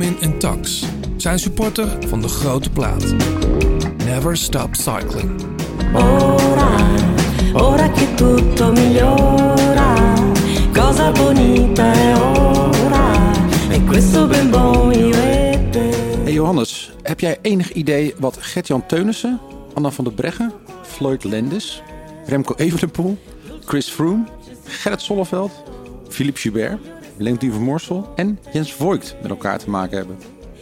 Benjamin en Tax zijn supporter van de grote plaat. Never stop cycling. Ora, ora che tutto migliora, cosa bonita è ora, e questo ben buon vivete. Hey Johannes, heb jij enig idee wat Gert-Jan Teunissen, Anna van der Breggen, Floyd Landis, Remco Evenepoel, Chris Froome, Gerrit Solleveld, Philippe Gilbert, Leontien van Moorsel en Jens Voigt met elkaar te maken hebben?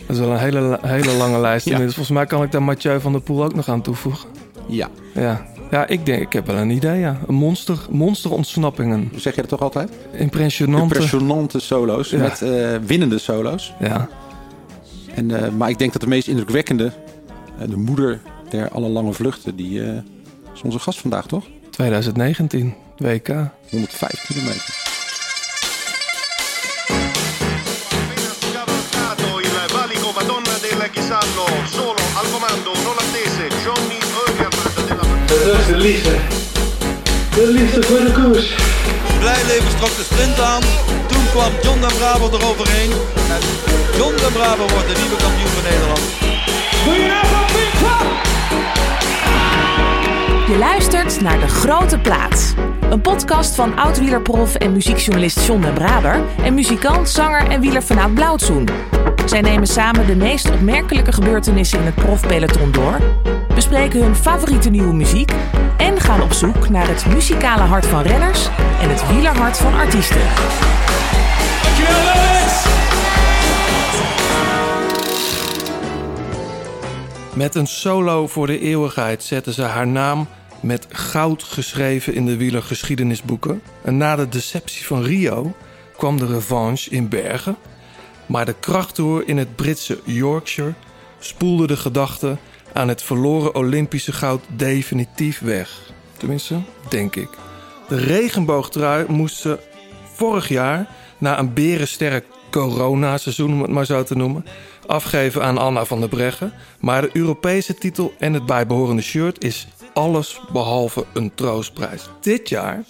Dat is wel een hele, hele lange lijst. Ja. Volgens mij kan ik daar Mathieu van der Poel ook nog aan toevoegen. Ja, Ja, ja ik denk, ik heb wel een idee, ja. Een monster, monsterontsnappingen. zeg je dat toch altijd? Impressionante. Impressionante solo's Ja. met eh, winnende solo's. Ja, En, eh, maar ik denk dat de meest indrukwekkende, eh, de moeder der alle lange vluchten, die is onze gast vandaag, toch? 2019, WK. 105 kilometer. Chisallo, solo al comando, non attese, Johnny Eugerman della Dat is de liefde. De liefde voor de koers. Blijleven trok de sprint aan. Toen kwam John den Braber eroverheen. En John den Braber wordt de nieuwe kampioen van Nederland. Je luistert naar De Grote Plaats. Een podcast van oud-wielerprof en muziekjournalist John den Braber... en muzikant, zanger en wieler vanuit Blauwtsoen. Zij nemen samen de meest opmerkelijke gebeurtenissen in het profpeloton door... bespreken hun favoriete nieuwe muziek... en gaan op zoek naar het muzikale hart van renners... en het wielerhart van artiesten. Met een solo voor de eeuwigheid zette ze haar naam met goud geschreven in de wielergeschiedenisboeken. En na de deceptie van Rio kwam de revanche in Bergen. Maar de krachttoer in het Britse Yorkshire spoelde de gedachte aan het verloren Olympische goud definitief weg. Tenminste, denk ik. De regenboogtrui moest ze vorig jaar, na een berensterk corona-seizoen, om het maar zo te noemen, afgeven aan Anna van der Breggen. Maar de Europese titel en het bijbehorende shirt is alles behalve een troostprijs. Dit jaar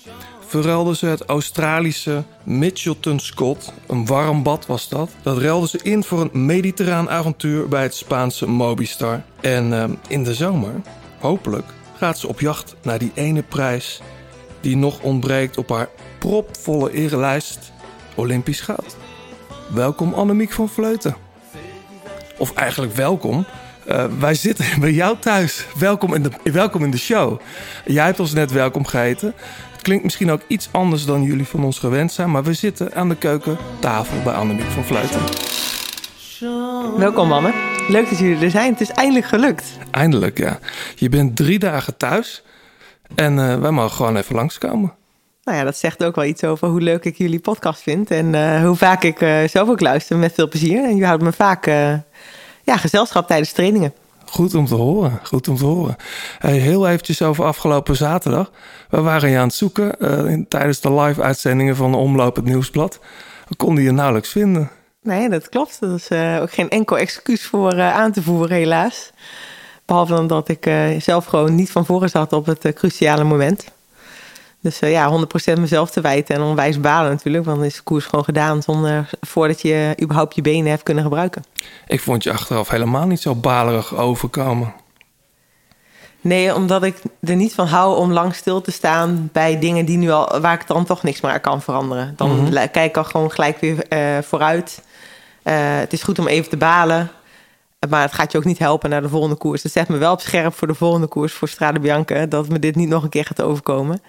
verruilde ze het Australische Mitchelton Scott, een warm bad was dat. Dat ruilde ze in voor een mediterraan avontuur bij het Spaanse Mobistar. En ehm, in de zomer, hopelijk, gaat ze op jacht naar die ene prijs die nog ontbreekt op haar propvolle erelijst Olympisch goud. Welkom Annemiek van Vleuten. Of eigenlijk welkom. Eh, wij zitten bij jou thuis. Welkom in, de, welkom in de show. Jij hebt ons net welkom geheten. Klinkt misschien ook iets anders dan jullie van ons gewend zijn, maar we zitten aan de keukentafel bij Annemiek van Vleuten. Welkom mannen. Leuk dat jullie er zijn. Het is eindelijk gelukt. Eindelijk, ja. Je bent drie dagen thuis en eh, wij mogen gewoon even langskomen. Nou ja, dat zegt ook wel iets over hoe leuk ik jullie podcast vind. En eh, hoe vaak ik eh, zelf ook luister met veel plezier. En je houdt me vaak ja, gezelschap tijdens trainingen. Goed om te horen, goed om te horen. Hey, heel eventjes over afgelopen zaterdag. We waren je aan het zoeken eh, in- tijdens de live-uitzendingen van Omloop het Nieuwsblad. We konden je nauwelijks vinden. Nee, dat klopt. Dat is eh, ook geen enkel excuus voor eh, aan te voeren, helaas. Behalve dan dat ik zelf gewoon niet van voren zat op het cruciale moment. Dus eh, ja, 100% mezelf te wijten en onwijs balen natuurlijk. Want dan is de koers gewoon gedaan zonder, voordat je überhaupt je benen hebt kunnen gebruiken. Ik vond je achteraf helemaal niet zo balerig overkomen. Nee, omdat ik er niet van hou om lang stil te staan bij dingen die nu al, waar ik dan toch niks meer kan veranderen. Dan li- kijk ik al gewoon gelijk weer eh, vooruit. Eh, het is goed om even te balen. Maar het gaat je ook niet helpen naar de volgende koers. Het zet me wel op scherp voor de volgende koers voor Strade Bianca. Dat me dit niet nog een keer gaat overkomen.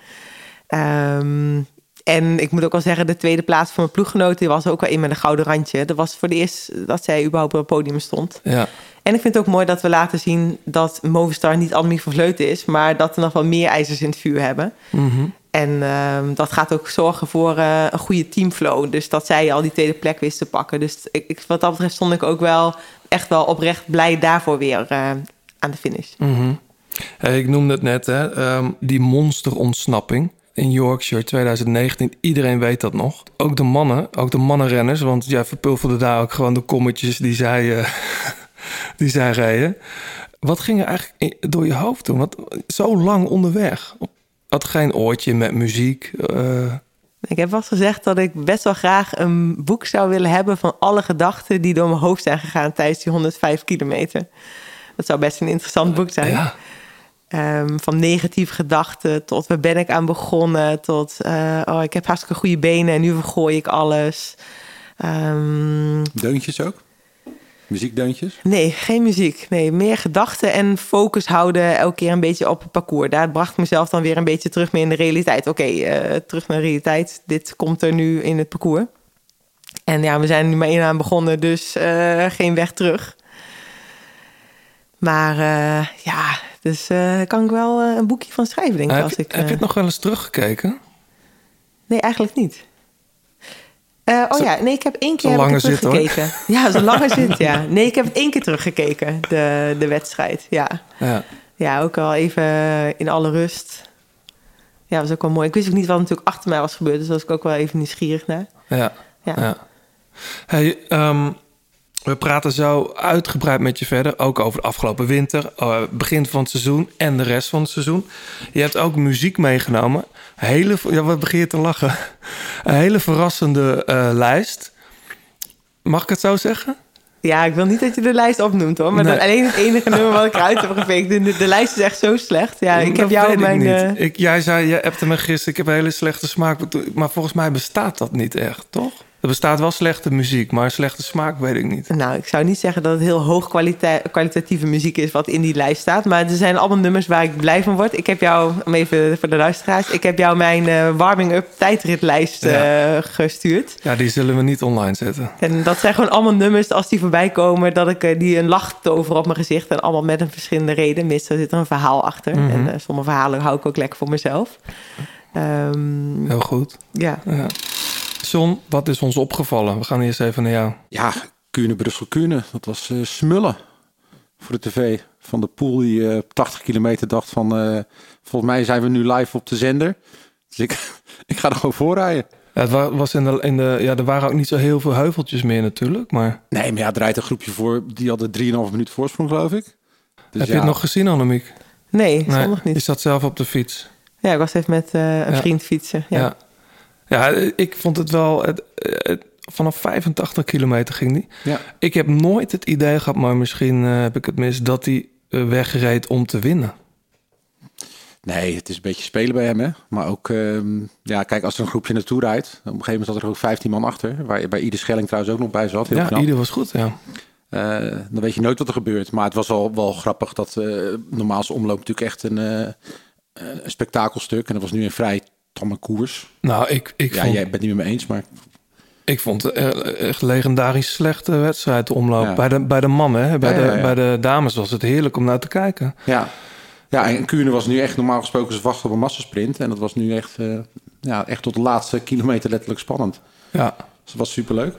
Ehm, en ik moet ook wel zeggen, de tweede plaats van mijn ploeggenoten was ook wel in met een gouden randje. Dat was voor het eerst dat zij überhaupt op het podium stond. Ja, En ik vind het ook mooi dat we laten zien dat Movistar niet Annemiek van Vleuten is, maar dat we nog wel meer ijzers in het vuur hebben. Mhm. En ehm, dat gaat ook zorgen voor eh, een goede teamflow. Dus dat zij al die tweede plek wist te pakken. Dus ik, ik- wat dat betreft stond ik ook wel echt wel oprecht blij daarvoor weer eh, aan de finish. mhm. Hey, ik noemde het net, hè, ehm, die monsterontsnapping in Yorkshire 2019. Iedereen weet dat nog. Ook de mannen, ook de mannenrenners. Want jij verpulverde daar ook gewoon de kommetjes die zij, eh, die zij reden. Wat ging er eigenlijk door je hoofd toen? Want zo lang onderweg. Had geen oortje met muziek. eh, Ik heb wel eens gezegd dat ik best wel graag een boek zou willen hebben van alle gedachten die door mijn hoofd zijn gegaan tijdens die 105 kilometer. Dat zou best een interessant boek zijn. Ja. Ehm, van negatieve gedachten tot waar ben ik aan begonnen, tot eh, oh, ik heb hartstikke goede benen en nu vergooi ik alles. Ehm, Deuntjes ook? Muziekdeuntjes? nee, geen muziek. Nee, meer gedachten en focus houden elke keer een beetje op het parcours. Daar bracht ik mezelf dan weer een beetje terug mee in de realiteit. Oké, eh, terug naar de realiteit. Dit komt er nu in het parcours. En ja, we zijn nu maar één aan begonnen, dus eh, geen weg terug. Maar ja, dus eh, daar kan ik wel eh, een boekje van schrijven, denk ik. heb, Als je, ik, heb je eh, het nog wel eens teruggekeken? Nee, eigenlijk niet. Eh, oh Zo- ja, nee, ik heb één keer heb ik zit, teruggekeken. Ja, zo'n lange zit, ja. Nee, ik heb het één keer teruggekeken, de, de wedstrijd. Ja. Ja. ja, ook al even in alle rust. Ja, was ook wel mooi. Ik wist ook niet wat natuurlijk achter mij was gebeurd, dus was ik ook wel even nieuwsgierig naar. Ja. Ja. ja. Hey, ehm, we praten zo uitgebreid met je verder. Ook over de afgelopen winter, eh, begin van het seizoen en de rest van het seizoen. Je hebt ook muziek meegenomen. Hele, ja, wat begin je te lachen? Een hele verrassende eh, lijst. Mag ik het zo zeggen? Ja, ik wil niet dat je de lijst opnoemt hoor. Maar Nee. dat alleen het enige nummer wat ik eruit heb gepikt. De, de lijst is echt zo slecht. Ja, ik heb jou mijn. ik eh. Ik, jij zei, je hebt me gisteren, ik heb een hele slechte smaak. Maar volgens mij bestaat dat niet echt, toch? Er bestaat wel slechte muziek, maar slechte smaak weet ik niet. Nou, ik zou niet zeggen dat het heel hoog kwalita- kwalitatieve muziek is wat in die lijst staat. Maar er zijn allemaal nummers waar ik blij van word. Ik heb jou, om even voor de luisteraars, ik heb jou mijn eh, warming-up tijdritlijst eh, gestuurd. Ja, die zullen we niet online zetten. En dat zijn gewoon allemaal nummers, als die voorbij komen, dat ik eh, die een lach toveren op mijn gezicht. En allemaal met een verschillende reden. Meestal zit er een verhaal achter. Mhm. En sommige verhalen hou ik ook lekker voor mezelf. Ehm, Heel goed. ja. Ja. John, wat is ons opgevallen? We gaan eerst even naar jou. Ja, Kuurne, Brussel, Kuurne. Dat was eh, smullen voor de tv. Van de pool die eh, op 80 kilometer dacht van... eh, volgens mij zijn we nu live op de zender. Dus ik, ik ga er gewoon voorrijden. Ja, het wa- was in de, in de, ja, er waren ook niet zo heel veel heuveltjes meer natuurlijk. Maar Nee, maar ja, er rijdt een groepje voor. Die hadden 3,5 minuut voorsprong, geloof ik. Dus heb je het nog gezien, Annemiek? Nee, Nee, je niet. zat zelf op de fiets. Ja, ik was even met eh, een Ja. vriend fietsen. Ja. Ja. ik vond het wel... Het, het- vanaf 85 kilometer ging die. Ja. Ik heb nooit het idee gehad, maar misschien eh, heb ik het mis... dat hij eh, wegreed om te winnen. Nee, het is een beetje spelen bij hem, hè. Maar ook, ehm, ja, kijk, als er een groepje naartoe rijdt... op een gegeven moment zat er ook 15 man achter. Waar bij Ieder Schelling trouwens ook nog bij zat. Heel ja, knap. ieder was goed, ja. Eh, dan weet je nooit wat er gebeurt. Maar het was wel, wel grappig dat normaal is omloop natuurlijk echt een, een spektakelstuk. En dat was nu een vrij tamme koers. Nou, ik, ik ja, vond, jij bent het niet met me eens, maar ik vond het eh, echt legendarisch slechte wedstrijd de omloop. Ja. Bij, de, bij de mannen, hè? Bij, Ja, de, bij de dames was het heerlijk om naar te kijken. ja. Ja, en Kuurne was nu echt normaal gesproken ze wachten op een massasprint. En dat was nu echt, eh, ja, echt tot de laatste kilometer letterlijk spannend. Ja, Dus dat was superleuk.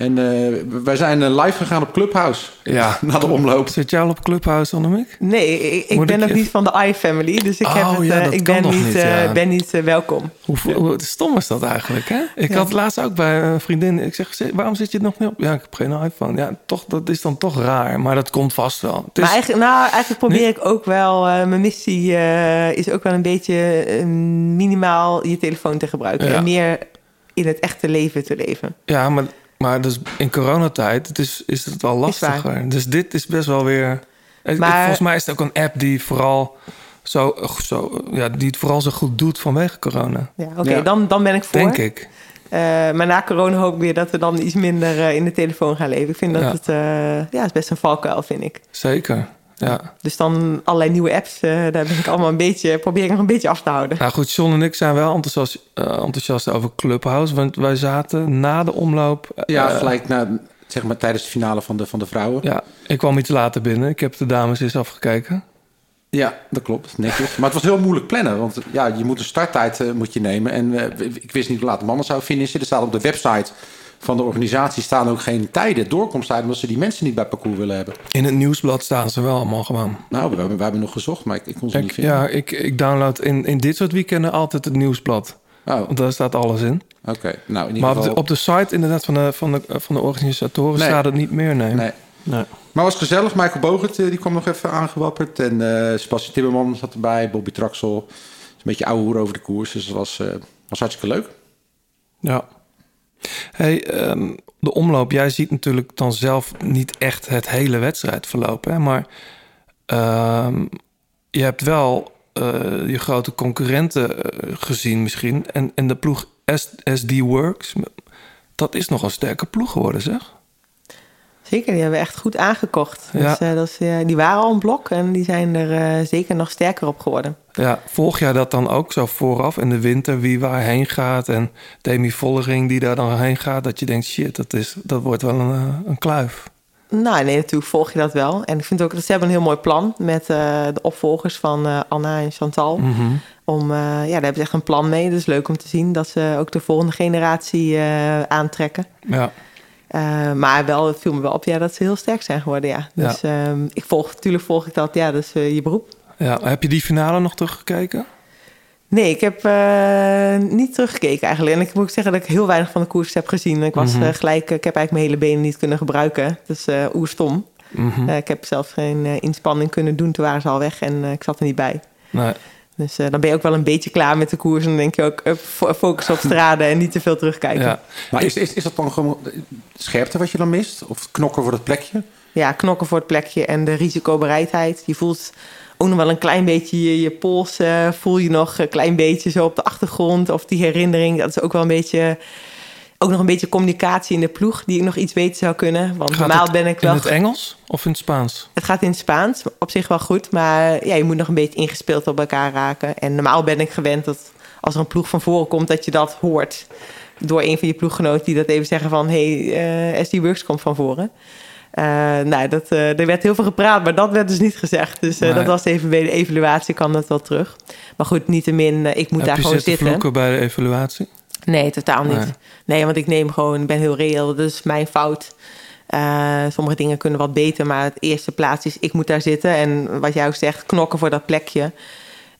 En eh, wij zijn eh, live gegaan op Clubhouse ja. na de omloop. Zit jij al op Clubhouse, Annemiek? Nee, ik, ik ben ik nog je- niet van de i-family. Dus ik, heb Oh, het, ja, eh, ik ben nog niet, eh, ben niet welkom. Hoe, hoe stom is dat eigenlijk, hè? Ik Ja. had laatst ook bij een vriendin... Ik zeg, "Zit- waarom zit je er nog niet op? Ja, ik heb geen iPhone. Ja, toch, dat is dan toch raar. Maar dat komt vast wel. Het is, Maar eigenlijk, nou, eigenlijk probeer ik ook wel... eh, mijn missie eh, is ook wel een beetje minimaal je telefoon te gebruiken. Ja. En meer in het echte leven te leven. Ja, maar, maar dus in coronatijd het is, is het wel lastiger. Dus dit is best wel weer... Maar- Volgens mij is het ook een app die vooral zo, zo, ja, die het vooral zo goed doet vanwege corona. Ja, Oké, Ja. dan, dan ben ik voor. Denk ik. Eh, maar na corona hoop ik weer dat we dan iets minder eh, in de telefoon gaan leven. Ik vind dat Ja. het... eh, ja, het is best een valkuil, vind ik. Zeker. Ja. Dus dan allerlei nieuwe apps, eh, daar ben ik allemaal een beetje... probeer ik nog een beetje af te houden. Nou goed, John en ik zijn wel enthousiast, eh, enthousiast over Clubhouse. Want wij zaten na de omloop... eh, Ja, gelijk na, zeg maar, tijdens de finale van de, van de vrouwen. Ja, ik kwam iets later binnen. Ik heb de dames eens afgekeken. Ja, dat klopt. Netjes. Maar het was heel moeilijk plannen. Want ja, je moet een starttijd eh, moet je nemen. En ik wist niet hoe laat de mannen zou finishen. Er staat op de website van de organisatie staan ook geen tijden, doorkomsttijden, omdat ze die mensen niet bij parcours willen hebben. In het nieuwsblad staan ze wel allemaal gewoon. Nou, we, hebben- we hebben nog gezocht, maar ik, ik kon ze niet vinden. ja, ik, ik download in, in dit soort weekenden altijd het nieuwsblad. Oh, oké. Want daar staat alles in. Nou, in ieder Maar op geval... de, op de site inderdaad van de, van de, van de organisatoren Nee. staat het niet meer, nee. Nee. Nee. Maar het was gezellig. Michael Bogert eh, die kwam nog even aangewapperd. En eh Sebastian Timmerman zat erbij. Bobby Traxel. Is een beetje ouwe hoer over de koers. Dus dat was, eh, was hartstikke leuk. Ja. Hey, ehm, de omloop, jij ziet natuurlijk dan zelf niet echt het hele wedstrijdverloop, hè? maar ehm, je hebt wel eh, je grote concurrenten eh, gezien misschien. En, en de ploeg S- SD Works, dat is nog een sterke ploeg geworden, zeg. Zeker, die hebben we echt goed aangekocht. Ja. Dus, eh, dat is, die waren al een blok en die zijn er zeker nog sterker op geworden. Ja, volg jij dat dan ook zo vooraf in de winter, wie waar heen gaat en Demi Vollering die daar dan heen gaat, dat je denkt, shit, dat, is, dat wordt wel een, eh, een kluif. Nou, nee, natuurlijk volg je dat wel. En ik vind ook dat ze hebben een heel mooi plan met eh, de opvolgers van eh, Anna en Chantal. Mhm. Om, ja, daar hebben ze echt een plan mee. Dus leuk om te zien dat ze ook de volgende generatie aantrekken. Ja, maar wel, het viel me wel op ja, dat ze heel sterk zijn geworden, ja. Dus ehm, ik volg, natuurlijk volg ik dat, ja, dat is eh, je beroep. Ja. Heb je die finale nog teruggekeken? Nee, ik heb eh, niet teruggekeken eigenlijk. En ik moet zeggen dat ik heel weinig van de koers heb gezien. Ik was Mhm. eh, gelijk, ik heb eigenlijk mijn hele benen niet kunnen gebruiken. Dus eh oerstom. Mhm. Eh, ik heb zelf geen eh, inspanning kunnen doen, toen waren ze al weg en eh, ik zat er niet bij. Nee. Dus eh, dan ben je ook wel een beetje klaar met de koers. En dan denk je ook, focus op straden en niet te veel terugkijken. Ja. Maar is, is, is dat dan gewoon scherpte wat je dan mist? Of knokken voor het plekje? Ja, knokken voor het plekje en de risicobereidheid. Je voelt ook nog wel een klein beetje je, je pols. eh, voel je nog een klein beetje zo op de achtergrond. Of die herinnering, dat is ook wel een beetje... Ook nog een beetje communicatie in de ploeg die ik nog iets beter zou kunnen. Want Gaat normaal het ben ik in wel... het Engels of in het Spaans? Het gaat in het Spaans, op zich wel goed. Maar ja, je moet nog een beetje ingespeeld op elkaar raken. En normaal ben ik gewend dat als er een ploeg van voren komt... dat je dat hoort door een van je ploeggenoten... die dat even zeggen van... hé, hey, eh SD Works komt van voren. Eh, nou, dat, eh, er werd heel veel gepraat, maar dat werd dus niet gezegd. Dus eh, Nee. dat was even bij de evaluatie, kwam dat wel terug. Maar goed, niettemin, ik moet Heb daar je gewoon zitten zitten. vloeken bij de evaluatie? Nee, totaal niet. Nee. Nee, want ik neem gewoon, ik ben heel reëel. Dat is mijn fout. Sommige dingen kunnen wat beter, maar het eerste plaats is, ik moet daar zitten. En wat jij ook zegt, knokken voor dat plekje.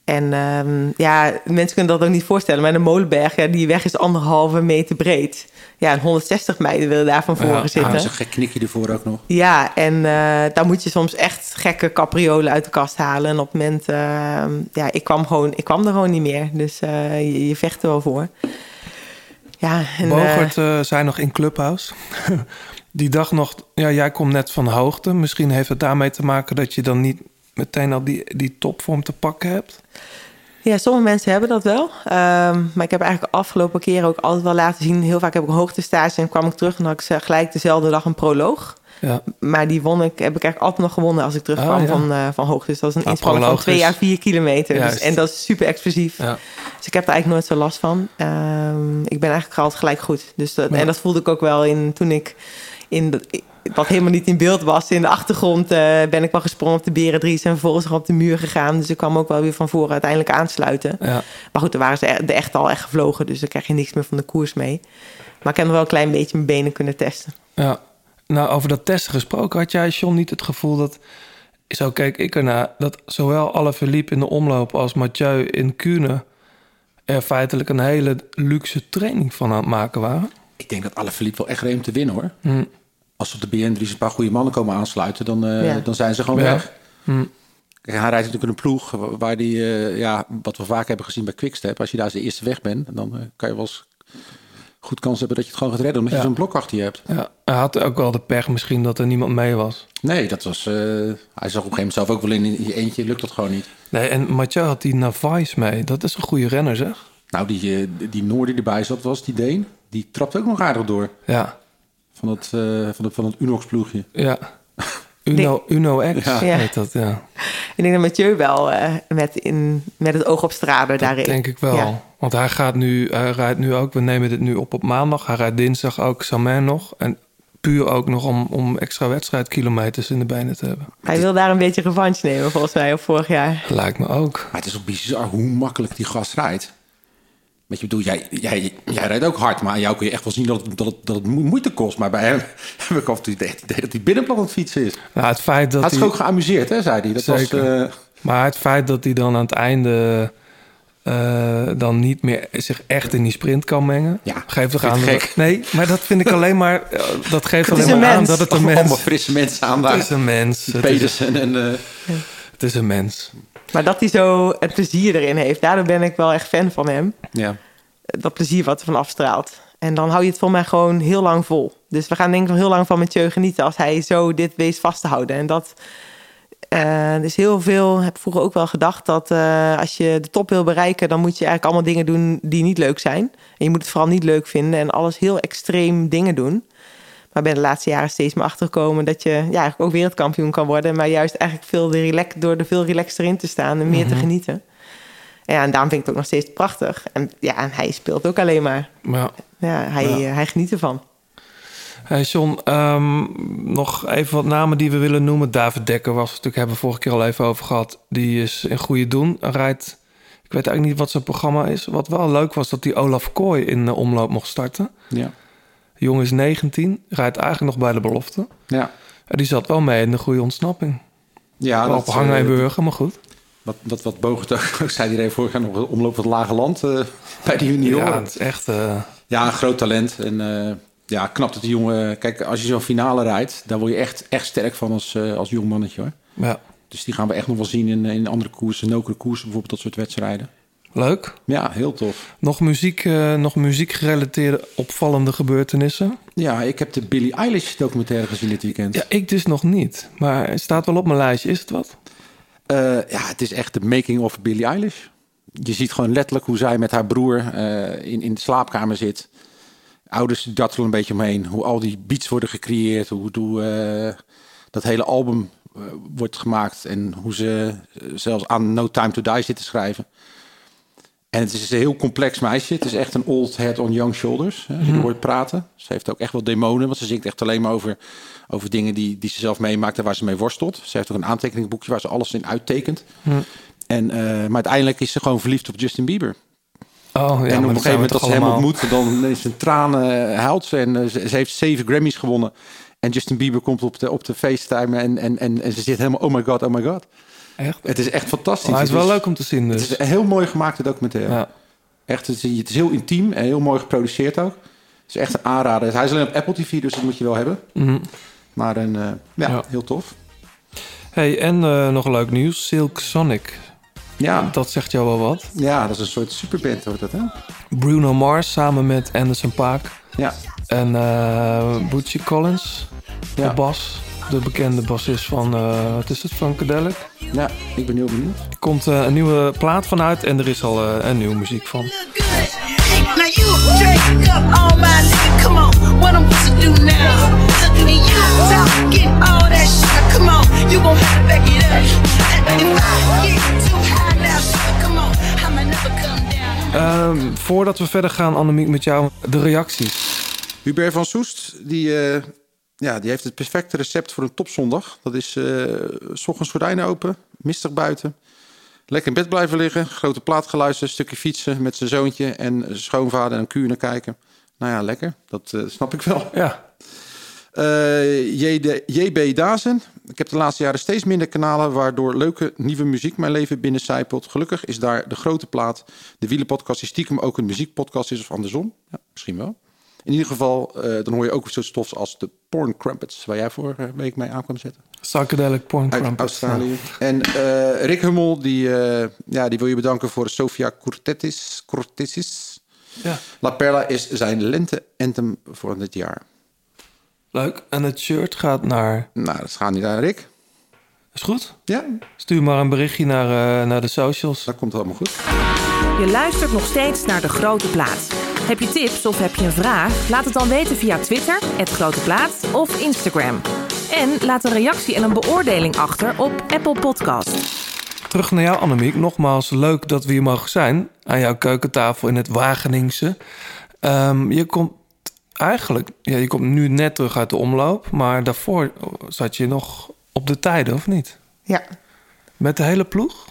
En ehm, ja, mensen kunnen dat ook niet voorstellen. Maar de Molenberg, ja, die weg is anderhalve meter breed. Ja, en 160 meiden willen daar van voren Ah, zitten. dat is een gek knikje ervoor ook nog. Ja, en eh daar moet je soms echt gekke capriolen uit de kast halen. En op het moment, eh, ja, ik kwam, gewoon, ik kwam er gewoon niet meer. Dus eh, je, je vecht er wel voor. Ja, en, Bogert eh zijn nog in Clubhouse. Die dag nog, ja, jij komt net van hoogte. Misschien heeft het daarmee te maken dat je dan niet meteen al die, die topvorm te pakken hebt. Ja, sommige mensen hebben dat wel. Ehm, maar ik heb eigenlijk de afgelopen keren ook altijd wel laten zien. Heel vaak heb ik een hoogtestage en kwam ik terug en had ik gelijk dezelfde dag een proloog. Ja, Maar die won ik, heb ik eigenlijk altijd nog gewonnen als ik terugkwam ja. van, eh, van hoogte. Dus dat is een Ah, inspanning van proloog 2 is- à 4 kilometer. Dus, en dat is super explosief. ja. Dus ik heb er eigenlijk nooit zo last van. Ehm, ik ben eigenlijk altijd gelijk goed. Dus dat. En dat voelde ik ook wel in toen ik in de, wat helemaal niet in beeld was. In de achtergrond eh, ben ik wel gesprongen op de Berendries en vervolgens nog op de muur gegaan. Dus ik kwam ook wel weer van voren uiteindelijk aansluiten. ja. Maar goed, dan waren ze e- de echt al echt gevlogen. Dus dan krijg je niks meer van de koers mee. Maar ik heb nog wel een klein beetje mijn benen kunnen testen. Ja, nou over dat testen gesproken, had jij, John, niet het gevoel dat... Zo keek ik ernaar, dat zowel Alaphilippe in de omloop als Mathieu in Kuurne... er feitelijk een hele luxe training van aan het maken waren. Ik denk dat alle Philippe wel echt reed om te winnen hoor. Hm. Als op de BN3 een paar goede mannen komen aansluiten, dan, eh, Ja. dan zijn ze gewoon Ja. weg. Hm. Kijk, hij rijdt natuurlijk in een ploeg wa- waar die, eh, ja, wat we vaak hebben gezien bij Quickstep. Als je daar als de eerste weg bent, dan eh, kan je wel eens goed kans hebben dat je het gewoon gaat redden. Omdat Ja. je zo'n blok achter je hebt. Ja, hij had ook wel de pech misschien dat er niemand mee was. Nee, dat was, eh, hij zag op een gegeven moment zelf ook wel in, in je eentje, lukt dat gewoon niet. Nee, en Mathieu had die Navais mee. Dat is een goede renner, zeg. Nou, die, die Noor die erbij zat, was die Deen. Die trapt ook nog aardig door. Ja, Van het, eh, van het, van het Unox ploegje. ja. Uno, Uno X Ja. heet dat, ja. Ik denk dat Mathieu wel eh, met, in, met het oog op straden daarin. Denk ik wel. Ja. Want hij gaat nu, hij rijdt nu ook, we nemen dit nu op op maandag. Hij rijdt dinsdag ook Samen nog. En puur ook nog om, om extra wedstrijdkilometers in de benen te hebben. Hij wil daar een beetje revanche nemen, volgens mij, op vorig jaar. Lijkt me ook. Maar het is ook bizar hoe makkelijk die gast rijdt. Weet je, ik bedoel, jij, jij, jij rijdt ook hard, maar aan jou kun je echt wel zien dat het, dat het, dat het mo- moeite kost. Maar bij hem heb ik af en toe het idee dat hij binnenplan aan het fietsen is. Nou, het feit dat Hij had zich hij, ook geamuseerd, hè, zei hij. Dat Zeker. was, eh, maar het feit dat hij dan aan het einde eh, dan niet meer zich echt in die sprint kan mengen, Ja, geeft toch aan. dat- nee, maar dat vind ik alleen maar. eh, dat geeft is alleen een maar aan dat het een allemaal mens. frisse mensen aan Het is een mens. Het is, Pedersen en... eh, het is een mens. Maar dat hij zo het plezier erin heeft, daardoor ben ik wel echt fan van hem. ja. Dat plezier wat er van afstraalt. En dan hou je het voor mij gewoon heel lang vol. Dus we gaan denk ik nog heel lang van Mathieu genieten als hij zo dit weet vast te houden. En dat eh er is heel veel, heb vroeger ook wel gedacht dat eh, als je de top wil bereiken, dan moet je eigenlijk allemaal dingen doen die niet leuk zijn. En je moet het vooral niet leuk vinden en alles heel extreem dingen doen. Maar ben de laatste jaren steeds meer achtergekomen dat je ja, eigenlijk ook wereldkampioen kan worden. Maar juist eigenlijk veel de relax, door er veel relaxter in te staan en meer te genieten. Ja, en daarom vind ik het ook nog steeds prachtig. En ja, en hij speelt ook alleen maar. Ja. Ja, hij, Ja. eh, hij geniet ervan. Hey John, ehm, nog even wat namen die we willen noemen. David Dekker was natuurlijk, hebben we vorige keer al even over gehad. Die is in goede doen. Rijdt, ik weet eigenlijk niet wat zijn programma is. Wat wel leuk was, dat die Olaf Kooi in de omloop mocht starten. Ja. De jongen is 19, rijdt eigenlijk nog bij de belofte. Ja. En die zat wel mee in de goede ontsnapping. Ja, Wel op dat, en eh, burger, maar goed. Wat, wat, wat Bogert ook zei, die reed vorig jaar nog omloop van het lage land eh, bij die junioren. Ja, Ja, het is echt... eh, een groot talent. En ja, knap dat die jongen... Kijk, als je zo'n finale rijdt, daar word je echt, echt sterk van als, als jong mannetje hoor. ja, Dus die gaan we echt nog wel zien in, in andere koersen, nokere koersen, bijvoorbeeld dat soort wedstrijden. Leuk. Ja, heel tof. Nog muziek, eh, nog muziekgerelateerde opvallende gebeurtenissen? Ja, ik heb de Billie Eilish documentaire gezien dit weekend. Ja, ik dus nog niet. Maar het staat wel op mijn lijstje. Is het wat? Eh, ja, het is echt de making of Billie Eilish. Je ziet gewoon letterlijk hoe zij met haar broer eh, in, in de slaapkamer zit. Ouders dartelen een beetje omheen. Hoe al die beats worden gecreëerd. Hoe, hoe dat hele album wordt gemaakt. En hoe ze zelfs aan No Time To Die zit te schrijven. En het is een heel complex meisje. Het is echt een old head on young shoulders. Hè, als je haar hoort praten. Ze heeft ook echt wel demonen. Want ze zingt echt alleen maar over, over dingen die, die ze zelf meemaakt. En waar ze mee worstelt. Ze heeft ook een aantekeningsboekje waar ze alles in uittekent. En, eh, maar uiteindelijk is ze gewoon verliefd op Justin Bieber. Oh, ja, en op een gegeven moment dat ze hem ontmoet, dan is een tranen, eh, huilt ze. En eh, ze, ze heeft zeven Grammys gewonnen. En Justin Bieber komt op de, op de FaceTime en, en, en, en ze zit helemaal, oh my god, oh my god. Echt? Het is echt fantastisch. Maar hij is Het wel leuk om te zien Het dus. is een heel mooi gemaakte documentaire. Ja. Echt, het is, het is heel intiem en heel mooi geproduceerd ook. Het is echt een aanrader. Hij is alleen op Apple TV, dus dat moet je wel hebben. Mhm. Maar een, eh, ja, Ja. heel tof. Hey, en eh, nog leuk nieuws. Silk Sonic. Ja, Dat zegt jou wel wat. ja, dat is een soort superband wordt dat, hè? Bruno Mars samen met Anderson Paak Ja, en Butchie Collins Ja. bas. De bekende bassist van, eh wat is het, Funkadelic. ja, ik ben heel benieuwd. Er komt eh, een nieuwe plaat vanuit en er is al eh, een nieuwe muziek van. Ehm, voordat we verder gaan, Annemiek, met jou, de reacties. Hubert van Soest, die, eh, ja, die heeft het perfecte recept voor een topzondag. Dat is s ochtends gordijnen open, mistig buiten. Lekker in bed blijven liggen, grote plaat geluisterd, stukje fietsen met zijn zoontje en zijn schoonvader en een kuur naar kijken. Nou ja, lekker. Dat eh, snap ik wel. Ja, Eh, JB Dazen. Ik heb de laatste jaren steeds minder kanalen waardoor leuke nieuwe muziek mijn leven binnencijpelt. Gelukkig is daar de grote plaat. De wielenpodcast die stiekem ook een muziekpodcast is of andersom. Ja, misschien wel. In ieder geval, eh, dan hoor je ook zo'n stofs als de Porn Crumpets, waar jij vorige week mee aan kwam zetten. Psychedelic Porn Uit Crumpets. Australië. En eh, Rick Hummel, die, eh, ja, die wil je bedanken voor Sofia Cortesis. Cortesis. Ja. La Perla is zijn lente-anthem voor dit jaar. Leuk. En het shirt gaat naar... Nou, dat gaat niet aan Rick. Is goed? Ja, Stuur maar een berichtje naar, eh, naar de socials. dat komt helemaal goed. Je luistert nog steeds naar De Grote Plaat. Heb je tips of heb je een vraag? Laat het dan weten via Twitter, het Grote Plaat of Instagram. En laat een reactie en een beoordeling achter op Apple Podcast. Terug naar jou, Annemiek. Nogmaals, leuk dat we hier mogen zijn. Aan jouw keukentafel in het Wageningse. Ehm, je komt eigenlijk... Ja, je komt nu net terug uit de omloop. Maar daarvoor zat je nog op de tijden, of niet? Ja, Met de hele ploeg?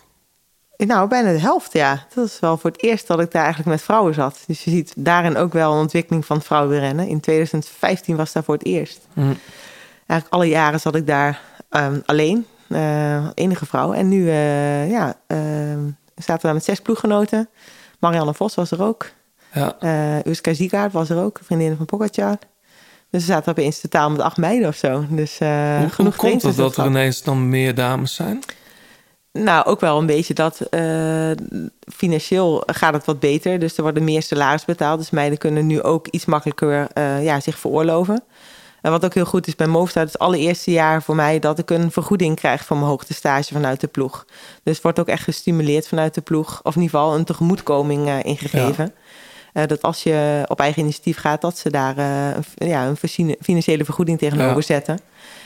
Nou bijna de helft, ja. Dat is wel voor het eerst dat ik daar eigenlijk met vrouwen zat. Dus je ziet daarin ook wel een ontwikkeling van vrouwenrennen. In 2015 was dat voor het eerst. Mm. Eigenlijk alle jaren zat ik daar ehm, alleen, eh, enige vrouw. En nu eh, ja, ehm, zaten we daar met zes ploeggenoten. Marianne Vos was er ook. Ja. Eh Uska was er ook, vriendin van Pogacar. Dus we zaten opeens totaal met acht meiden of zo. Dus eh hoe, hoe genoeg komt het trainingsters dat er ineens dan meer dames zijn? Nou, ook wel een beetje dat eh, financieel gaat het wat beter. Dus er worden meer salaris betaald. Dus meiden kunnen nu ook iets makkelijker eh, ja, zich veroorloven. En wat ook heel goed is bij Movistar, het allereerste jaar voor mij dat ik een vergoeding krijg voor mijn hoogtestage vanuit de ploeg. Dus het wordt ook echt gestimuleerd vanuit de ploeg, of in ieder geval een tegemoetkoming eh, ingegeven. Dat als je op eigen initiatief gaat, dat ze daar een, ja, een financiële- financiële vergoeding tegenover Ja. zetten.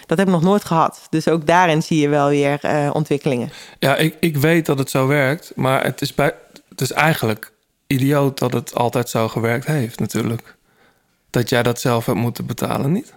Dat heb ik nog nooit gehad. Dus ook daarin zie je wel weer eh, ontwikkelingen. Ja, ik, ik weet dat het zo werkt, maar het is, bij, het is eigenlijk idioot dat het altijd zo gewerkt heeft, natuurlijk. Dat jij dat zelf hebt moeten betalen, niet?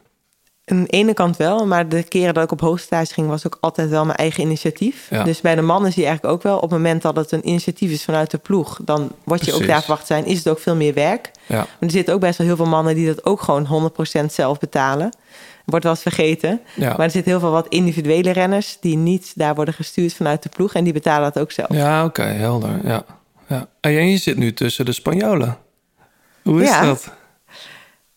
Aan de ene kant wel, maar de keren dat ik op hoogtestage ging, was ook altijd wel mijn eigen initiatief. Ja. Dus bij de mannen zie je eigenlijk ook wel, op het moment dat het een initiatief is vanuit de ploeg, dan word je ook daar verwacht zijn, is het ook veel meer werk. Ja. Maar er zitten ook best wel heel veel mannen die dat ook gewoon 100% zelf betalen. Wordt wel eens vergeten. Ja. Maar er zitten heel veel wat individuele renners die niet daar worden gestuurd vanuit de ploeg en die betalen dat ook zelf. Ja, oké, helder. Ja. Ja. En je zit nu tussen de Spanjolen. Hoe is dat?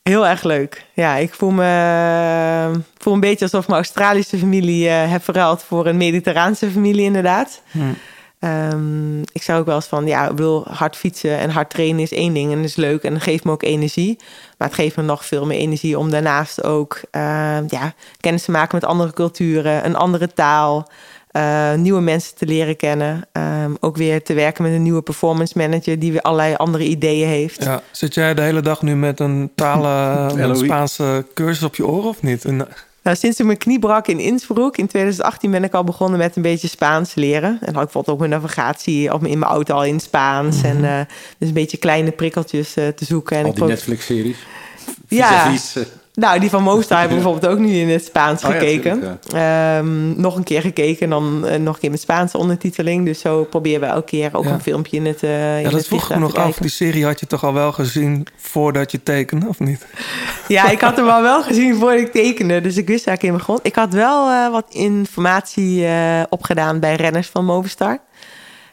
Heel erg leuk. Ja, ik voel me voel een beetje alsof mijn Australische familie eh, heb verruild voor een Mediterraanse familie, inderdaad. Ehm, ik zou ook wel eens van, ja, ik bedoel, hard fietsen en hard trainen is één ding en is leuk en geeft me ook energie. Maar het geeft me nog veel meer energie om daarnaast ook eh, ja, kennis te maken met andere culturen, een andere taal, eh, nieuwe mensen te leren kennen. Ehm, ook weer te werken met een nieuwe performance manager die weer allerlei andere ideeën heeft. Ja. Zit jij de hele dag nu met een talen, met een. Spaanse cursus op je oren of niet? En, Nou, sinds ik mijn knie brak in Innsbruck in 2018 ben ik al begonnen met een beetje Spaans leren. En had ik bijvoorbeeld ook mijn navigatie op, in mijn auto al in Spaans. En eh, dus een beetje kleine prikkeltjes eh, te zoeken. En Al ik die Netflix-series. Ja. Nou, die van Movistar heb ik bijvoorbeeld ook nu in het Spaans Oh ja, gekeken. Ehm, nog een keer gekeken en dan eh, nog een keer met Spaanse ondertiteling. Dus zo proberen we elke keer ook Ja. een filmpje in het eh in ja, dat vroeg ik me nog af. Die serie had je toch al wel gezien voordat je tekende, of niet? Ja, ik had hem al wel gezien voordat ik tekende. Dus ik wist ik in begon. Ik had wel eh, wat informatie opgedaan bij renners van Movistar.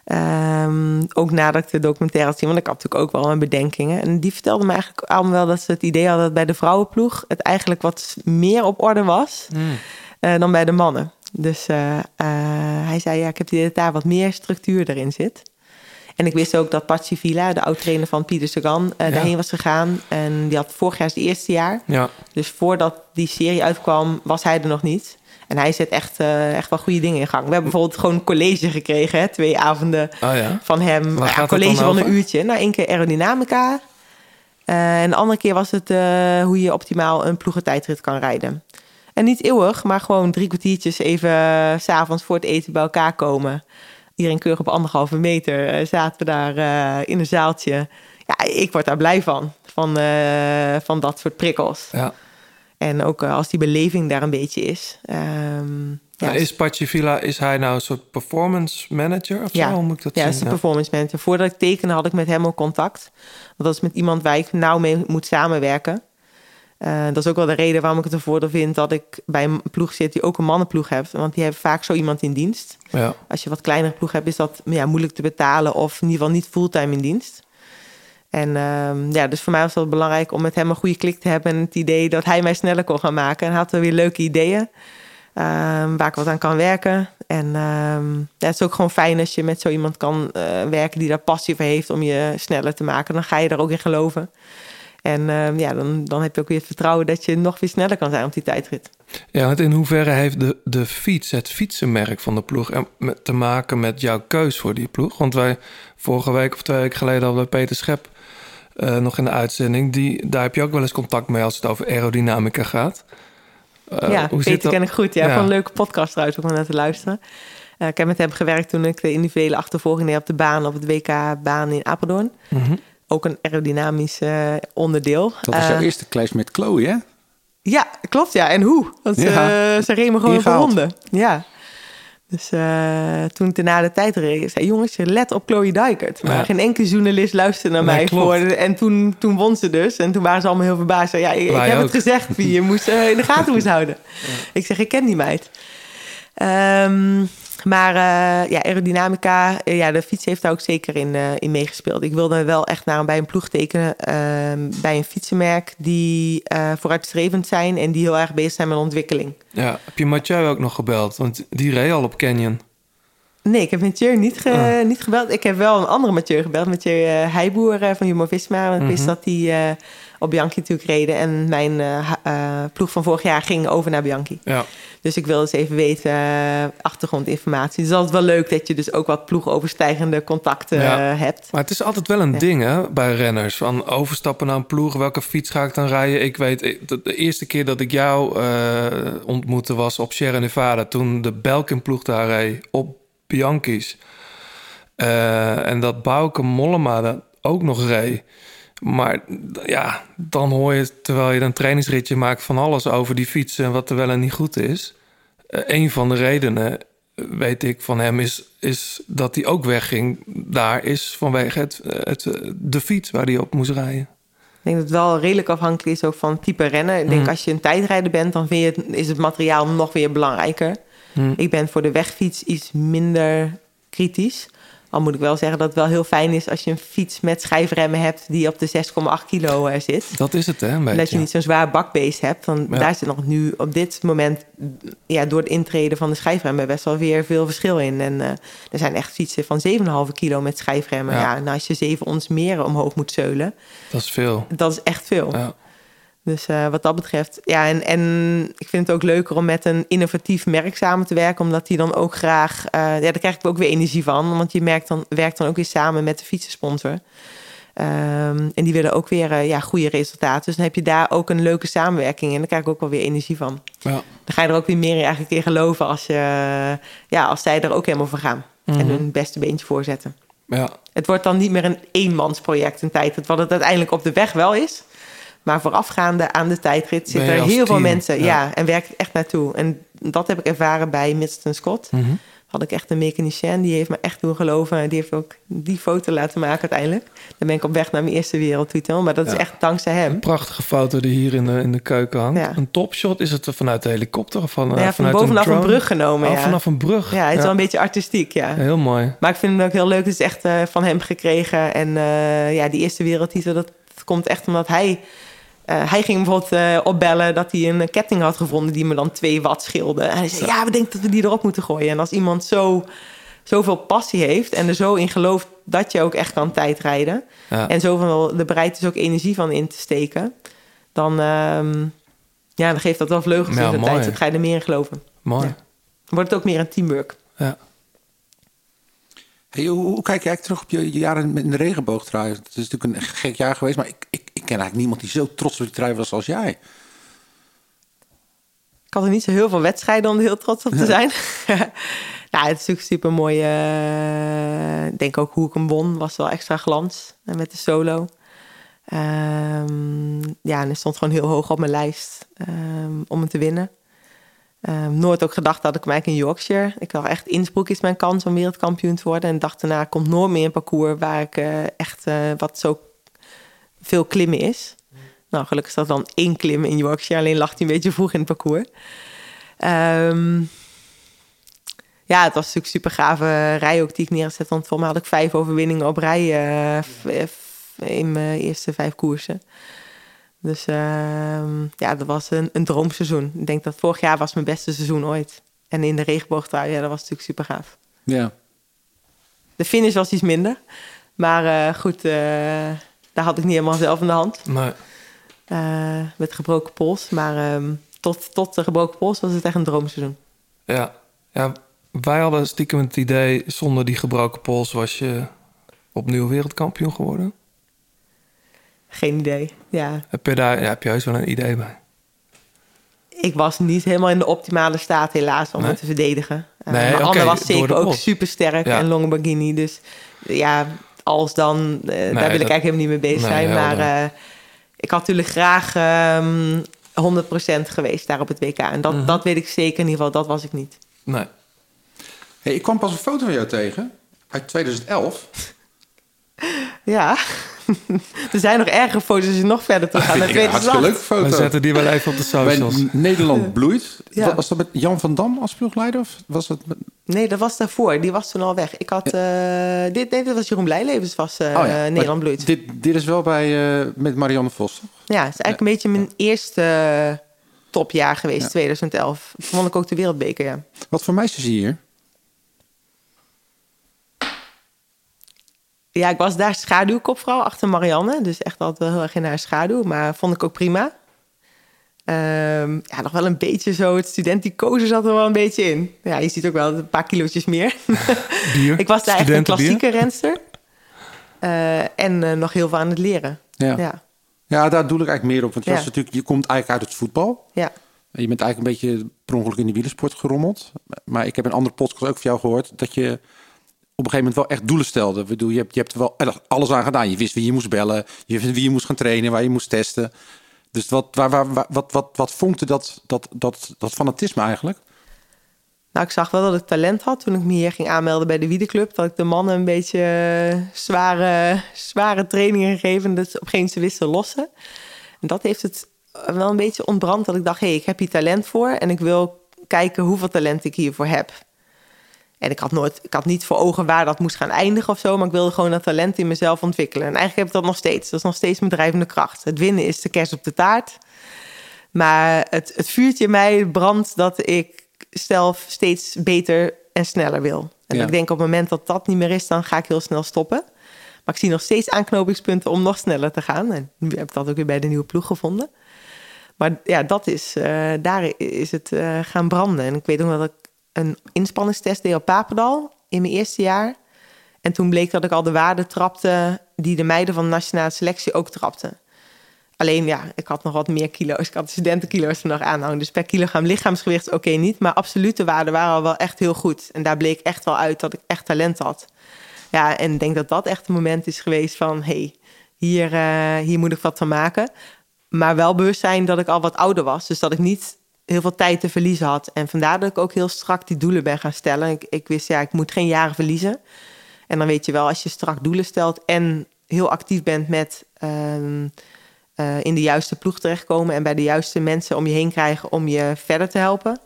Ehm, ook nadat ik de documentaire had gezien. Want ik had natuurlijk ook wel mijn bedenkingen. En die vertelde me eigenlijk allemaal wel dat ze het idee hadden... dat bij de vrouwenploeg het eigenlijk wat meer op orde was... eh, dan bij de mannen. Dus eh, eh, hij zei, ja, ik heb het idee dat daar wat meer structuur erin zit. En ik wist ook dat Patsy Villa, de oud-trainer van Pieter Sagan, Ja. daarheen was gegaan. En die had vorig jaar zijn eerste jaar. Ja. Dus voordat die serie uitkwam, was hij er nog niet. En hij zet echt, eh, echt wel goede dingen in gang. We hebben bijvoorbeeld gewoon een college gekregen, hè, twee avonden Oh ja. van hem. Waar Ja, college van een uurtje. Nou, één keer aerodynamica. Eh, en de andere keer was het eh, hoe je optimaal een ploegentijdrit kan rijden. En niet eeuwig, maar gewoon drie kwartiertjes even s s'avonds voor het eten bij elkaar komen. Iedereen keurig op anderhalve meter zaten we daar in een zaaltje. Ja, ik word daar blij van, van, van dat soort prikkels. Ja. En ook eh, als die beleving daar een beetje is. Ehm, ja, Ja, is Pachi Villa, is hij nou een soort performance manager of zo? Hoe moet ik dat ja, zien? is de performance manager. Voordat ik tekende had ik met hem ook contact. Want dat is met iemand waar ik nauw mee moet samenwerken. Eh, dat is ook wel de reden waarom ik het een voordeel vind dat ik bij een ploeg zit die ook een mannenploeg heeft. Want die hebben vaak zo iemand in dienst. Ja. Als je wat kleinere ploeg hebt, is dat ja, moeilijk te betalen of in ieder geval niet fulltime in dienst. En ehm, ja, dus voor mij was het belangrijk om met hem een goede klik te hebben en het idee dat hij mij sneller kon gaan maken. En had er weer leuke ideeën ehm, waar ik wat aan kan werken. En ehm, ja, het is ook gewoon fijn als je met zo iemand kan eh, werken die daar passie voor heeft om je sneller te maken. Dan ga je er ook in geloven. En ehm, ja, dan, dan heb je ook weer het vertrouwen dat je nog weer sneller kan zijn op die tijdrit. Ja, want in hoeverre heeft de, de fiets, het fietsenmerk van de ploeg... te maken met jouw keus voor die ploeg? Want wij vorige week of twee weken geleden hadden we Peter Schep eh, nog in de uitzending. Die, daar heb je ook wel eens contact mee als het over aerodynamica gaat. Eh, ja, hoe Peter ken ik goed. Ja, Ja. Van een leuke podcast trouwens om naar te luisteren. Eh, ik heb met hem gewerkt toen ik de individuele achtervolging deed op de baan... op het WK-baan in Apeldoorn. Mhm. Ook een aerodynamisch eh, onderdeel. Dat was jouw Eh, eerste clash met Chloe, hè? Ja, klopt ja. En hoe? Want Ja. eh, ze remen gewoon Ingehaald. ronde. Ja. Dus toen ik daarna de tijd reed, zei jongens, let op Chloe Dijkert. Maar Ja. geen enkele journalist luisterde naar Nee, mij. klopt. Voor, en toen, toen won ze dus. En toen waren ze allemaal heel verbaasd. Zei, Ja, ik, heb ook. het gezegd wie je moest, in de gaten moest houden. Ik zeg, ik ken die meid. Ehm, maar eh, ja, aerodynamica, eh, ja, de fiets heeft daar ook zeker in, eh, in meegespeeld. Ik wilde wel echt naar, bij een ploeg tekenen, ehm, bij een fietsenmerk die vooruitstrevend zijn en die heel erg bezig zijn met ontwikkeling. Ja, heb je Mathieu ook nog gebeld? Want die reed al op Canyon. Nee, ik heb Mathieu niet, ge- Ah. niet gebeld. Ik heb wel een andere Mathieu gebeld. Mathieu Heijboer eh, van Jumbo-Visma. Want ik wist Mhm. dat die eh, op Bianchi natuurlijk reden. En mijn eh, eh, ploeg van vorig jaar ging over naar Bianchi. Ja. Dus ik wilde eens even weten, eh, achtergrondinformatie. Dus is wel leuk dat je dus ook wat ploegoverstijgende contacten Ja. hebt. Maar het is altijd wel een Ja. ding hè, bij renners. Van overstappen naar een ploeg, welke fiets ga ik dan rijden? Ik weet, de, eerste keer dat ik jou eh, ontmoette was op Sierra Nevada... toen de Belkin-ploeg daar reed op Bianchi's. En dat Bauke Mollema dat ook nog reed. Maar ja, dan hoor je, terwijl je een trainingsritje maakt... van alles over die fiets en wat er wel en niet goed is. Eh, een van de redenen, eh, weet ik, van hem is, is dat hij ook wegging. Daar is vanwege het, eh, het, de fiets waar hij op moest rijden. Ik denk dat het wel redelijk afhankelijk is ook van type rennen. Ik denk Mhm. als je een tijdrijder bent, dan vind je het, is het materiaal nog weer belangrijker. Hm. Ik ben voor de wegfiets iets minder kritisch. Al moet ik wel zeggen dat het wel heel fijn is als je een fiets met schijfremmen hebt die op de 6,8 kilo eh, zit. Dat is het, hè? Een En dat beetje. je niet zo'n zwaar bakbeest hebt. Want Ja. daar zit nog nu op dit moment, ja, door het intreden van de schijfremmen, best wel weer veel verschil in. En eh, er zijn echt fietsen van 7,5 kilo met schijfremmen. Ja. Ja. nou, als je 7 ons meer omhoog moet zeulen, Dat is veel. dat is echt veel. Ja. Dus eh, wat dat betreft, ja, en, en ik vind het ook leuker om met een innovatief merk samen te werken, omdat die dan ook graag, eh, ja, daar krijg ik ook weer energie van, want je merkt dan, werkt dan ook weer samen met de fietsensponsor. Ehm, en die willen ook weer eh, ja, goede resultaten. Dus dan heb je daar ook een leuke samenwerking en daar krijg ik ook wel weer energie van. Ja. Dan ga je er ook weer meer eigenlijk in geloven als, je, ja, als zij er ook helemaal voor gaan en Mhm. hun beste beentje voor zetten. Ja. Het wordt dan niet meer een eenmansproject een tijd. Wat het uiteindelijk op de weg wel is. Maar voorafgaande aan de tijdrit zitten er heel veel mensen. ja. Ja. en werkt het echt naartoe. En dat heb ik ervaren bij Middleton Scott. Mhm. Had ik echt een mechanicien. Die heeft me echt doen geloven. En die heeft ook die foto laten maken uiteindelijk. Dan ben ik op weg naar mijn eerste wereldtitel. Maar dat Ja. is echt dankzij hem. Prachtige foto die hier in de, in de keuken hangt. Ja. Een topshot is het vanuit de helikopter of van, eh, ja, vanuit bovenaf een, brug genomen. Oh, ja. vanaf een brug. Ja, het is wel een beetje artistiek, ja. Heel mooi. Maar ik vind het ook heel leuk. Het is echt eh, van hem gekregen. En eh, ja, die eerste wereldtitel, dat komt echt omdat hij... eh, hij ging bijvoorbeeld eh, opbellen dat hij een ketting had gevonden... die me dan 2 watt scheelde. En hij zei, ja, we denken dat we die erop moeten gooien. En als iemand zo, zoveel passie heeft... en er zo in gelooft dat je ook echt kan tijdrijden... Ja. en zoveel er bereid is ook energie van in te steken... dan, ehm, ja, dan geeft dat wel vleugels Ja, in de mooi. tijd. Dan ga je er meer in geloven. Mooi. Ja. Dan wordt het ook meer een teamwork. Ja. Hey, hoe, hoe kijk je eigenlijk terug op je, je jaren in de regenboogtrui? Het is natuurlijk een gek jaar geweest, maar ik, ik ken eigenlijk niemand die zo trots op die trui was als jij. Ik had er niet zo heel veel wedstrijden om er heel trots op te zijn. nou, het is natuurlijk super mooi. ik denk ook hoe ik hem won, was wel extra glans eh, met de solo. Ehm, ja, en hij stond gewoon heel hoog op mijn lijst ehm, om hem te winnen. Ehm, nooit ook gedacht dat ik eigenlijk in Yorkshire. Ik dacht echt, Innsbruck is mijn kans om wereldkampioen te worden. En dacht daarna komt nooit meer een parcours waar ik eh, echt eh, wat zo veel klimmen is. Nou, gelukkig is dat dan één klim in Yorkshire. Alleen lag hij een beetje vroeg in het parcours. Ehm, ja, het was natuurlijk super gave rij ook die ik neerzet. Want voor mij had ik vijf overwinningen op rij eh, in mijn eerste vijf koersen. Dus ehm, ja, dat was een, een droomseizoen. Ik denk dat vorig jaar was mijn beste seizoen ooit. En in de regenboogtrui, ja, dat was natuurlijk super gaaf. Ja. De finish was iets minder. Maar eh, goed, eh, daar had ik niet helemaal zelf in de hand. Nee. Eh, met gebroken pols. Maar ehm, tot, tot de gebroken pols was het echt een droomseizoen. Ja. ja, wij hadden stiekem het idee... zonder die gebroken pols was je opnieuw wereldkampioen geworden. Geen idee. Ja, Heb je daar ja, heb je heus wel een idee bij? ik was niet helemaal in de optimale staat helaas om Nee? het te verdedigen. Uh, Nee, maar Anne was zeker ook pols. super sterk Ja. en Longbardini. Dus ja, als dan, eh, daar wil ik eigenlijk helemaal niet mee bezig Nee, zijn. Maar eh, ik had natuurlijk graag ehm 100% geweest daar op het WK. En dat, Mhm. dat weet ik zeker in ieder geval, dat was ik niet. Nee. Hey, ik kwam pas een foto van jou tegen uit 2011. Ja, er zijn nog ergere foto's als je nog verder terug gaat. Ik een hartstikke leuke foto. We zetten die wel even op de socials. Bij Nederland bloeit. Ja. Was dat met Jan van Dam als ploegleider? Of was dat met... Nee, dat was daarvoor. Die was toen al weg. Ik had, eh, dit, nee, dit was Jeroen Blijlevens, was eh, Oh ja, maar Nederland Bloeit. Dit, dit is wel bij, eh, met Marianne Vos, toch? Ja, het is eigenlijk een beetje mijn eerste topjaar geweest, Ja. 2011. Toen won ik ook de wereldbeker, ja. Wat voor meisjes zie je hier? Ja, ik was daar schaduwkopvrouw achter Marianne. Dus echt altijd wel heel erg in haar schaduw. Maar vond ik ook prima. Ehm, ja, nog wel een beetje zo. Het studenticoze zat er wel een beetje in. Ja, je ziet ook wel een paar kilootjes meer. Bier. ik was daar echt een klassieke renster. Eh, en eh, nog heel veel aan het leren. Ja. Ja, Ja, daar doe ik eigenlijk meer op. Want je, Ja. was natuurlijk, je komt eigenlijk uit het voetbal. ja. Je bent eigenlijk een beetje per ongeluk in de wielersport gerommeld. Maar ik heb een andere podcast ook van jou gehoord... dat je op een gegeven moment wel echt doelen stelde. Bedoel, je, hebt, je hebt er wel alles aan gedaan. Je wist wie je moest bellen. Je wist wie je moest gaan trainen, waar je moest testen. Dus wat, waar, waar- wat, wat, wat vonkte dat, dat, dat, dat fanatisme eigenlijk? Nou, ik zag wel dat ik talent had toen ik me hier ging aanmelden bij de Wiedeclub. Dat ik de mannen een beetje eh, zware, zware trainingen gegeven. Dat ze op geen wisten lossen. En dat heeft het wel een beetje ontbrand. Dat ik dacht, hé, hey, ik heb hier talent voor. En ik wil kijken hoeveel talent ik hiervoor heb. En ik had, nooit, ik had niet voor ogen waar dat moest gaan eindigen of zo. Maar ik wilde gewoon dat talent in mezelf ontwikkelen. En eigenlijk heb ik dat nog steeds. Dat is nog steeds mijn drijvende kracht. Het winnen is de kerst op de taart. Maar het, het vuurtje in mij brandt dat ik zelf steeds beter en sneller wil. En Ja. ik denk op het moment dat dat niet meer is, dan ga ik heel snel stoppen. Maar ik zie nog steeds aanknopingspunten om nog sneller te gaan. En nu heb ik dat ook weer bij de nieuwe ploeg gevonden. Maar ja, dat is, eh, daar is het eh, gaan branden. En ik weet ook wel dat ik een inspanningstest deed op Papendal in mijn eerste jaar. En toen bleek dat ik al de waarden trapte die de meiden van de nationale selectie ook trapten. Alleen ja, ik had nog wat meer kilo's. Ik had de studentenkilo's er nog aanhangen. Dus per kilogram lichaamsgewicht oké niet. Maar absolute waarden waren al wel echt heel goed. En daar bleek echt wel uit dat ik echt talent had. Ja, en ik denk dat dat echt een moment is geweest van... hey, hier, eh, hier moet ik wat van maken. Maar wel bewust zijn dat ik al wat ouder was. Dus dat ik niet heel veel tijd te verliezen had. En vandaar dat ik ook heel strak die doelen ben gaan stellen. Ik, ik wist, ja, ik moet geen jaren verliezen. En dan weet je wel, als je strak doelen stelt... en heel actief bent met... ehm, eh, in de juiste ploeg terechtkomen... en bij de juiste mensen om je heen krijgen om je verder te helpen...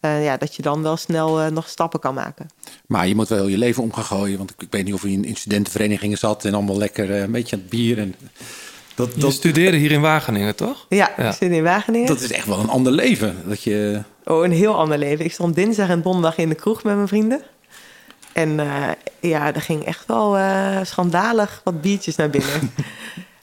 eh, ja, dat je dan wel snel eh, nog stappen kan maken. Maar je moet wel je leven om gaan gooien. Want ik, weet niet of je in, in studentenverenigingen zat... en allemaal lekker een beetje aan het bier. En dat, Je studeerde hier in Wageningen, toch? Ja, Ja. ik zit in Wageningen. dat is echt wel een ander leven. Dat je... Oh, een heel ander leven. Ik stond dinsdag en donderdag in de kroeg met mijn vrienden. En eh, ja, er ging echt wel eh, schandalig wat biertjes naar binnen.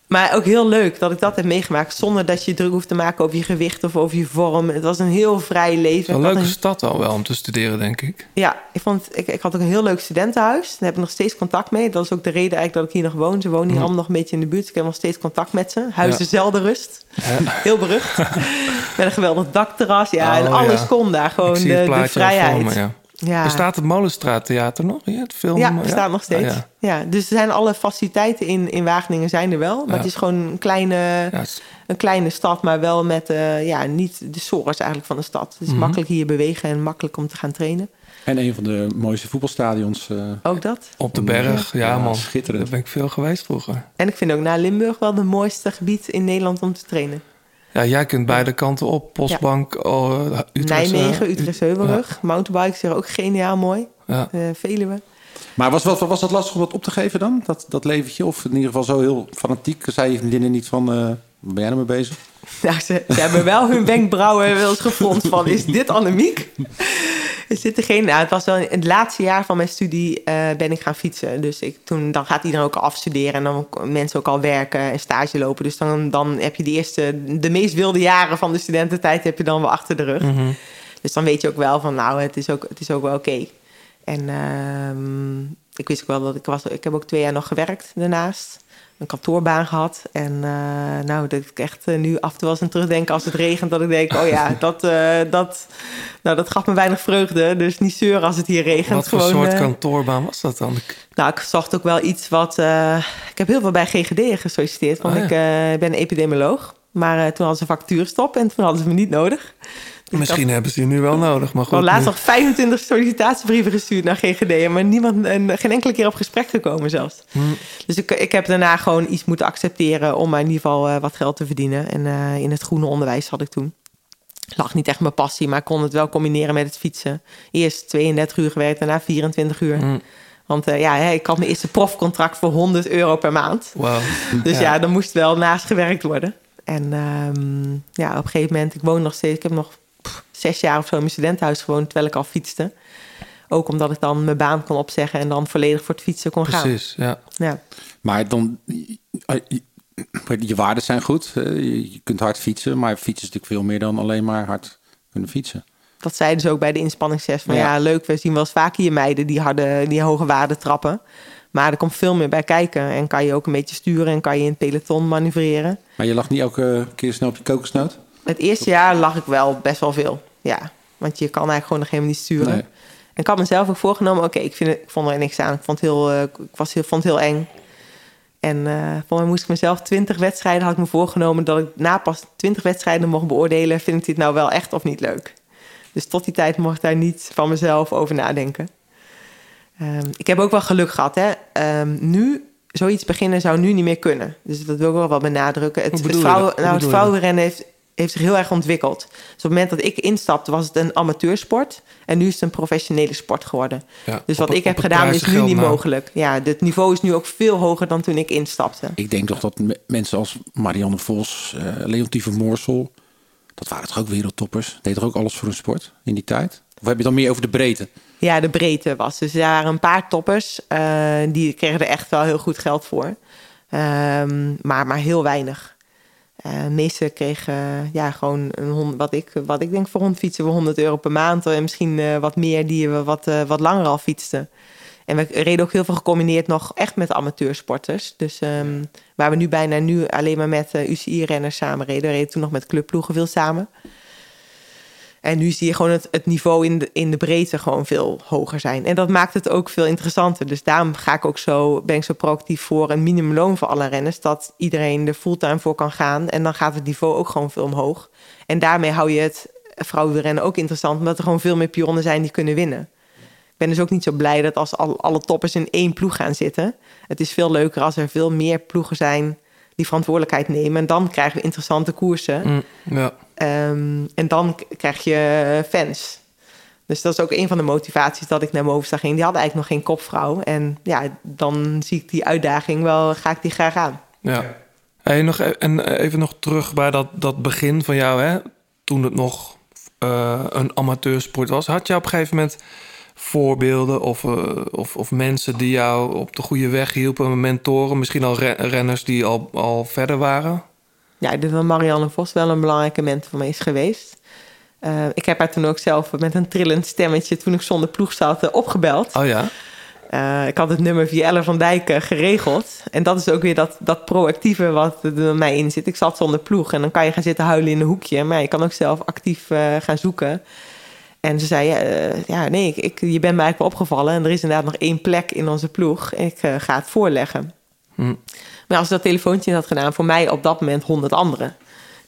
maar ook heel leuk dat ik dat heb meegemaakt... zonder dat je druk hoeft te maken over je gewicht of over je vorm. Het was een heel vrij leven. Een leuke een- stad al wel om te studeren, denk ik. Ja, ik, vond, ik, ik had ook een heel leuk studentenhuis. Daar heb ik nog steeds contact mee. Dat is ook de reden eigenlijk dat ik hier nog woon. Ze wonen hier allemaal nog een beetje in de buurt. Ik heb nog steeds contact met ze. Huis Ja. Zelden Rust. Heel berucht. Met een geweldig dakterras. Ja, en Oh, alles kon daar. Gewoon de, vrijheid. me, ja. Bestaat het Molenstraattheater nog? Ja, het film, Ja, bestaat nog steeds. Ah, ja. ja. dus er zijn alle faciliteiten in, in Wageningen zijn er wel. Maar Ja. het is gewoon een kleine, Ja, het is- een kleine stad, maar wel met eh, ja, niet de sores eigenlijk van de stad. Het is Mhm. makkelijk hier bewegen en makkelijk om te gaan trainen. En een van de mooiste voetbalstadions. eh, Ook dat. op de berg, ja, Ja, man. schitterend. Daar ben ik veel geweest vroeger. En ik vind ook na Limburg wel het mooiste gebied in Nederland om te trainen. Ja, jij kunt beide kanten op. Postbank, oh, Utrecht. Nijmegen, Utrecht Heuvelrug. Mountainbikes zijn ook geniaal mooi. Ja. Eh, Veluwe. Maar was, was, was dat lastig om dat op te geven dan? Dat, dat leventje? Of in ieder geval zo heel fanatiek? Zei je vriendinnen niet van... eh waar ben jij nou mee bezig? Nou, ze, ze hebben wel hun wenkbrauwen wel eens gefronst van, is dit Annemiek? Is dit degene? Nou, het was wel in het laatste jaar van mijn studie eh, ben ik gaan fietsen. Dus ik, toen, dan gaat iedereen ook al afstuderen en dan mensen ook al werken en stage lopen. Dus dan, dan heb je de eerste, de meest wilde jaren van de studententijd heb je dan wel achter de rug. Mhm. Dus dan weet je ook wel van, nou, het is ook, het is ook wel oké. En ehm, ik wist ook wel dat ik was, ik heb ook twee jaar nog gewerkt daarnaast. Een kantoorbaan gehad. En eh, nou, dat ik echt eh, nu af en toe wel eens aan terugdenk als het regent. Dat ik denk, oh ja, dat, eh, dat, nou, dat gaf me weinig vreugde. Dus niet zeuren als het hier regent. Wat voor Gewoon, soort kantoorbaan was dat dan? nou, ik zocht ook wel iets wat... ik heb heel veel bij GGD gesolliciteerd. Want Oh, ja. ik ben epidemioloog. Maar eh, toen hadden ze vacatuurstop en toen hadden ze me niet nodig. Misschien hebben ze je nu wel nodig, maar Ik had goed. laatst nu- nog 25 sollicitatiebrieven gestuurd naar GGD. Maar niemand, en geen enkele keer op gesprek gekomen zelfs. Hm. Dus ik, ik heb daarna gewoon iets moeten accepteren... om maar in ieder geval eh, wat geld te verdienen. En eh, in het groene onderwijs had ik toen. Lag niet echt mijn passie, maar ik kon het wel combineren met het fietsen. Eerst 32 uur gewerkt, daarna 24 uur. Hm. Want ja, ik had mijn eerste profcontract voor 100 euro per maand. Wauw. Dus ja, Ja. dan moest wel naast gewerkt worden. En ehm, ja, op een gegeven moment, ik woon nog steeds, ik heb nog pff, zes jaar of zo in mijn studentenhuis gewoond terwijl ik al fietste. Ook omdat ik dan mijn baan kon opzeggen en dan volledig voor het fietsen kon gaan. Precies, ja. Ja. Maar dan, eh, je- je waarden zijn goed. eh, Je kunt hard fietsen, maar fietsen is natuurlijk veel meer dan alleen maar hard kunnen fietsen. Dat zeiden ze ook bij de inspanningstest. Van Ja. ja. leuk, we zien wel eens vaker je meiden die, harde, die hoge waarden trappen. Maar er komt veel meer bij kijken. En kan je ook een beetje sturen en kan je in het peloton manoeuvreren. Maar je lag niet elke keer snel op je kokosnoot? Het eerste jaar lag ik wel best wel veel. Ja, want je kan eigenlijk gewoon nog helemaal niet sturen. Nee. En ik had mezelf ook voorgenomen, oké, ik, vond er niks aan. Ik vond het heel, eh, ik was heel, vond het heel eng. En voor mij moest ik mezelf 20 wedstrijden, had ik me voorgenomen dat ik na pas 20 wedstrijden mocht beoordelen, vind ik dit nou wel echt of niet leuk. Dus tot die tijd mocht ik daar niet van mezelf over nadenken. Ehm, ik heb ook wel geluk gehad. Hè? Ehm, nu, zoiets beginnen zou nu niet meer kunnen. Dus dat wil ik wel wat benadrukken. Het, het, vrouwen, nou, het vrouwenrennen heeft, heeft zich heel erg ontwikkeld. Dus op het moment dat ik instapte, was het een amateursport. En nu is het een professionele sport geworden. Ja, Dus wat het- ik heb gedaan is nu niet mogelijk. Ja, het niveau is nu ook veel hoger dan toen ik instapte. Ik denk toch dat me- mensen als Marianne Vos, eh Leontien van Moorsel... dat waren toch ook wereldtoppers? Deed toch ook alles voor een sport in die tijd? Of heb je dan meer over de breedte? Ja, de breedte was. Dus er waren een paar toppers. eh, die kregen er echt wel heel goed geld voor. Ehm, maar, maar heel weinig. Eh, de meeste kregen ja, gewoon een wat, ik, wat ik denk voor rondfietsen voor 100 euro per maand. En misschien eh, wat meer die we wat, wat langer al fietsten. En we reden ook heel veel gecombineerd nog echt met amateursporters. Dus ehm, waar we nu bijna nu alleen maar met UCI-renners samen reden. We reden toen nog met clubploegen veel samen. En nu zie je gewoon het, niveau in de, in de breedte gewoon veel hoger zijn. En dat maakt het ook veel interessanter. Dus daarom ga ik ook zo, ben ik zo proactief voor een minimumloon voor alle renners. Dat iedereen er fulltime voor kan gaan. En dan gaat het niveau ook gewoon veel omhoog. En daarmee hou je het vrouwenrennen ook interessant. Omdat er gewoon veel meer pionnen zijn die kunnen winnen. Ik ben dus ook niet zo blij dat als al, alle toppers in één ploeg gaan zitten. Het is veel leuker als er veel meer ploegen zijn die verantwoordelijkheid nemen. En dan krijgen we interessante koersen. Mm, ja. Ehm, en dan krijg je fans. Dus dat is ook een van de motivaties dat ik naar Movistar ging. Die hadden eigenlijk nog geen kopvrouw. En ja, dan zie ik die uitdaging wel, ga ik die graag aan. Ja. Hey, nog, e- en even nog terug bij dat, dat begin van jou, hè? toen het nog eh, een amateursport was. Had je op een gegeven moment voorbeelden of, eh, of, of mensen die jou op de goede weg hielpen, mentoren, misschien al re- renners die al, al verder waren? Ja, ik denk dat Marianne Vos wel een belangrijke mentor voor mij is geweest. Eh, ik heb haar toen ook zelf met een trillend stemmetje, toen ik zonder ploeg zat, eh, opgebeld. Oh ja? Eh, ik had het nummer via Elle van Dijk geregeld. En dat is ook weer dat, dat proactieve wat er bij mij in zit. Ik zat zonder ploeg en dan kan je gaan zitten huilen in een hoekje. Maar je kan ook zelf actief gaan zoeken. En ze zei, eh, ja nee, ik, ik, je bent mij eigenlijk wel opgevallen. En er is inderdaad nog één plek in onze ploeg. Ik ga het voorleggen. Hm. Maar als dat telefoontje had gedaan, voor mij op dat moment honderd anderen.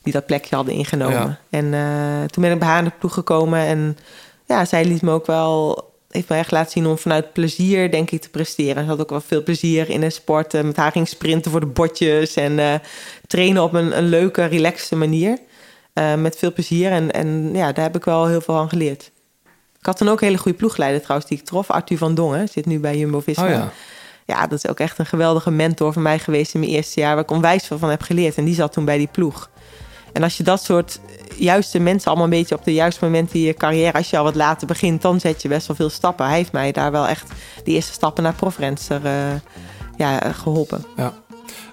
Die dat plekje hadden ingenomen. Ja. En eh, toen ben ik bij haar in de ploeg gekomen. En ja, zij liet me ook wel heeft me echt laten zien om vanuit plezier, denk ik, te presteren. Ze had ook wel veel plezier in de sport. Eh, Met haar ging sprinten voor de botjes en eh, trainen op een, een leuke, relaxte manier. Met veel plezier. En, en ja, daar heb ik wel heel veel van geleerd. Ik had dan ook een hele goede ploegleider trouwens, die ik trof. Arthur van Dongen, zit nu bij Jumbo-Visma. Oh ja. Ja, dat is ook echt een geweldige mentor voor mij geweest in mijn eerste jaar... waar ik onwijs veel van heb geleerd. En die zat toen bij die ploeg. En als je dat soort juiste mensen allemaal een beetje op de juiste momenten in je carrière... als je al wat later begint, dan zet je best wel veel stappen. Hij heeft mij daar wel echt de eerste stappen naar profrenster eh, ja, eh, geholpen. Ja.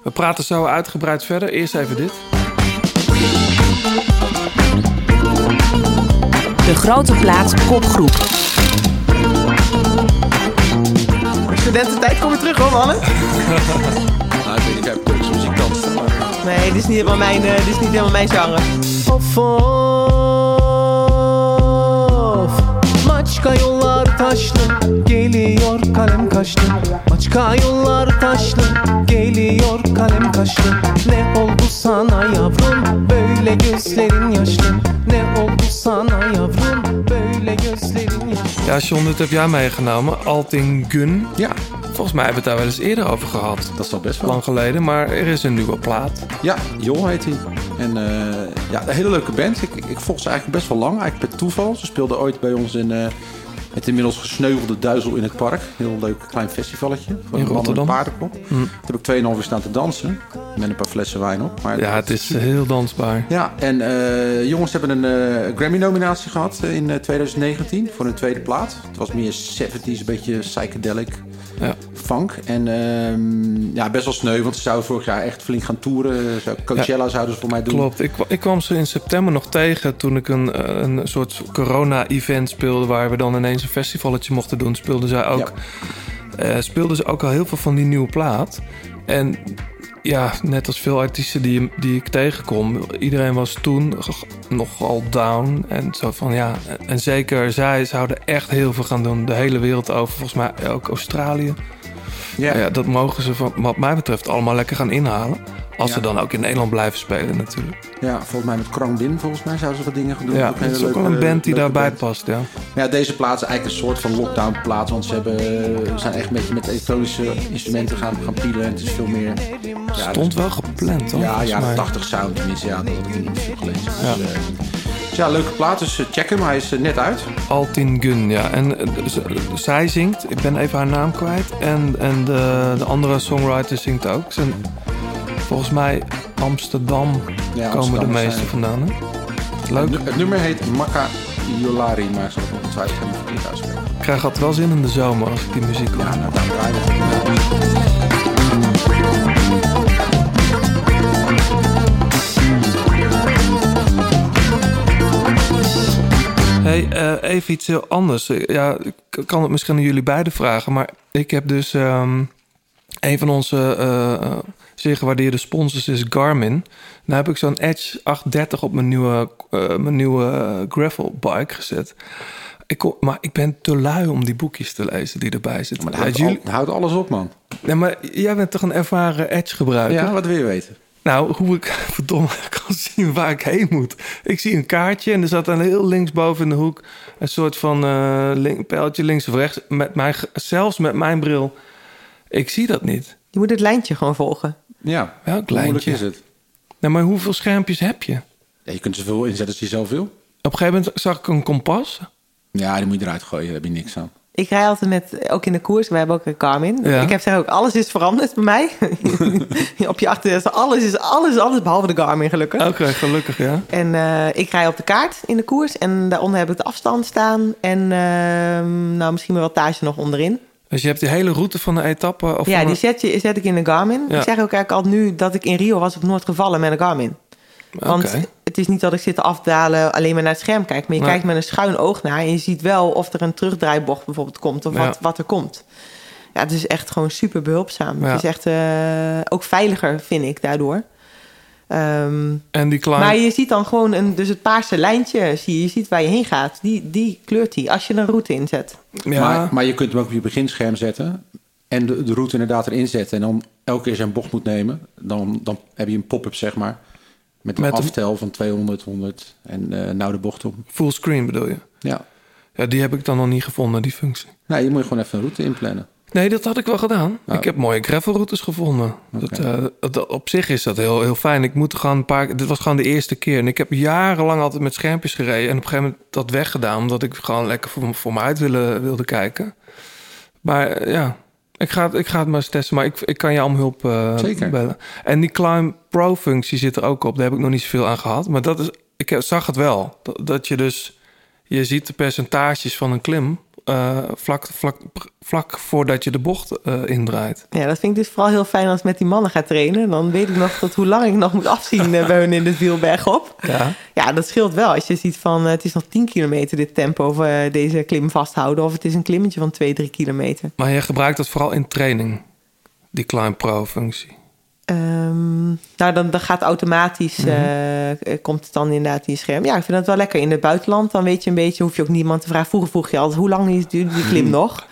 We praten zo uitgebreid verder. Eerst even dit. De grote plaat kopgroep. Studententijd, kom je terug hoor, mannen. Nou, ik weet niet of jij Turkse muziek danst. Nee, dit is niet helemaal mijn, eh, dit is niet helemaal mijn genre. Of of Maçka yollar taşlı Geliyor kalem kaşlı Maçka yollar taşlı Geliyor kalem kaşlı Ne oldu sana yavrum Böyle gözlerin yaşlı Ne oldu sana yavrum Böyle Ja, John, dit heb jij meegenomen. Altingun. Ja. Volgens mij hebben we het daar wel eens eerder over gehad. Dat is al best wel. Lang geleden, maar er is een nieuwe plaat. Ja, Jol heet hij. En eh, ja, een hele leuke band. Ik, ik, volg ze eigenlijk best wel lang, eigenlijk per toeval. Ze speelden ooit bij ons in, eh, Het inmiddels gesneuvelde Duizel in het Park. Heel leuk klein festivalletje. Voor In met Rotterdam. paardenkop. Hm. Daar heb ik 2,5 uur staan te dansen. Met een paar flessen wijn op. Maar Ja, het is heel dansbaar. Ja, en eh, jongens hebben een eh, Grammy-nominatie gehad eh, in eh, 2019 voor hun tweede plaat. Het was meer 70s, een beetje psychedelic Ja. funk. En ehm, ja, best wel sneu, want ze zouden vorig jaar echt flink gaan toeren. Coachella zouden ze voor mij doen. Klopt. Ik, ik kwam ze in september nog tegen toen ik een, eh, een soort corona-event speelde... waar we dan ineens een festivalletje mochten doen. Speelden zij ook, eh, speelden ze ook al heel veel van die nieuwe plaat. En ja, net als veel artiesten die, die ik tegenkom... iedereen was toen nogal down. En zo van ja, en zeker zij zouden echt heel veel gaan doen. De hele wereld over, volgens mij ook Australië. Ja. Ja, dat mogen ze van, wat mij betreft allemaal lekker gaan inhalen. Als Ja. ze dan ook in Nederland blijven spelen natuurlijk. Ja, volgens mij met Krang Bin, volgens mij zouden ze wat dingen gaan doen. Ja, is ook wel een band die daarbij band. past, ja. Maar ja, deze plaat is eigenlijk een soort van lockdown plaat. Want ze hebben, ze zijn echt een beetje met elektronische instrumenten gaan, gaan pielen. En het is veel meer... Ja, Stond wel gepland, hoor. Ja, mij. 80 sound tenminste. Ja, dat had ik in een interview gelezen. Dus, Ja. eh, dus ja, leuke plaat. Dus eh, check hem. Hij is eh, net uit. Altin Gun, ja. En eh, zij zingt, ik ben even haar naam kwijt. En, en de, de andere songwriter zingt ook. Zijn, volgens mij Amsterdam Ja, komen Amsterdam de meeste zijn- vandaan. Hè? Leuk. Het, nu- het nummer heet Maka Yolari, maar ze nog ongetwijfeld helemaal verkeerd uitspreken. Ik krijg altijd wel zin in de zomer als ik die muziek hoor. Ja, nou, daar draaien we. Hey, eh, even iets heel anders. Ja, ik kan het misschien aan jullie beiden vragen. Maar ik heb dus... ehm, een van onze eh, zeer gewaardeerde sponsors is Garmin. Nou heb ik zo'n Edge 830 op mijn nieuwe, eh, mijn nieuwe gravel bike gezet. Ik, maar ik ben te lui om die boekjes te lezen die erbij zitten. Maar houdt, jullie- al- houdt alles op, man. Nee, maar jij bent toch een ervaren Edge gebruiker? Ja, wat wil je weten? Nou, hoe ik verdomme kan zien waar ik heen moet. Ik zie een kaartje en er zat dan heel linksboven in de hoek... een soort van eh, link, pijltje links of rechts. Met mijn, zelfs met mijn bril, ik zie dat niet. Je moet het lijntje gewoon volgen. Ja, moeilijk lijntje? is het? Nou, maar hoeveel schermpjes heb je? Ja, je kunt zoveel inzetten als je zelf wil. Op een gegeven moment zag ik een kompas. Ja, die moet je eruit gooien. Daar heb je niks aan. Ik rij altijd met, ook in de koers, we hebben ook een Garmin. Ja. Ik heb zeg ook, alles is veranderd bij mij. op je achter, alles is alles anders behalve de Garmin gelukkig. Oké, gelukkig ja. En eh, ik rij op de kaart in de koers en daaronder heb ik de afstand staan. En ehm, nou, misschien mijn wattage nog onderin. Dus je hebt die hele route van de etappe... Of ja, die zet, je, zet ik in de Garmin. Ja. Ik zeg ook eigenlijk al nu dat ik in Rio was ik nooit gevallen met een Garmin. Want het is niet dat ik zit te afdalen alleen maar naar het scherm kijk. Maar je Nee. kijkt met een schuin oog naar. En je ziet wel of er een terugdraaibocht bijvoorbeeld komt. Of Ja. wat, wat er komt. Ja, het is echt gewoon super behulpzaam. Ja. Het is echt eh, ook veiliger, vind ik, daardoor. Ehm, En die maar je ziet dan gewoon een, dus het paarse lijntje. Zie je, je ziet waar je heen gaat. Die, die kleurt hij als je een route inzet. Ja. Maar, maar je kunt hem ook op je beginscherm zetten. En de, de route inderdaad erin zetten. En dan elke keer zijn bocht moet nemen. Dan, dan heb je een pop-up, zeg maar. Met een Met aftel van 200, 100. En eh nou de bocht op. Fullscreen bedoel je? Ja. Ja, die heb ik dan nog niet gevonden, die functie. Nou, je moet gewoon even een route inplannen. Nee, dat had ik wel gedaan. Nou. Ik heb mooie gravelroutes gevonden. Dat, eh, dat, op zich is dat heel, heel fijn. Ik moet gewoon een paar. Dit was gewoon de eerste keer. En ik heb jarenlang altijd met schermpjes gereden. En op een gegeven moment dat weggedaan. Omdat ik gewoon lekker voor, voor me uit wilde, wilde kijken. Maar eh, ja, ik ga, het- ik ga het maar eens testen. Maar ik, ik kan je om hulp eh, Zeker. bellen. En die Climb Pro functie zit er ook op. Daar heb ik nog niet zoveel aan gehad. Maar dat is, ik zag het wel. Dat, dat je dus. Je ziet de percentages van een klim. Eh, vlak, vlak, vlak voordat je de bocht eh, indraait. Ja, dat vind ik dus vooral heel fijn als ik met die mannen ga trainen. Dan weet ik nog tot hoe lang ik nog moet afzien eh, bij hun in de wielberg op. Ja. Ja, dat scheelt wel. Als je ziet van eh, het is nog 10 kilometer dit tempo of eh, deze klim vasthouden. Of het is een klimmetje van 2, 3 kilometer. Maar je gebruikt dat vooral in training, die Climb Pro-functie. Ehm, nou, dan, dan gaat automatisch, Mhm. eh, eh, komt het dan inderdaad in je scherm. Ja, ik vind dat wel lekker. In het buitenland, dan weet je een beetje, hoef je ook niemand te vragen. Vroeger vroeg je altijd, hoe lang is duurt die klim nog?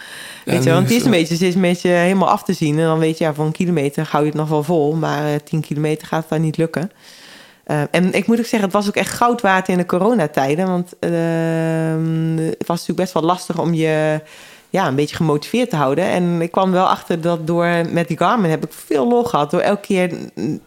Ja, Weet je, want het is een beetje, het is een beetje helemaal af te zien. En dan weet je, ja, voor een kilometer hou je het nog wel vol. Maar eh, 10 kilometer gaat het dan niet lukken. Eh, en ik moet ook zeggen, het was ook echt goud waard in de coronatijden. Want ehm, het was natuurlijk best wel lastig om je ja, een beetje gemotiveerd te houden. En ik kwam wel achter dat door met die Garmin heb ik veel lol gehad. Door elke keer,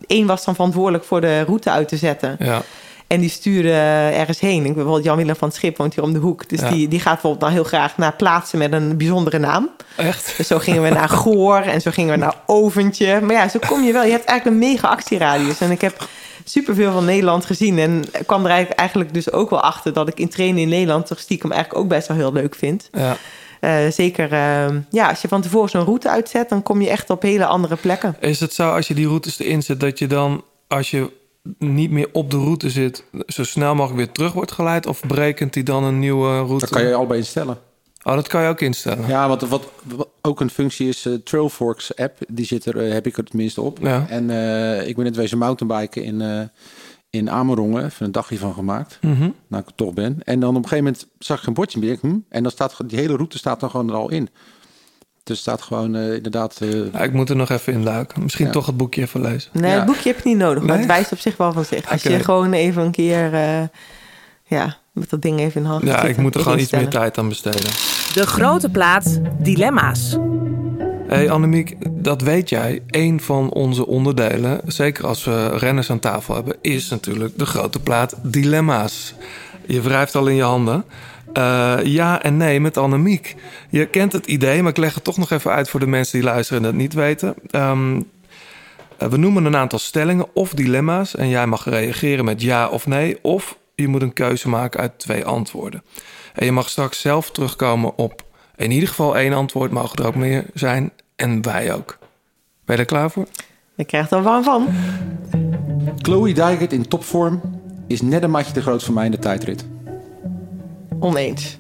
één was dan verantwoordelijk voor de route uit te zetten. Ja. En die sturen ergens heen. Ik weet bijvoorbeeld Jan-Willem van het Schip woont hier om de hoek. Dus Ja. die, die gaat bijvoorbeeld dan heel graag naar plaatsen met een bijzondere naam. Echt? Dus zo gingen we naar Goor en zo gingen we naar Oventje. Maar ja, zo kom je wel. Je hebt eigenlijk een mega actieradius. En ik heb superveel van Nederland gezien. En kwam er eigenlijk- eigenlijk dus ook wel achter... dat ik in trainen in Nederland toch stiekem eigenlijk ook best wel heel leuk vind. Ja. Eh, zeker eh, ja, als je van tevoren zo'n route uitzet... dan kom je echt op hele andere plekken. Is het zo als je die routes erin zet dat je dan, als je niet meer op de route zit, zo snel mogelijk weer terug wordt geleid? Of berekent hij dan een nieuwe route? Dat kan je allebei instellen. Oh, dat kan je ook instellen. Ja, wat, wat, wat ook een functie is, eh, Trailforks app, die zit er, eh, heb ik er tenminste op. Ja. En eh, ik ben net wezen mountainbiken in, eh in Amerongen, even een dagje van gemaakt. Mhm. Nou, ik er toch ben. En dan op een gegeven moment zag ik een bordje meer. Hm? En dan staat die hele route staat dan gewoon er al in. Dus het staat gewoon eh, inderdaad. eh, Ja, ik moet er nog even in duiken. Misschien Ja. toch het boekje even lezen. Nee, Ja. het boekje heb je niet nodig. Maar Nee? het wijst op zich wel van zich. Als je gewoon even een keer... eh, ja, met dat ding even in handen Ja, zitten, ik moet er gewoon iets meer tijd aan besteden. De grote plaat Dilemma's. Hey Annemiek, dat weet jij. Een van onze onderdelen, zeker als we renners aan tafel hebben, is natuurlijk de grote plaat Dilemma's. Je wrijft al in je handen. Eh, ja en nee met Annemiek. Je kent het idee, maar ik leg het toch nog even uit voor de mensen die luisteren en het niet weten. Ehm, eh, we noemen een aantal stellingen of dilemma's en jij mag reageren met ja of nee. Of je moet een keuze maken uit twee antwoorden. En je mag straks zelf terugkomen op in ieder geval één antwoord, mogen er ook meer zijn. En wij ook. Ben je er klaar voor? Je krijgt er warm van. Chloe Dijkert in topvorm is net een matje te groot voor mij in de tijdrit. Oneens.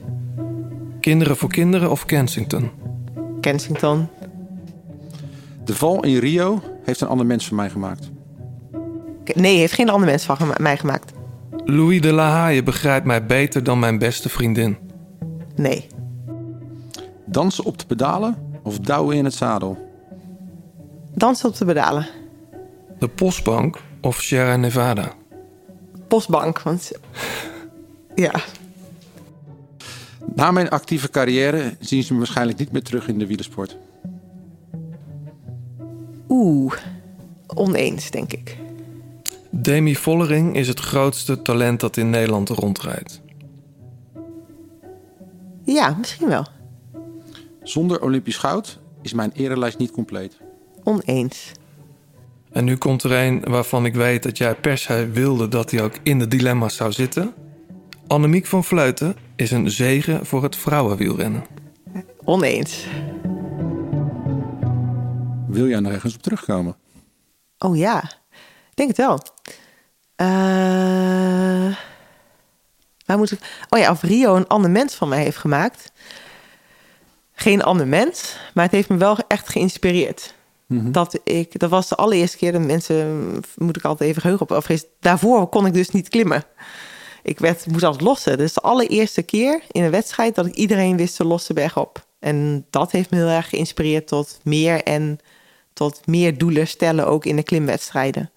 Kinderen voor kinderen of Kensington? Kensington. De val in Rio heeft een ander mens van mij gemaakt. Nee, heeft geen ander mens van gema- mij gemaakt. Louis de La Haye begrijpt mij beter dan mijn beste vriendin. Nee. Dansen op de pedalen of douwen in het zadel? Dansen op de pedalen. De Postbank of Sierra Nevada? Postbank. Want ja, Na mijn actieve carrière zien ze me waarschijnlijk niet meer terug in de wielersport. oeh. Oneens, denk ik. Demi Vollering is het grootste talent dat in Nederland rondrijdt. Ja, misschien wel. Zonder Olympisch goud is mijn erelijst niet compleet. Oneens. En nu komt er een waarvan ik weet dat jij per se wilde dat hij ook in de dilemma's zou zitten. Annemiek van Vleuten is een zegen voor het vrouwenwielrennen. Oneens. Wil jij nog ergens op terugkomen? Oh ja, ik denk het wel. Eh, waar moet ik... Oh ja, of Rio een ander mens van mij heeft gemaakt. Geen ander mens, maar het heeft me wel echt geïnspireerd. Dat, ik, dat was de allereerste keer, de mensen moet ik altijd even geheugen op afvrezen. Daarvoor kon ik dus niet klimmen. Ik werd, moest altijd lossen. Dus de allereerste keer in een wedstrijd dat ik iedereen wist te lossen bergop. En dat heeft me heel erg geïnspireerd tot meer en tot meer doelen stellen, ook in de klimwedstrijden.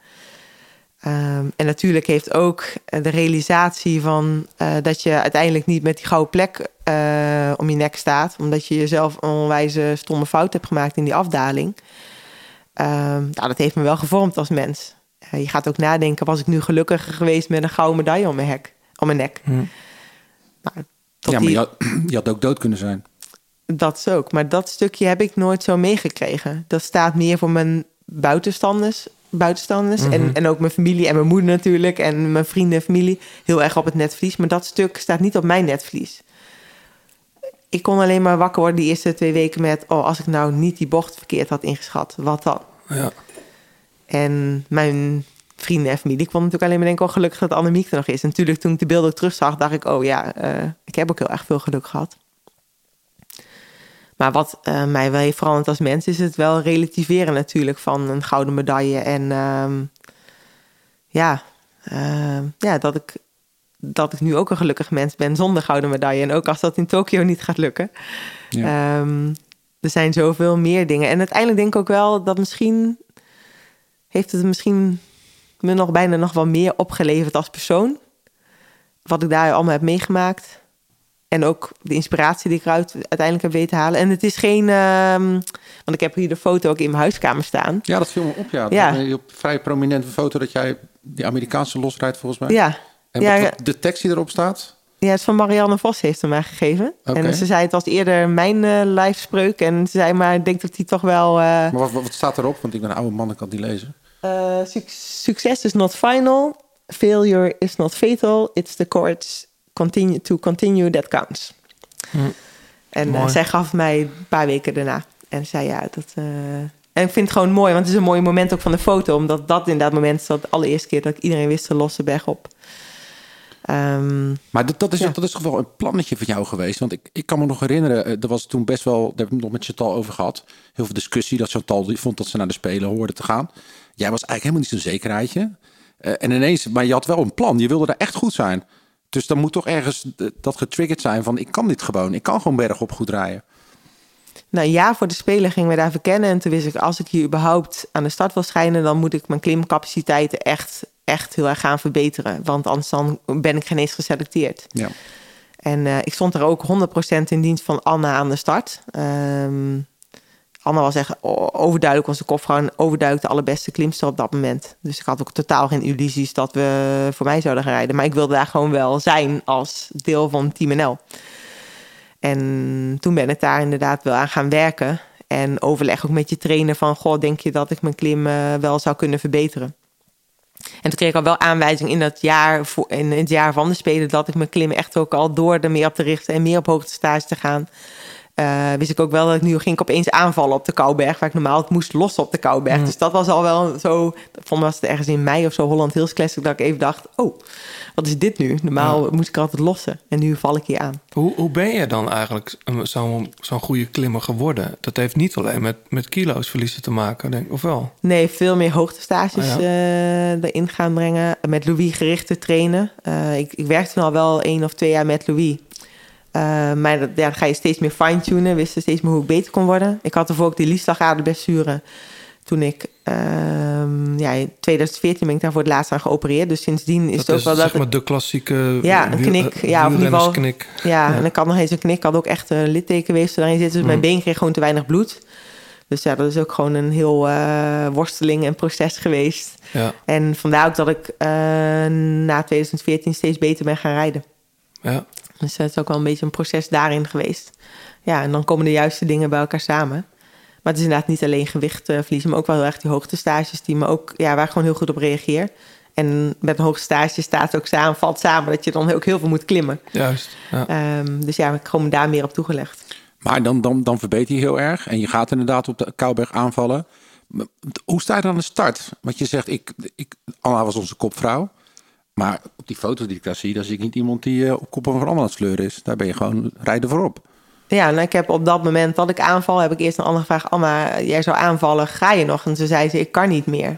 Ehm, en natuurlijk heeft ook eh, de realisatie van eh, dat je uiteindelijk niet met die gouden plek eh, om je nek staat, omdat je jezelf een onwijze stomme fout hebt gemaakt in die afdaling. Ehm, nou, dat heeft me wel gevormd als mens. Je gaat ook nadenken, was ik nu gelukkiger geweest met een gouden medaille om mijn, hek, om mijn nek? Nou, tot ja, maar die- je had, je had ook dood kunnen zijn. dat is ook. Maar dat stukje heb ik nooit zo meegekregen. Dat staat meer voor mijn buitenstanders. Buitenstanders Mhm. en, en ook mijn familie en mijn moeder natuurlijk. En mijn vrienden en familie. Heel erg op het netvlies. Maar dat stuk staat niet op mijn netvlies. Ik kon alleen maar wakker worden die eerste twee weken met... oh, als ik nou niet die bocht verkeerd had ingeschat, wat dan? Ja. En mijn vrienden en familie, ik kon natuurlijk alleen maar denken... oh, gelukkig dat Annemiek er nog is. En natuurlijk, toen ik de beelden terugzag, dacht ik... oh ja, eh, ik heb ook heel erg veel geluk gehad. Maar wat eh, mij wel heeft veranderd als mens... is het wel relativeren natuurlijk van een gouden medaille. En ehm, ja, ehm, ja dat, ik, dat ik nu ook een gelukkig mens ben zonder gouden medaille. En ook als dat in Tokio niet gaat lukken. Ehm, er zijn zoveel meer dingen. En uiteindelijk denk ik ook wel dat misschien... heeft het misschien me nog bijna nog wel meer opgeleverd als persoon. Wat ik daar allemaal heb meegemaakt. En ook de inspiratie die ik eruit uiteindelijk heb weten halen. En het is geen... ehm, want ik heb hier de foto ook in mijn huiskamer staan. Ja, dat viel me op. Ja. Ja. Op vrij prominente foto dat jij die Amerikaanse losrijdt volgens mij. Ja, En Ja, wat- de tekst die erop staat? Ja, het is van Marianne Vos heeft hem mij gegeven. En ze zei het was eerder mijn eh lijfspreuk. En ze zei maar ik denk dat hij toch wel... eh, Maar wat, wat staat erop? Want ik ben een oude man, ik kan niet lezen. eh, suc- succes is not final. Failure is not fatal. It's the courage continue, to continue that counts. En eh, zij gaf mij een paar weken daarna. En zei ja, dat... eh, En ik vind het gewoon mooi, want het is een mooi moment ook van de foto. Omdat dat inderdaad het moment is dat de allereerste keer dat ik iedereen wist de losse berg op. Ehm, Maar dat, dat, is, Ja. dat is toch wel een plannetje van jou geweest? Want ik, ik kan me nog herinneren, eh, er was toen best wel, daar hebben we het nog met Chantal over gehad. Heel veel discussie dat Chantal die vond dat ze naar de Spelen hoorde te gaan. Jij was eigenlijk helemaal niet zo'n zekerheidje. Eh, en ineens, maar je had wel een plan. Je wilde daar echt goed zijn. Dus dan moet toch ergens dat getriggerd zijn van ik kan dit gewoon. Ik kan gewoon bergop goed rijden. Nou ja, voor de Spelen gingen we daar verkennen. En toen wist ik, als ik hier überhaupt aan de start wil schijnen... dan moet ik mijn klimcapaciteiten echt, echt heel erg gaan verbeteren. Want anders dan ben ik geen eens geselecteerd. Ja. En eh, ik stond er ook 100% in dienst van Anna aan de start. Ehm, Anna was echt overduidelijk onze kopvrouw... en overduidelijk de allerbeste klimster op dat moment. Dus ik had ook totaal geen illusies dat we voor mij zouden gaan rijden. Maar ik wilde daar gewoon wel zijn als deel van Team NL. En toen ben ik daar inderdaad wel aan gaan werken. En overleg ook met je trainer van... goh, denk je dat ik mijn klim eh, wel zou kunnen verbeteren? En toen kreeg ik al wel aanwijzing in, dat jaar, in het jaar van de Spelen... dat ik mijn klim echt ook al door er meer op te richten... en meer op hoogtestage te gaan... eh, wist ik ook wel dat ik nu ging ik opeens aanvallen op de Kouberg... waar ik normaal het moest lossen op de Kouberg. Dus dat was al wel zo... Voor me was het ergens in mei of zo Holland Hills Classic... dat ik even dacht, oh, wat is dit nu? Normaal moest ik altijd lossen. En nu val ik hier aan. Hoe, hoe ben je dan eigenlijk zo'n zo'n goede klimmer geworden? Dat heeft niet alleen met, met kilo's verliezen te maken, denk ik, of wel? Nee, veel meer hoogtestages ja. eh, erin gaan brengen. Met Louis gericht te trainen. Eh, ik, ik werkte toen al wel één of twee jaar met Louis. Eh, maar dat, ja, dan ga je steeds meer fine-tunen. Wist steeds meer hoe ik beter kon worden. Ik had ervoor ook die liefslagaderblessure. Toen ik... ehm, ja, in 2014 ben ik daar voor het laatst aan geopereerd. Dus sindsdien is dat het ook is wel dat... zeg maar de klassieke Ja, een knik. Ja, of in ieder geval- wielrennersknik. Ja, en ik had nog eens een knik. Ik had ook echt een littekenweefsel daarin zitten. Dus mijn Mm. been kreeg gewoon te weinig bloed. Dus ja, dat is ook gewoon een heel eh, worsteling en proces geweest. Ja, En vandaar ook dat ik eh, na 2014 steeds beter ben gaan rijden. ja. Dus het is ook wel een beetje een proces daarin geweest. Ja, en dan komen de juiste dingen bij elkaar samen. Maar het is inderdaad niet alleen gewicht eh, verliezen, maar ook wel erg die hoogtestages die me ook, ja, waar ik gewoon heel goed op reageer. En met een hoogtestage staat ook samen, valt samen dat je dan ook heel veel moet klimmen. Juist. Ja. Ehm, dus ja, ik heb gewoon daar meer op toegelegd. Maar dan, dan, dan verbeter je heel erg. En je gaat inderdaad op de Kouberg aanvallen. Hoe sta je dan aan de start? Want je zegt, ik, ik, Anna was onze kopvrouw. Maar op die foto die ik daar zie, dan zie ik niet iemand die eh, op kop van Anna aan het sleuren is. Daar ben je gewoon rijden voorop. Ja, nou, ik heb op dat moment dat ik aanval, heb ik eerst aan Anne gevraagd: Anna, jij zou aanvallen, ga je nog? En ze zei ze: Ik kan niet meer.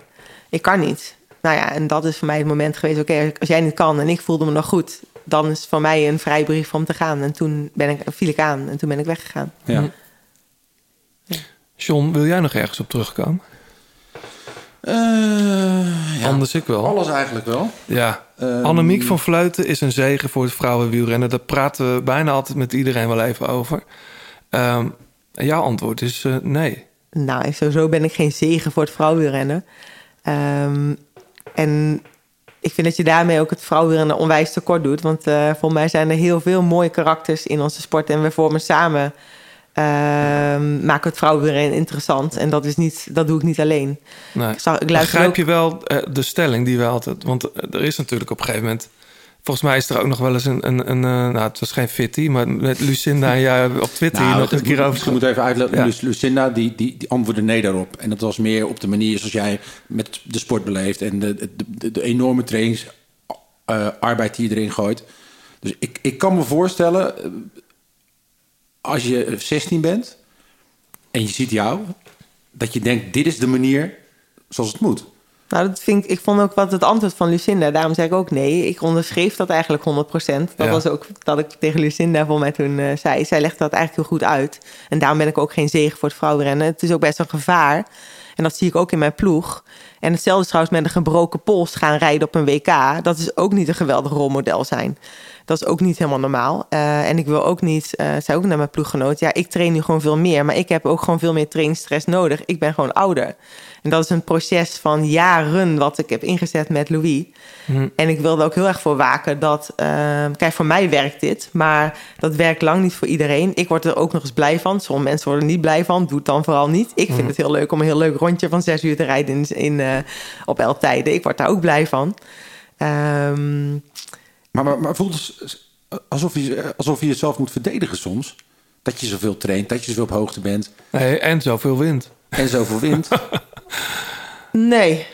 Ik kan niet. Nou ja, en dat is voor mij het moment geweest: Oké, als jij niet kan en ik voelde me nog goed, dan is het voor mij een vrijbrief om te gaan. En toen ben ik, viel ik aan en toen ben ik weggegaan. Ja. Hm. John, wil jij nog ergens op terugkomen? Eh, ja, Anders ik wel. Alles eigenlijk wel. Ja. Ehm, Annemiek van Vleuten is een zegen voor het vrouwenwielrennen. Daar praten we bijna altijd met iedereen wel even over. Ehm, en jouw antwoord is eh, nee. Nou, sowieso ben ik geen zegen voor het vrouwenwielrennen. Ehm en ik vind dat je daarmee ook het vrouwenwielrennen onwijs tekort doet. Want eh volgens mij zijn er heel veel mooie karakters in onze sport. En we vormen samen, ehm, maken we het vrouwenwielrennen interessant. En dat, is niet, dat doe ik niet alleen. nee. Ik, zag, ik luister Begrijp ook... je wel eh, de stelling die we altijd... Want eh, er is natuurlijk op een gegeven moment... Volgens mij is er ook nog wel eens een... een, een eh, nou, het was geen fitty, maar met Lucinda en jij op Twitter hier nog een keer over... Misschien moet even uitleggen. Ja. Lucinda die, die, die antwoordde nee daarop. En dat was meer op de manier zoals jij met de sport beleeft. En de, de, de, de enorme trainingsarbeid die je erin gooit. Dus ik, ik kan me voorstellen... Als je 16 bent en je ziet jou... dat je denkt, dit is de manier zoals het moet. Nou, dat vind ik, ik vond ook wat het antwoord van Lucinda. Daarom zei ik ook nee. Ik onderschreef dat eigenlijk 100%. Dat Ja. was ook dat ik tegen Lucinda voor mij toen eh, zei. Zij legde dat eigenlijk heel goed uit. En daarom ben ik ook geen zegen voor het vrouwenrennen. Het is ook best een gevaar. En dat zie ik ook in mijn ploeg. En hetzelfde trouwens met een gebroken pols gaan rijden op een WK. Dat is ook niet een geweldig rolmodel zijn. Dat is ook niet helemaal normaal. Eh, en ik wil ook niet, uh, zei ook naar mijn ploeggenoot, ja, ik train nu gewoon veel meer, maar ik heb ook gewoon veel meer trainingsstress nodig. Ik ben gewoon ouder. En dat is een proces van jaren wat ik heb ingezet met Louis. Hm. En ik wilde ook heel erg voor waken dat, uh, kijk, voor mij werkt dit, maar dat werkt lang niet voor iedereen. Ik word er ook nog eens blij van. Sommige mensen worden er niet blij van. Doe het dan vooral niet. Ik vind Hm. het heel leuk om een heel leuk rondje van zes uur te rijden in, in, uh, op elk tijden. Ik word daar ook blij van. Um, maar, maar, maar voelt het alsof je, alsof je jezelf moet verdedigen soms? Dat je zoveel traint, dat je zoveel op hoogte bent. Nee, en zoveel wind. En zoveel wind. nee.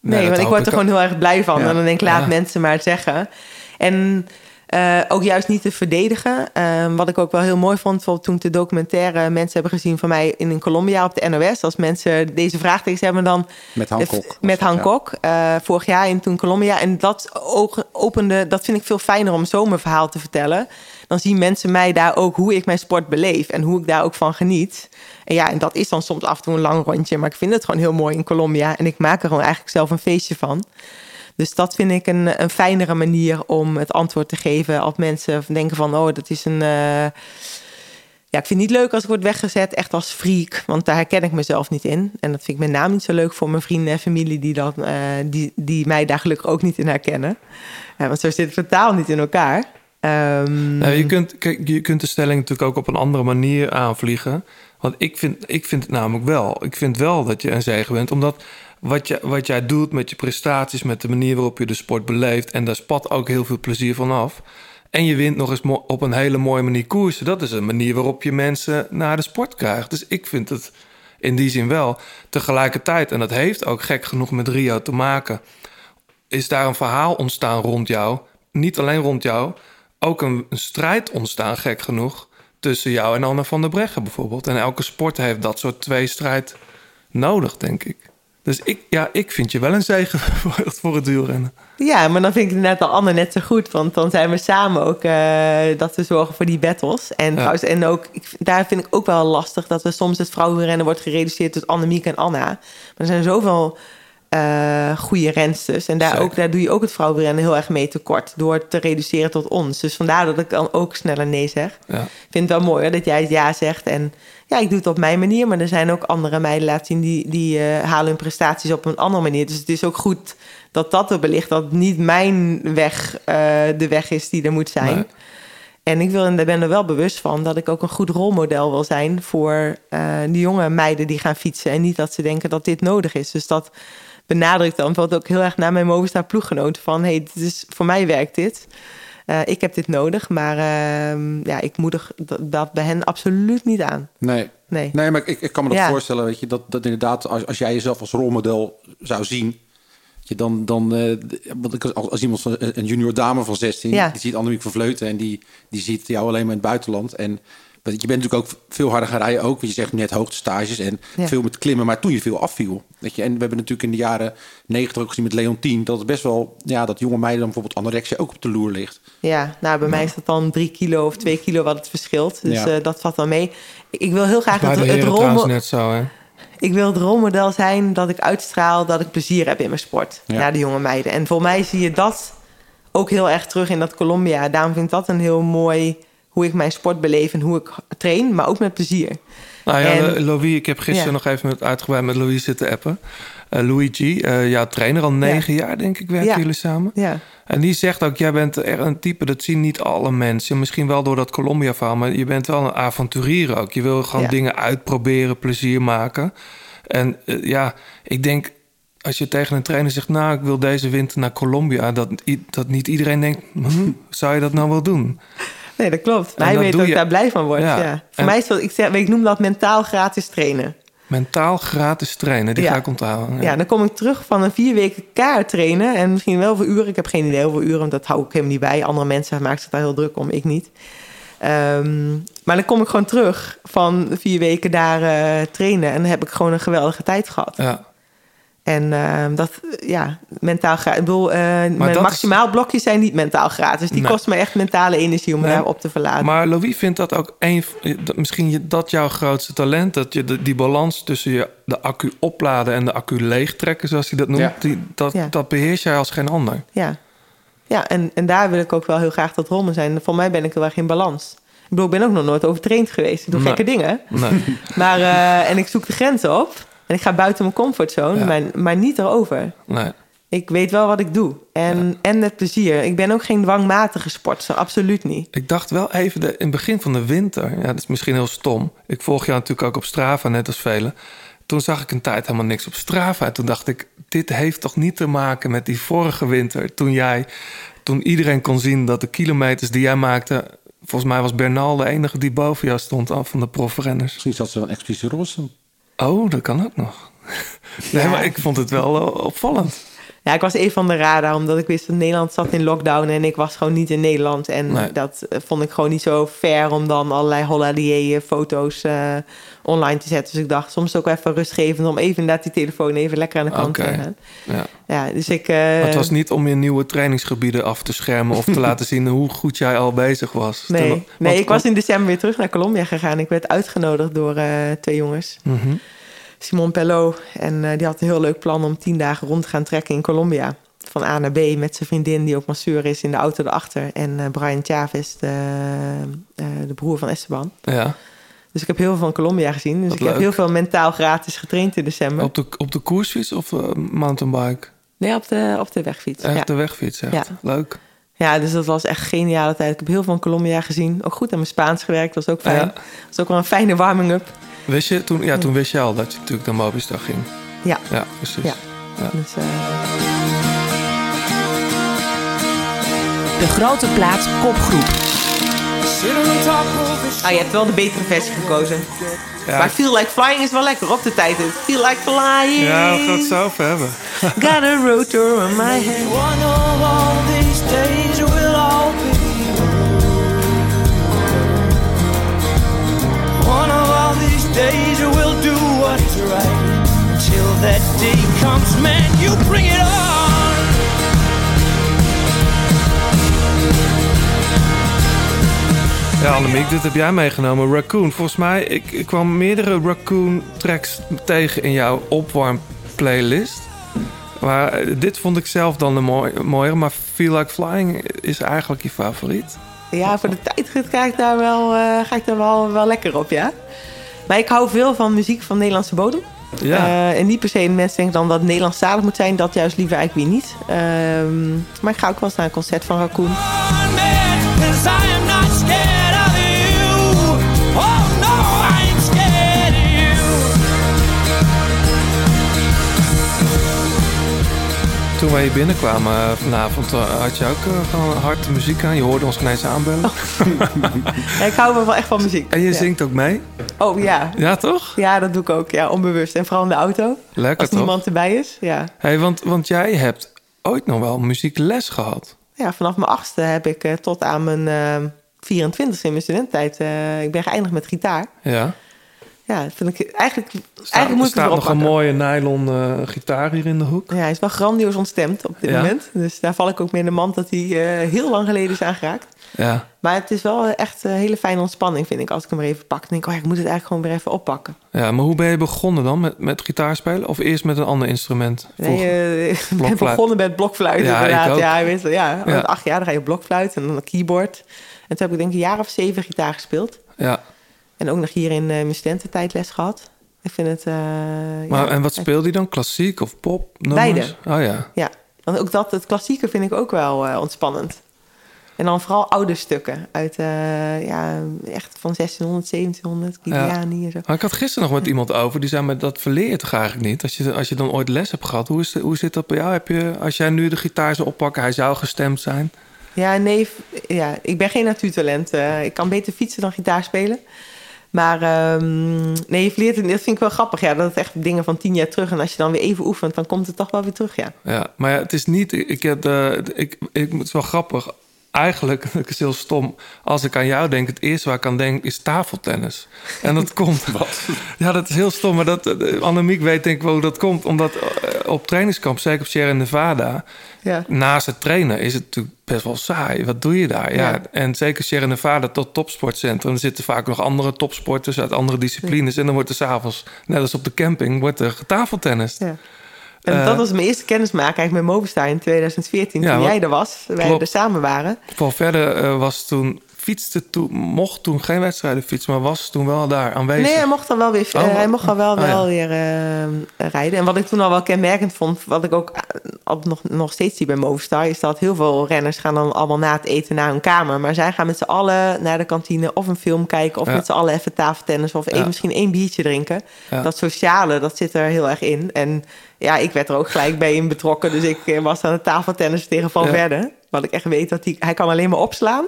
Nee, dat want ik word er ik gewoon heel erg blij van. Ja. En dan denk ik, laat Ja. mensen maar zeggen. En eh, ook juist niet te verdedigen. Eh, wat ik ook wel heel mooi vond, bijvoorbeeld toen de documentaire mensen hebben gezien van mij in, in Colombia op de NOS. Als mensen deze vraagtekens hebben dan Met Hancock. met Hancock, eh, vorig jaar in toen Colombia. En dat ook opende, dat vind ik veel fijner om zo mijn verhaal te vertellen. Dan zien mensen mij daar ook hoe ik mijn sport beleef en hoe ik daar ook van geniet. En ja, en dat is dan soms af en toe een lang rondje, maar ik vind het gewoon heel mooi in Colombia. En ik maak er gewoon eigenlijk zelf een feestje van. Dus dat vind ik een, een fijnere manier om het antwoord te geven als mensen denken van, oh, dat is een. eh, ja, ik vind het niet leuk als ik word weggezet echt als freak, want daar herken ik mezelf niet in. En dat vind ik met name niet zo leuk voor mijn vrienden en familie die, dat, eh, die, die mij daar gelukkig ook niet in herkennen. Ja, want zo zit het totaal niet in elkaar. Ehm, Nou, je, kunt, je kunt de stelling natuurlijk ook op een andere manier aanvliegen. Want ik vind, ik vind het namelijk wel. Ik vind wel dat je een zegen bent. Omdat wat, wat jij doet met je prestaties, met de manier waarop je de sport beleeft... en daar spat ook heel veel plezier van af. En je wint nog eens op een hele mooie manier koersen. Dat is een manier waarop je mensen naar de sport krijgt. Dus ik vind het in die zin wel. Tegelijkertijd, en dat heeft ook gek genoeg met Rio te maken... is daar een verhaal ontstaan rond jou. Niet alleen rond jou, ook een, een strijd ontstaan, gek genoeg... tussen jou en Anne van der Breggen bijvoorbeeld. En elke sport heeft dat soort tweestrijd nodig, denk ik. Dus ik, ja, ik vind je wel een zegen voor, het duurrennen. Ja, maar dan vind ik het net al Anne net zo goed. Want dan zijn we samen ook eh, dat we zorgen voor die battles. En, trouwens, en ook, ik, daar vind ik ook wel lastig dat we soms het vrouwenrennen wordt gereduceerd tot Annemiek en Anna. Maar er zijn zoveel eh goede rensters. En daar, Zeker. ook, daar doe je ook het vrouwenrennen heel erg mee tekort. Door te reduceren tot ons. Dus vandaar dat ik dan ook sneller nee zeg. Ja. Ik vind het wel mooi hoor, dat jij het ja zegt. En ja, ik doe het op mijn manier. Maar er zijn ook andere meiden laten zien die, die eh, halen hun prestaties op een andere manier. Dus het is ook goed dat dat er belicht. Dat niet mijn weg eh, de weg is die er moet zijn. Nee. En ik wil, en daar ben er wel bewust van dat ik ook een goed rolmodel wil zijn voor eh die jonge meiden die gaan fietsen. En niet dat ze denken dat dit nodig is. Dus dat benadrukt dan bijvoorbeeld ook heel erg naar mijn Movistar ploeggenoten. Van hey, dit is, voor mij werkt dit. Eh, ik heb dit nodig, maar ehm, ja, ik moedig dat, bij hen absoluut niet aan. Nee. Nee. Nee, maar ik, ik kan me dat Ja. voorstellen, weet je, dat, dat inderdaad, als, als jij jezelf als rolmodel zou zien, je, dan, dan ik- als, als iemand van een junior dame van 16, Ja. die ziet Annemiek van Vleuten en die, die ziet jou alleen maar in het buitenland. En je bent natuurlijk ook veel harder gaan rijden, ook, want je zegt net hoogtestages en Ja. veel met klimmen, maar toen je veel afviel. Weet je, en we hebben natuurlijk in de jaren 90 ook gezien met Leontien, dat het best wel, ja, dat jonge meiden dan bijvoorbeeld anorexia ook op de loer ligt. Ja, nou, bij mij is dat dan drie kilo of twee kilo wat het verschilt. Dus Ja. eh, dat valt dan mee. Ik, wil heel graag Bij het, de het heren trouwens rolmo- net zo, hè? Ik wil het rolmodel zijn dat ik uitstraal dat ik plezier heb in mijn sport. Ja. Naar de jonge meiden. En voor mij zie je dat ook heel erg terug in dat Colombia. Daarom vind ik dat een heel mooi hoe ik mijn sport beleef en hoe ik train, maar ook met plezier. Nou ja, En- Louis, ik heb gisteren Ja. nog even met, uitgebreid met Louis zitten appen. Eh Luigi, eh jouw trainer, al negen jaar denk ik werken Ja. jullie samen. Ja. En die zegt ook, jij bent echt een type, dat zien niet alle mensen. Misschien wel door dat Colombia-verhaal, maar je bent wel een avonturier ook. Je wil gewoon dingen uitproberen, plezier maken. En eh, ja, ik denk, als je tegen een trainer zegt... nou, ik wil deze winter naar Colombia... dat, dat niet iedereen denkt, hm, zou je dat nou wel doen? Nee, dat klopt. Maar hij dat weet dat ik daar blij van word. Ja. Ja. Voor En- mij is dat, ik, zeg, ik noem dat mentaal gratis trainen. Mentaal gratis trainen, die Ja. ga ik onthouden. Ja. dan kom ik terug van een vier weken kaart trainen. En misschien wel voor uren. Ik heb geen idee hoeveel uren, want dat hou ik helemaal niet bij. Andere mensen maken zich daar heel druk om, ik niet. Ehm, maar dan kom ik gewoon terug van vier weken daar eh, trainen. En dan heb ik gewoon een geweldige tijd gehad. Ja. En ehm, dat, eh, ja, mentaal gratis. Ik bedoel, eh, mijn is- maximaal blokjes zijn niet mentaal gratis. Die Nee. kost me echt mentale energie om me Nee. daarop te verlaten. Maar Louis vindt dat ook een, dat- misschien je- dat jouw grootste talent. Dat je de, die balans tussen je, de accu opladen en de accu leegtrekken, zoals hij dat noemt. Ja. Die, dat, Ja. dat beheers jij als geen ander. Ja, ja en, en daar wil ik ook wel heel graag dat Romme zijn. Voor mij ben ik heel erg in balans. Ik bedoel, ik ben ook nog nooit overtraind geweest. Ik doe Nee. gekke dingen. Nee. Maar, eh, en ik zoek de grenzen op. En ik ga buiten mijn comfortzone, Ja. maar, maar niet erover. nee. Ik weet wel wat ik doe. En, en met plezier. Ik ben ook geen dwangmatige sportster, absoluut niet. Ik dacht wel even de, in het begin van de winter. Ja, dat is misschien heel stom. Ik volg jou natuurlijk ook op Strava, net als velen. Toen zag ik een tijd helemaal niks op Strava. En toen dacht ik, dit heeft toch niet te maken met die vorige winter. Toen jij, toen iedereen kon zien dat de kilometers die jij maakte... Volgens mij was Bernal de enige die boven jou stond af van de profrenners. Misschien zat ze wel een expeditie roze. Oh, dat kan ook nog. Nee, Ja. maar ik vond het wel eh, opvallend. Ja, ik was even van de radar, omdat ik wist dat Nederland zat in lockdown en ik was gewoon niet in Nederland. En Nee. dat eh, vond ik gewoon niet zo fair om dan allerlei holiday foto's eh, online te zetten. Dus ik dacht, soms ook even rustgevend om even inderdaad die telefoon even lekker aan de kant te gaan. Ja. Ja, dus ik... eh, het was niet om je nieuwe trainingsgebieden af te schermen... of te laten zien hoe goed jij al bezig was. Nee, nee ik was in december weer terug naar Colombia gegaan. Ik werd uitgenodigd door eh, twee jongens. Mhm. Simon Pello. En eh, die had een heel leuk plan om tien dagen rond te gaan trekken in Colombia. Van A naar B met zijn vriendin die ook masseur is in de auto erachter. En eh, Brian Chavez, de, eh, de broer van Esteban. Ja. Dus ik heb heel veel van Colombia gezien. Dus Wat ik heb heel veel mentaal gratis getraind in december. Op de, op de koersfiets of eh, mountainbike? Nee, op de, op de wegfiets. Echt ja. de wegfiets, echt. Ja. Leuk. ja, dus dat was echt een geniale tijd. Ik heb heel veel van Colombia gezien. Ook goed aan mijn Spaans gewerkt, was ook fijn. Ja. Dat was ook wel een fijne warming-up. Wist je, toen, ja, toen wist je al dat je natuurlijk naar Mobistar ging. Ja. Ja, precies. Ja. Ja. Dus, eh, De Grote Plaat kopgroep. Ah, je hebt wel de betere versie gekozen. Ja. Maar Feel Like Flying is wel lekker op de tijd. Feel Like Flying. Ja, we gaan het over hebben. Got a rotor on my head. One of all these days will all be One of all these days we'll do what is right Until that day comes, man, you bring it Ja, Annemiek, dit heb jij meegenomen. Raccoon. Volgens mij, ik, ik kwam meerdere Raccoon tracks tegen in jouw opwarmplaylist. Maar eh, dit vond ik zelf dan de mooi, mooiere. Maar Feel Like Flying is eigenlijk je favoriet. Ja, voor de tijdrit ga ik daar wel, eh, ga ik daar wel, wel lekker op, ja. Maar ik hou veel van muziek van Nederlandse bodem. Ja. Eh, en niet per se de mensen denken dan dat het Nederlandstalig moet zijn. Dat juist liever eigenlijk weer niet. Ehm, maar ik ga ook wel eens naar een concert van Raccoon. Toen wij hier binnenkwamen eh, vanavond, eh, had je ook eh, gewoon hard muziek aan. Je hoorde ons ineens aanbellen. Ja, ik hou wel echt van muziek. En je Ja. zingt ook mee? Oh ja. Ja, toch? Ja, dat doe ik ook. Ja, onbewust. En vooral in de auto. Lekker Als toch? niemand erbij is. Ja. Hey, want, want jij hebt ooit nog wel muziekles gehad. ja, vanaf mijn achtste heb ik tot aan mijn eh 24 in mijn studententijd. ik ben geëindigd met gitaar. Ja. Ja, vind ik eigenlijk. Staat, eigenlijk moet er ik staat nog een mooie nylon eh, gitaar hier in de hoek. Ja, hij is wel grandioos ontstemd op dit Ja? moment. Dus daar val ik ook mee in de mand dat hij eh, heel lang geleden is aangeraakt. Ja. Maar het is wel echt een hele fijne ontspanning, vind ik. Als ik hem er even pak, dan denk ik, oh ik moet het eigenlijk gewoon weer even oppakken. ja, maar hoe ben je begonnen dan met, met gitaarspelen? Of eerst met een ander instrument? Nee, eh, ik ben begonnen met blokfluit Ja, ik inderdaad. ook. Ja, weet ja. Ja. Acht jaar dan ga je op blokfluit en dan een keyboard. En toen heb ik denk ik een jaar of zeven gitaar gespeeld. Ja. En ook nog hier in eh, mijn studententijd les gehad. Ik vind het... eh, Maar, ja, en wat speelde je dan? Klassiek of pop? nummers? Beide. Oh ja. Ja, want ook dat, het klassieke vind ik ook wel eh, ontspannend. En dan vooral oude stukken uit, ja, echt van 1600, 1700, Giuliani en zo. Maar ik had gisteren nog met iemand over. Die zei me, dat verleer je toch eigenlijk niet? Als je, als je dan ooit les hebt gehad. Hoe, is hoe zit dat bij jou? Heb je, als jij nu de gitaar zou oppakken, hij zou gestemd zijn. Ja, nee, ja, ik ben geen natuurtalent. ik kan beter fietsen dan gitaar spelen. Maar ehm, nee, je verleert het. Dat vind ik wel grappig. Ja, dat is echt dingen van tien jaar terug. En als je dan weer even oefent, dan komt het toch wel weer terug. Ja, Ja, maar ja, het is niet. Ik heb de, ik, ik, het is wel grappig. Eigenlijk, dat is heel stom. Als ik aan jou denk, het eerste waar ik aan denk is tafeltennis. En dat komt. Wat? Ja, dat is heel stom. Maar dat, eh, Annemiek weet denk ik wel hoe dat komt. Omdat eh, op trainingskamp, zeker op Sierra Nevada... Ja. naast het trainen is het natuurlijk best wel saai. Wat doe je daar? Ja. Ja. En zeker Sierra Nevada tot topsportcentrum. Er zitten vaak nog andere topsporters uit andere disciplines. En dan wordt er s'avonds, net als op de camping, wordt er getafeltennist. Ja. En Eh, dat was mijn eerste kennismaking eigenlijk met Movistar in 2014. Ja, toen wat- jij er was, wij Klopt. er samen waren. Voor verder eh, was toen, fietste toen, mocht toen geen wedstrijden fietsen, maar was toen wel daar aanwezig. Nee, hij mocht dan wel weer, Oh, eh, hij mocht dan wel, oh, ja. wel weer eh, rijden. En wat ik toen al wel kenmerkend vond, wat ik ook eh, nog, nog steeds zie bij Movistar, is dat heel veel renners gaan dan allemaal na het eten naar hun kamer. Maar zij gaan met z'n allen naar de kantine of een film kijken, of Ja. met z'n allen even tafeltennis of misschien één biertje drinken. Dat sociale, dat zit er heel erg in. En ja, ik werd er ook gelijk bij in betrokken. Dus ik was aan het tafeltennis tegen Van Ja. Verden. Wat ik echt weet dat hij, hij kan alleen maar opslaan.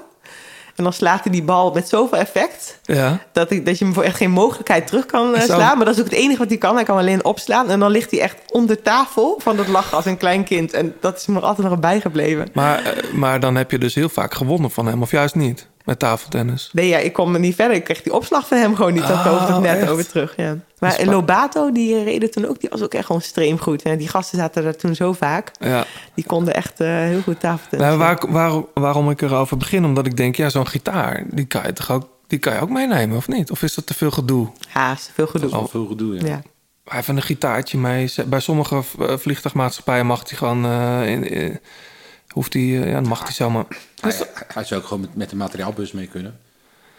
En dan slaat hij die bal met zoveel effect. Ja. Dat, ik, dat je hem voor echt geen mogelijkheid terug kan eh, slaan. Maar dat is ook het enige wat hij kan. Hij kan alleen opslaan. En dan ligt hij echt onder tafel van het lachen als een klein kind. En dat is me altijd nog bijgebleven. Maar, eh, maar dan heb je dus heel vaak gewonnen van hem, of juist niet, met tafeltennis. Nee, ja, ik kom er niet verder. Ik kreeg die opslag van hem gewoon niet. Dat Oh, het net echt? over terug. Ja. Maar Lobato, die reed toen ook. Die was ook echt gewoon extreem goed. En die gasten zaten er toen zo vaak. Ja. Die konden echt eh, heel goed tafeltennis. Nou, waar, waar, waarom ik erover begin, omdat ik denk, ja, zo'n gitaar, die kan je toch ook, die kan je ook meenemen, of niet? Of is dat te veel gedoe? Ja, is te veel gedoe. Al veel gedoe, ja. Ja. Hij heeft een gitaartje mee. Bij sommige eh, vliegtuigmaatschappijen mag hij gewoon, eh, in, in- hoeft hij, eh, ja, dan mag hij zomaar. Hij, hij zou ook gewoon met, met de materiaalbus mee kunnen.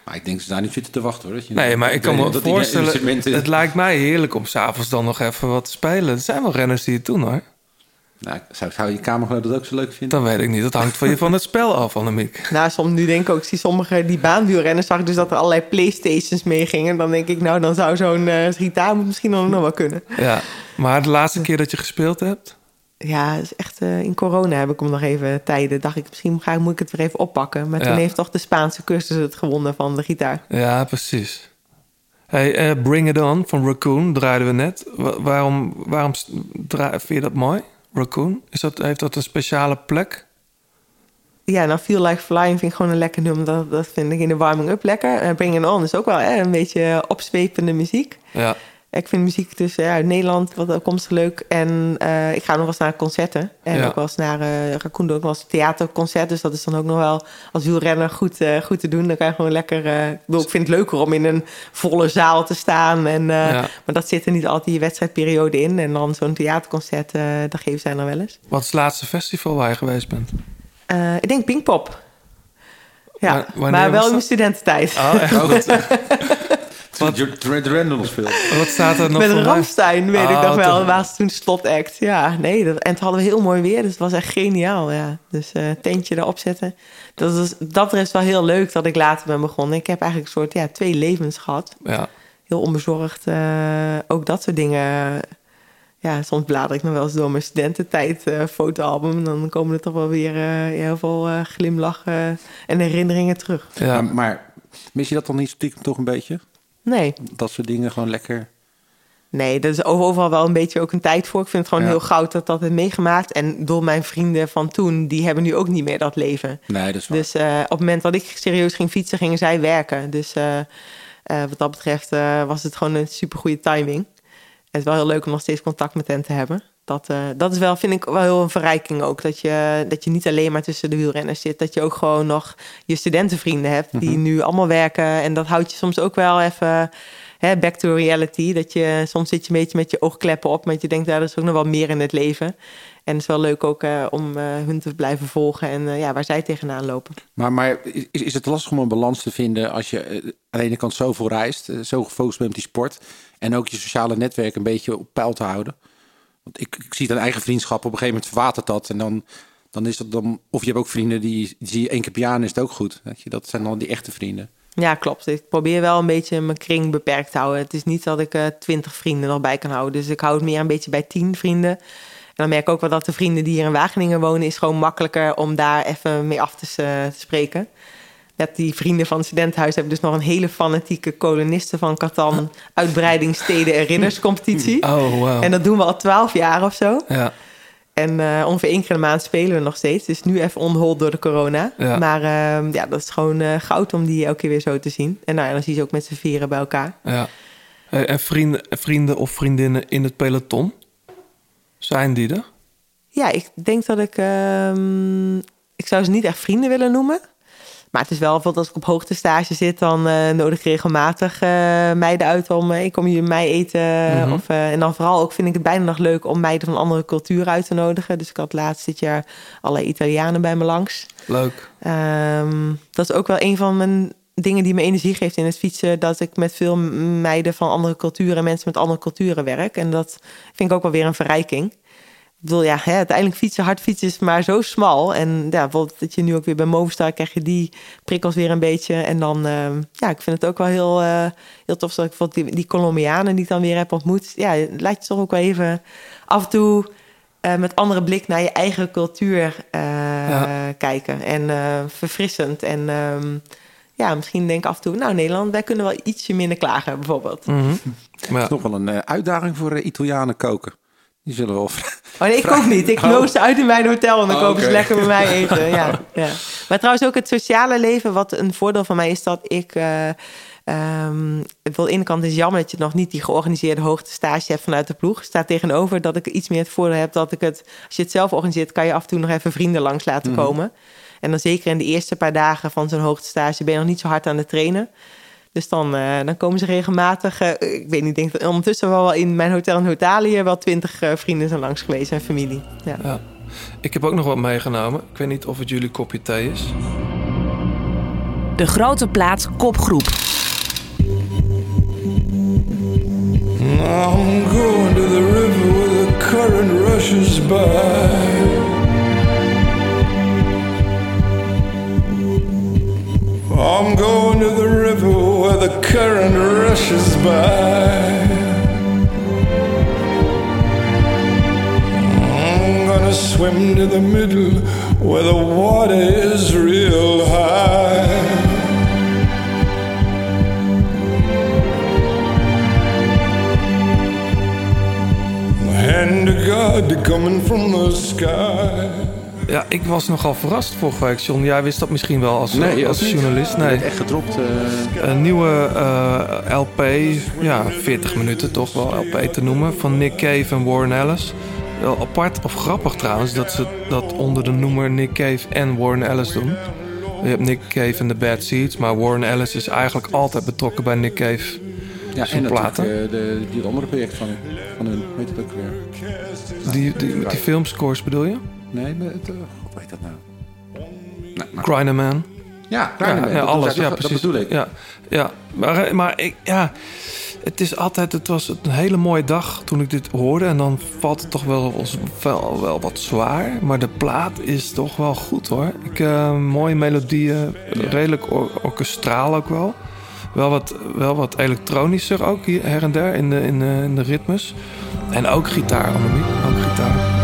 Maar ik denk dat ze daar niet zitten te wachten hoor. Dat je, Nee, maar ik kan me voorstellen, het lijkt mij heerlijk om s'avonds dan nog even wat te spelen. Er zijn wel renners die het doen hoor. Nou, zou, zou je kamergenoot dat ook zo leuk vinden? Dan weet ik niet, dat hangt van je van het spel af, Annemiek. Nou, soms nu denk ik ook, ik zie sommige die baanwielrenners, zag ik dus dat er allerlei Playstations mee gingen. Dan denk ik, nou, dan zou zo'n gitaar misschien dan nog wel kunnen. Ja, maar de laatste keer dat je gespeeld hebt? Ja, is echt, eh, in corona heb ik hem nog even tijden. Dacht ik, misschien ga, moet ik het weer even oppakken. Maar toen Ja. heeft toch de Spaanse cursus het gewonnen van de gitaar. Ja, precies. Hey, eh, Bring It On van Raccoon draaiden we net. Wa- waarom waarom vind je dat mooi, Raccoon? Is dat, heeft dat een speciale plek? Ja, nou, Feel Like Flying vind ik gewoon een lekker nummer. Dat, dat vind ik in de warming-up lekker. En Bring It On is ook wel een beetje opzwepende muziek. Ja, Ik vind muziek dus ja, uit Nederland wat opkomstig leuk. En eh, ik ga nog wel eens naar concerten. En Ja. ook wel eens naar uh, Raccoon doe ook wel eens theaterconcert. Dus dat is dan ook nog wel als wielrenner goed, eh, goed te doen. Dan kan je gewoon lekker... eh, ik, bedoel, ik vind het leuker om in een volle zaal te staan. En, eh, Ja. Maar dat zit er niet altijd in je wedstrijdperiode in. En dan zo'n theaterconcert, eh dat geven zij dan wel eens. wat is het laatste festival waar je geweest bent? Eh, ik denk Pinkpop. Ja, maar wel in mijn dat? studententijd. Oh, echt? Wat? De Randall speelt. Wat staat er nog Met voor? Ramstein, weet ik Oh, nog wel. Dat was toen slotact. Ja, nee. Dat, en toen hadden we heel mooi weer. Dus het was echt geniaal, ja. Dus eh tentje erop zetten. Dat is dat is wel heel leuk dat ik later ben begonnen. Ik heb eigenlijk een soort ja, twee levens gehad. Ja. Heel onbezorgd. eh, ook dat soort dingen. Ja, soms blader ik nog wel eens door mijn studententijd eh, fotoalbum. Dan komen er toch wel weer eh, heel veel glimlachen en herinneringen terug. Ja. Maar, maar mis je dat dan niet stiekem toch een beetje? Nee, Dat soort dingen gewoon lekker... Nee, er is overal wel een beetje ook een tijd voor. Ik vind het gewoon Ja. heel goud dat dat heeft meegemaakt. En door mijn vrienden van toen, die hebben nu ook niet meer dat leven. Nee, dat is waar. Dus eh, op het moment dat ik serieus ging fietsen, gingen zij werken. Dus eh, eh, wat dat betreft was het gewoon een supergoeie timing. En het is wel heel leuk om nog steeds contact met hen te hebben. Dat, eh, dat is wel, vind ik, wel heel een verrijking ook. Dat je, dat je niet alleen maar tussen de wielrenners zit. Dat je ook gewoon nog je studentenvrienden hebt die Mhm. nu allemaal werken. En dat houdt je soms ook wel even hè, back to reality. Dat je soms zit je een beetje met je oogkleppen op. Maar je denkt, ja, er is ook nog wel meer in het leven. En het is wel leuk ook eh, om eh, hun te blijven volgen. En ja, waar zij tegenaan lopen. Maar, maar is, is het lastig om een balans te vinden als je aan de ene kant zoveel reist, zo gefocust bent op die sport en ook je sociale netwerk een beetje op peil te houden? Want ik, ik zie aan eigen vriendschap, op een gegeven moment verwatert dat en dan, dan is dat dan, of je hebt ook vrienden die, die zie je één keer per jaar is het ook goed. Weet je? Dat zijn dan die echte vrienden. Ja, klopt. Ik probeer wel een beetje mijn kring beperkt te houden. Het is niet dat ik eh, twintig vrienden nog bij kan houden. Dus ik hou het meer een beetje bij tien vrienden. En dan merk ik ook wel dat de vrienden die hier in Wageningen wonen... is gewoon makkelijker om daar even mee af te, eh, te spreken. Die vrienden van het studentenhuis hebben dus nog een hele fanatieke kolonisten van Catan... uitbreidingssteden en ridderscompetitie. Oh, wow. En dat doen we al twaalf jaar of zo. Ja. En eh, ongeveer één keer in de maand spelen we nog steeds. Dus nu even onhold door de corona. Ja. Maar ehm, ja, dat is gewoon eh, goud om die elke keer weer zo te zien. En nou, ja, dan zie je ze ook met z'n vieren bij elkaar. Ja. Hey, en vrienden, vrienden of vriendinnen in het peloton? Zijn die er? Ja, ik denk dat ik... ehm, ik zou ze niet echt vrienden willen noemen. Maar het is wel, bijvoorbeeld als ik op hoogtestage zit... dan eh, nodig ik regelmatig eh, meiden uit om... eh, ik kom hier mij eten. Mhm. of, en dan vooral ook vind ik het bijna nog leuk... om meiden van andere culturen uit te nodigen. Dus ik had laatst dit jaar allerlei Italianen bij me langs. Leuk. Ehm, dat is ook wel een van mijn dingen die me energie geeft in het fietsen. Dat ik met veel meiden van andere culturen en mensen met andere culturen werk. En dat vind ik ook wel weer een verrijking. Ik bedoel, ja, hè, uiteindelijk fietsen, hard fietsen is maar zo smal. En ja, bijvoorbeeld dat je nu ook weer bij Movistar krijg je die prikkels weer een beetje. En dan, ehm, ja, ik vind het ook wel heel, eh, heel tof dat ik bijvoorbeeld die, die Colombianen die ik dan weer heb ontmoet. Ja, laat je toch ook wel even af en toe eh, met andere blik naar je eigen cultuur eh, Ja. kijken. En eh, verfrissend. En ehm, ja, misschien denk ik af en toe, nou Nederland, wij kunnen wel ietsje minder klagen bijvoorbeeld. Mhm. Maar Het is nog wel een uitdaging voor Italianen koken. Die zullen wel... Oh nee, ik kook niet. Ik Oh. noos ze uit in mijn hotel en dan Oh, kopen ze lekker bij mij eten. Ja, ja. Maar trouwens ook het sociale leven, wat een voordeel van mij is dat ik... ik wil, aan de ene kant is het jammer dat je nog niet die georganiseerde hoogtestage hebt vanuit de ploeg. Staat tegenover dat ik iets meer het voordeel heb dat ik het... Als je het zelf organiseert, kan je af en toe nog even vrienden langs laten Mhm. komen. En dan zeker in de eerste paar dagen van zo'n hoogtestage ben je nog niet zo hard aan het trainen. Dus dan, eh, dan komen ze regelmatig. eh, ik weet niet, ik denk dat ondertussen wel wel in mijn hotel in Italië wel twintig eh, vrienden zijn langs geweest en familie. Ja. Ja. Ik heb ook nog wat meegenomen. Ik weet niet of het jullie kopje thee is. De grote plaat kopgroep. I'm going to the river where the current rushes by. I'm going to the river where the current rushes by. I'm gonna swim to the middle where the water is real high. Hand of God coming from the sky. Ja, ik was nogal verrast vorige week, John. Jij wist dat misschien wel als, Nee, als ook niet. journalist. Nee. echt gedropt. eh, Een nieuwe eh, LP, ja, 40 minuten toch wel LP te noemen, van Nick Cave en Warren Ellis. Wel apart of grappig trouwens dat ze dat onder de noemer Nick Cave en Warren Ellis doen. Je hebt Nick Cave en The Bad Seeds, maar Warren Ellis is eigenlijk altijd betrokken bij Nick Cave. ja, en platen. eh, de, die andere project van, van hun. Weet het ook weer? Die, die, die filmscores bedoel je? Nee, maar het, eh, god weet dat nou? Nou, maar- Grinderman. Ja, Grinderman, Ja, ja, dat- alles. dat- ja, dat precies. bedoel ik. Ja, ja. Maar, eh, maar ik, ja, het is altijd, het was een hele mooie dag toen ik dit hoorde. En dan valt het toch wel, wel, wel, wel wat zwaar. Maar de plaat is toch wel goed hoor. Ik, eh, mooie melodieën, redelijk or- orkestraal ook wel. Wel wat, wel wat elektronischer ook hier her en der in de, in de, in de ritmes. En ook gitaar, Annemie. Ook gitaar.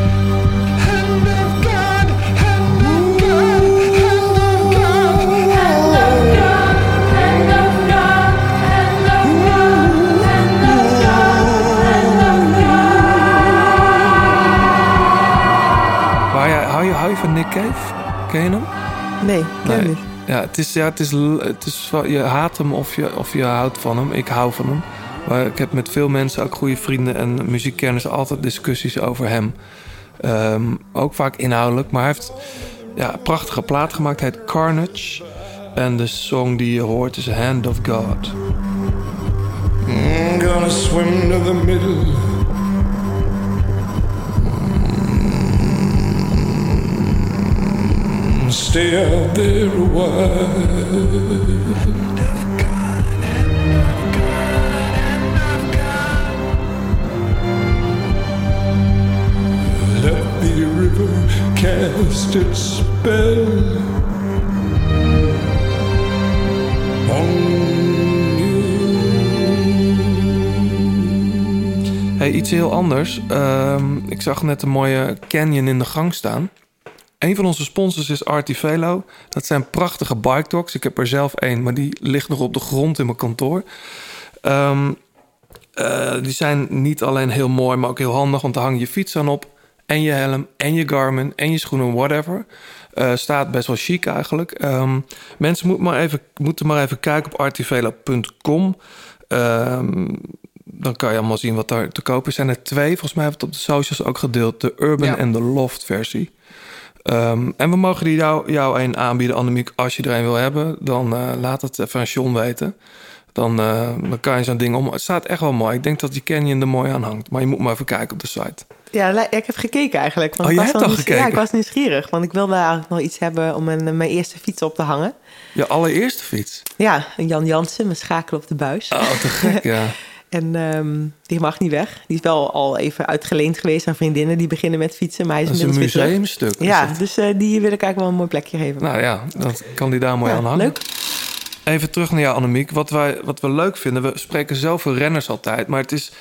Van Nick Cave? Ken je hem? Nee, ik ken hem niet. Ja, het is, ja, het is, het is, je haat hem of je, of je houdt van hem. Ik hou van hem. Maar ik heb met veel mensen, ook goede vrienden en muziekkenners, altijd discussies over hem. Ehm, ook vaak inhoudelijk. Maar hij heeft ja, een prachtige plaat gemaakt. Hij heet Carnage. En de song die je hoort is Hand of God. I'm gonna swim to the middle. Mm, Stay out there a. Let the river cast its spell on Hey, iets heel anders. Ehm, ik zag net een mooie canyon in de gang staan. Een van onze sponsors is Artivelo. Dat zijn prachtige bike dogs. Ik heb er zelf één, maar die ligt nog op de grond in mijn kantoor. Ehm, eh, die zijn niet alleen heel mooi, maar ook heel handig, want daar hang je fiets aan op. en je helm en je Garmin en je schoenen, whatever. Eh, staat best wel chic eigenlijk. Ehm, mensen moeten maar, even, moeten maar even kijken op artivela.com. Ehm, dan kan je allemaal zien wat daar te kopen is. Er zijn er twee, volgens mij hebben we het op de socials ook gedeeld. De Urban Ja. en de Loft versie. Ehm, en we mogen die jou, jou een aanbieden, Annemiek. Als je er een wil hebben, dan eh, laat het even aan John weten. Dan, eh, dan kan je zo'n ding om. Het staat echt wel mooi. Ik denk dat die Canyon er mooi aan hangt. Maar je moet maar even kijken op de site. Ja, ik heb gekeken eigenlijk. Want Oh, ik was hebt al gekeken? Ja, ik was nieuwsgierig. Want ik wilde eigenlijk nog iets hebben om mijn, mijn eerste fiets op te hangen. Je allereerste fiets. Ja, een Jan Jansen, mijn schakel op de buis. Oh, te gek, ja. En ehm, die mag niet weg. Die is wel al even uitgeleend geweest aan vriendinnen die beginnen met fietsen. Maar hij is Dat is een museumstuk. Ja, dus eh, die wil ik eigenlijk wel een mooi plekje geven. Nou ja, dan kan die daar mooi Ja, aan hangen. leuk. Even terug naar jou, Annemiek. Wat, wij, wat we leuk vinden, we spreken zoveel renners altijd. Maar het is,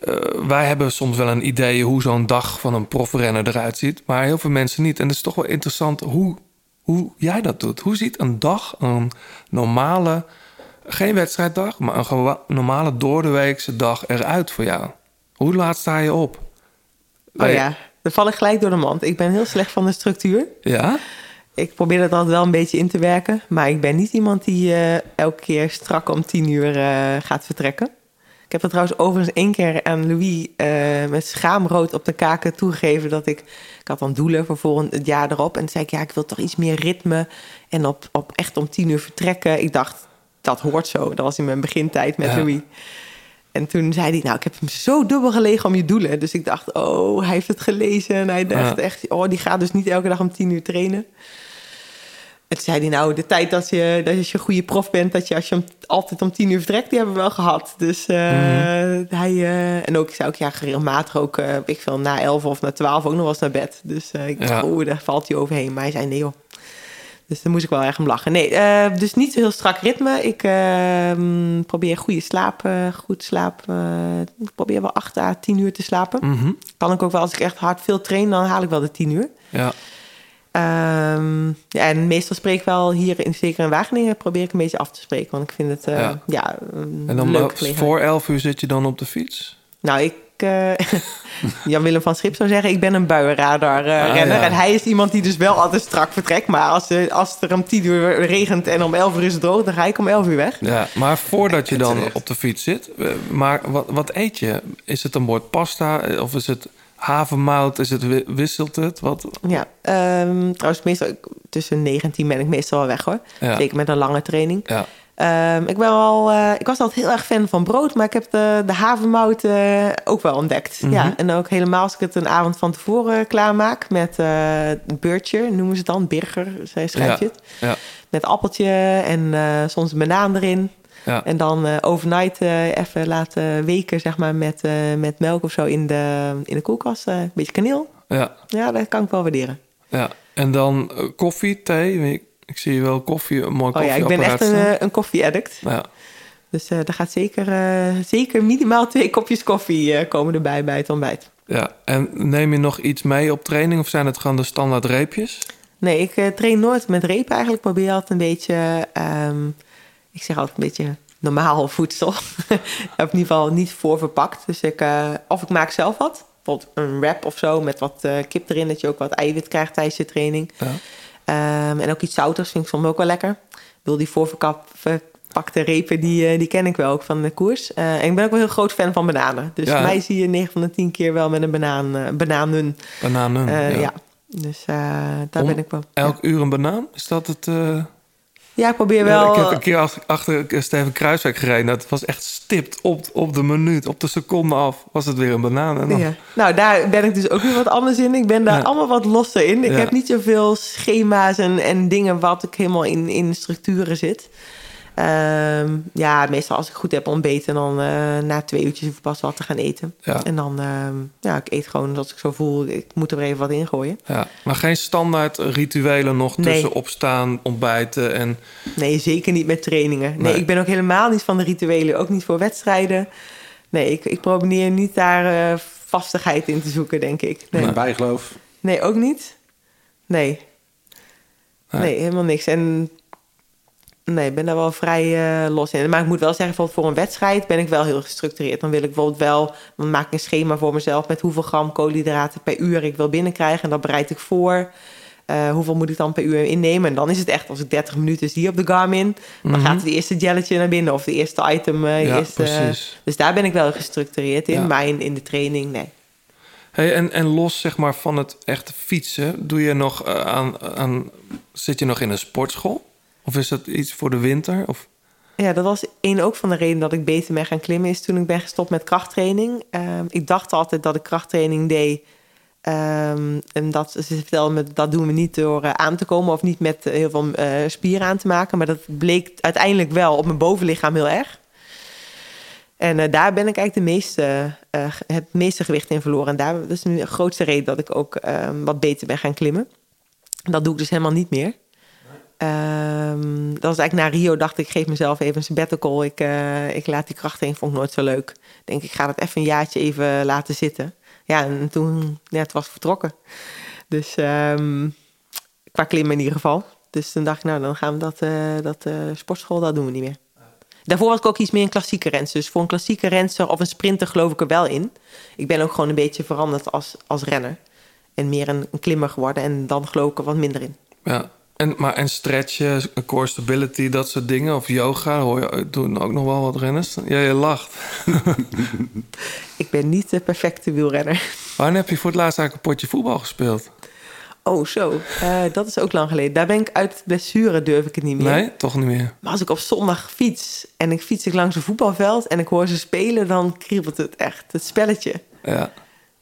eh, wij hebben soms wel een idee hoe zo'n dag van een profrenner eruit ziet. Maar heel veel mensen niet. En het is toch wel interessant hoe, hoe jij dat doet. Hoe ziet een dag, een normale, geen wedstrijddag... maar een gewa- normale doordeweekse dag eruit voor jou? Hoe laat sta je op? Oh ja, dan val ik gelijk door de mand. Ik ben heel slecht van de structuur. Ja? Ik probeer dat altijd wel een beetje in te werken. Maar ik ben niet iemand die eh, elke keer strak om tien uur eh, gaat vertrekken. Ik heb dat trouwens overigens één keer aan Louis eh, met schaamrood op de kaken toegegeven. Dat ik, ik had dan doelen voor volgend het jaar erop. En toen zei ik, ja, ik wil toch iets meer ritme. En op, op echt om tien uur vertrekken. Ik dacht, dat hoort zo. Dat was in mijn begintijd met Ja. Louis. En toen zei hij, nou, ik heb hem zo dubbel gelegen om je doelen. Dus ik dacht, oh, hij heeft het gelezen. En hij dacht Ja. echt, oh, die gaat dus niet elke dag om tien uur trainen. En toen zei hij, nou, de tijd dat je, dat als je een goede prof bent... dat je als je om, altijd om tien uur vertrekt, die hebben we wel gehad. Dus eh, hij... eh, en ook, ik zei ook, ja, regelmatig ook... eh, ik veel, na elf of na twaalf ook nog wel eens naar bed. Dus ik dacht, Ja. oh, daar valt hij overheen. Maar hij zei, nee joh. Dus daar moest ik wel erg om lachen. Nee, eh, dus niet zo heel strak ritme. Ik eh, mm, probeer goede slaap, eh, goed slaap. eh, ik probeer wel acht à tien uur te slapen. Mhm. Kan ik ook wel, als ik echt hard veel train, dan haal ik wel de tien uur. Ja. Ehm, ja, en meestal spreek ik wel hier, in, zeker in Wageningen, probeer ik een beetje af te spreken. Want ik vind het Ja. ja. En dan gelegenheid. voor elf uur zit je dan op de fiets? Nou, ik... eh, Jan-Willem van Schip zou zeggen, ik ben een buienradar eh, Ah, ja. En hij is iemand die dus wel altijd strak vertrekt. Maar als, eh, als het er om tien uur regent en om elf uur is het droog... dan ga ik om elf uur weg. Ja, maar voordat je dan op de fiets zit, eh, maar wat, wat eet je? Is het een bord pasta of is het havermout? Is het, wi- wisselt het? Wat? Ja, ehm, trouwens, meestal tussen 9 en 10 ben ik meestal wel weg hoor. Ja. Zeker met een lange training. Ja, Ehm, ik, ben wel, eh, ik was altijd heel erg fan van brood, maar ik heb de, de havermout eh, ook wel ontdekt. Mhm. Ja, en ook helemaal als ik het een avond van tevoren klaarmaak met eh beurtje, noemen ze het dan, burger, zij schrijf je het. ja, Met appeltje en soms een banaan erin. ja. En dan overnight even laten weken, zeg maar, met, met melk of zo in de, in de koelkast. Een beetje kaneel. ja, Ja, dat kan ik wel waarderen. ja. En dan koffie, thee. Ik, zie je wel koffie, een mooi Oh ja, ik ben echt een, eh, een koffie-addict. Ja, Dus eh er gaat zeker, eh, zeker minimaal twee kopjes koffie komen erbij bij het ontbijt. ja. En neem je nog iets mee op training of zijn het gewoon de standaard reepjes? Nee, ik train nooit met repen eigenlijk. Ik probeer altijd een beetje, ehm, ik zeg altijd een beetje normaal voedsel. heb in ieder geval niet voorverpakt. Dus ik, of ik maak zelf wat. Bijvoorbeeld een wrap of zo met wat kip erin. Dat je ook wat eiwit krijgt tijdens je training. Ja. Ehm, en ook iets zouters vind ik soms ook wel lekker. Ik wil die voorverpakte repen, die, eh, die ken ik wel ook van de koers. Eh, en ik ben ook wel heel groot fan van bananen. Dus Ja. mij zie je 9 van de 10 keer wel met een banaan, eh, bananen. Bananen. Ja. ja. Dus daar Om ben ik wel. Elk uur een banaan? Is dat het... eh, Ja, ik probeer Ja, wel. ik heb een keer achter, achter Steven Kruiswijk gereden. Dat was echt stipt op, op de minuut, op de seconde af. Was het weer een banaan. En dan, Ja. Nou, daar ben ik dus ook weer wat anders in. Ik ben daar Ja. allemaal wat losser in. Ik heb niet zoveel schema's en, en dingen wat ik helemaal in, in structuren zit. Ehm, ja, meestal als ik goed heb ontbeten, dan eh, na twee uurtjes hoef ik pas wat te gaan eten. Ja. En dan, ehm, ja, ik eet gewoon als ik zo voel, ik moet er even wat in gooien. Ja, maar geen standaard rituelen nog Nee. tussen opstaan, ontbijten en... Nee, zeker niet met trainingen. Nee, Nee. ik ben ook helemaal niet van de rituelen, ook niet voor wedstrijden. Nee, ik, ik probeer niet daar eh, vastigheid in te zoeken, denk ik. Nee. Nee. Bijgeloof. Nee, ook niet. Nee. Nee. Nee, helemaal niks. En Nee, ik ben daar wel vrij eh, los in. Maar ik moet wel zeggen, bijvoorbeeld voor een wedstrijd ben ik wel heel gestructureerd. Dan wil ik bijvoorbeeld wel, dan maak ik een schema voor mezelf met hoeveel gram koolhydraten per uur ik wil binnenkrijgen. En dat bereid ik voor. Eh, hoeveel moet ik dan per uur innemen? En dan is het echt, als ik 30 minuten zie op de Garmin, dan Mhm. gaat het eerste gelletje naar binnen of de eerste item. eh, Ja, eerste, precies. dus daar ben ik wel gestructureerd in. Ja. Maar in, in de training, nee. Hey, en, en los zeg maar, van het echte fietsen, doe je nog aan, aan. Zit je nog in een sportschool? Of is dat iets voor de winter? Of, Ja, dat was één ook van de redenen dat ik beter ben gaan klimmen. Is toen ik ben gestopt met krachttraining. Ehm, ik dacht altijd dat ik krachttraining deed. Ehm, en dat ze vertelden me dat doen we niet door eh, aan te komen of niet met eh, heel veel eh, spieren aan te maken. Maar dat bleek uiteindelijk wel op mijn bovenlichaam heel erg. En daar ben ik eigenlijk de meeste, het meeste gewicht in verloren. En daar, is nu de grootste reden dat ik ook ehm, wat beter ben gaan klimmen. Dat doe ik dus helemaal niet meer. Ehm, dat was eigenlijk na Rio dacht ik, geef mezelf even een sabbatical. Ik, eh, ik laat die krachttraining, vond ik nooit zo leuk. Denk, ik ga dat even een jaartje even laten zitten. Ja, en toen, ja, het was vertrokken. Dus ehm, qua klimmen in ieder geval. Dus toen dacht ik, nou, dan gaan we dat, eh, dat eh, sportschool, dat doen we niet meer. Daarvoor was ik ook iets meer een klassieke renster. Dus voor een klassieke renster of een sprinter geloof ik er wel in. Ik ben ook gewoon een beetje veranderd als, als renner. En meer een, een klimmer geworden. En dan geloof ik er wat minder in. ja. En, maar, en stretchen, core stability, dat soort dingen. Of yoga, hoor je doen ook nog wel wat renners. Ja, je lacht. Ik ben niet de perfecte wielrenner. Wanneer heb je voor het laatst eigenlijk een potje voetbal gespeeld? Oh, zo. Eh, dat is ook lang geleden. Daar ben ik uit blessure, durf ik het niet meer. Nee, toch niet meer. Maar als ik op zondag fiets en ik fiets ik langs een voetbalveld en ik hoor ze spelen, dan kriebelt het echt. Het spelletje. Ja.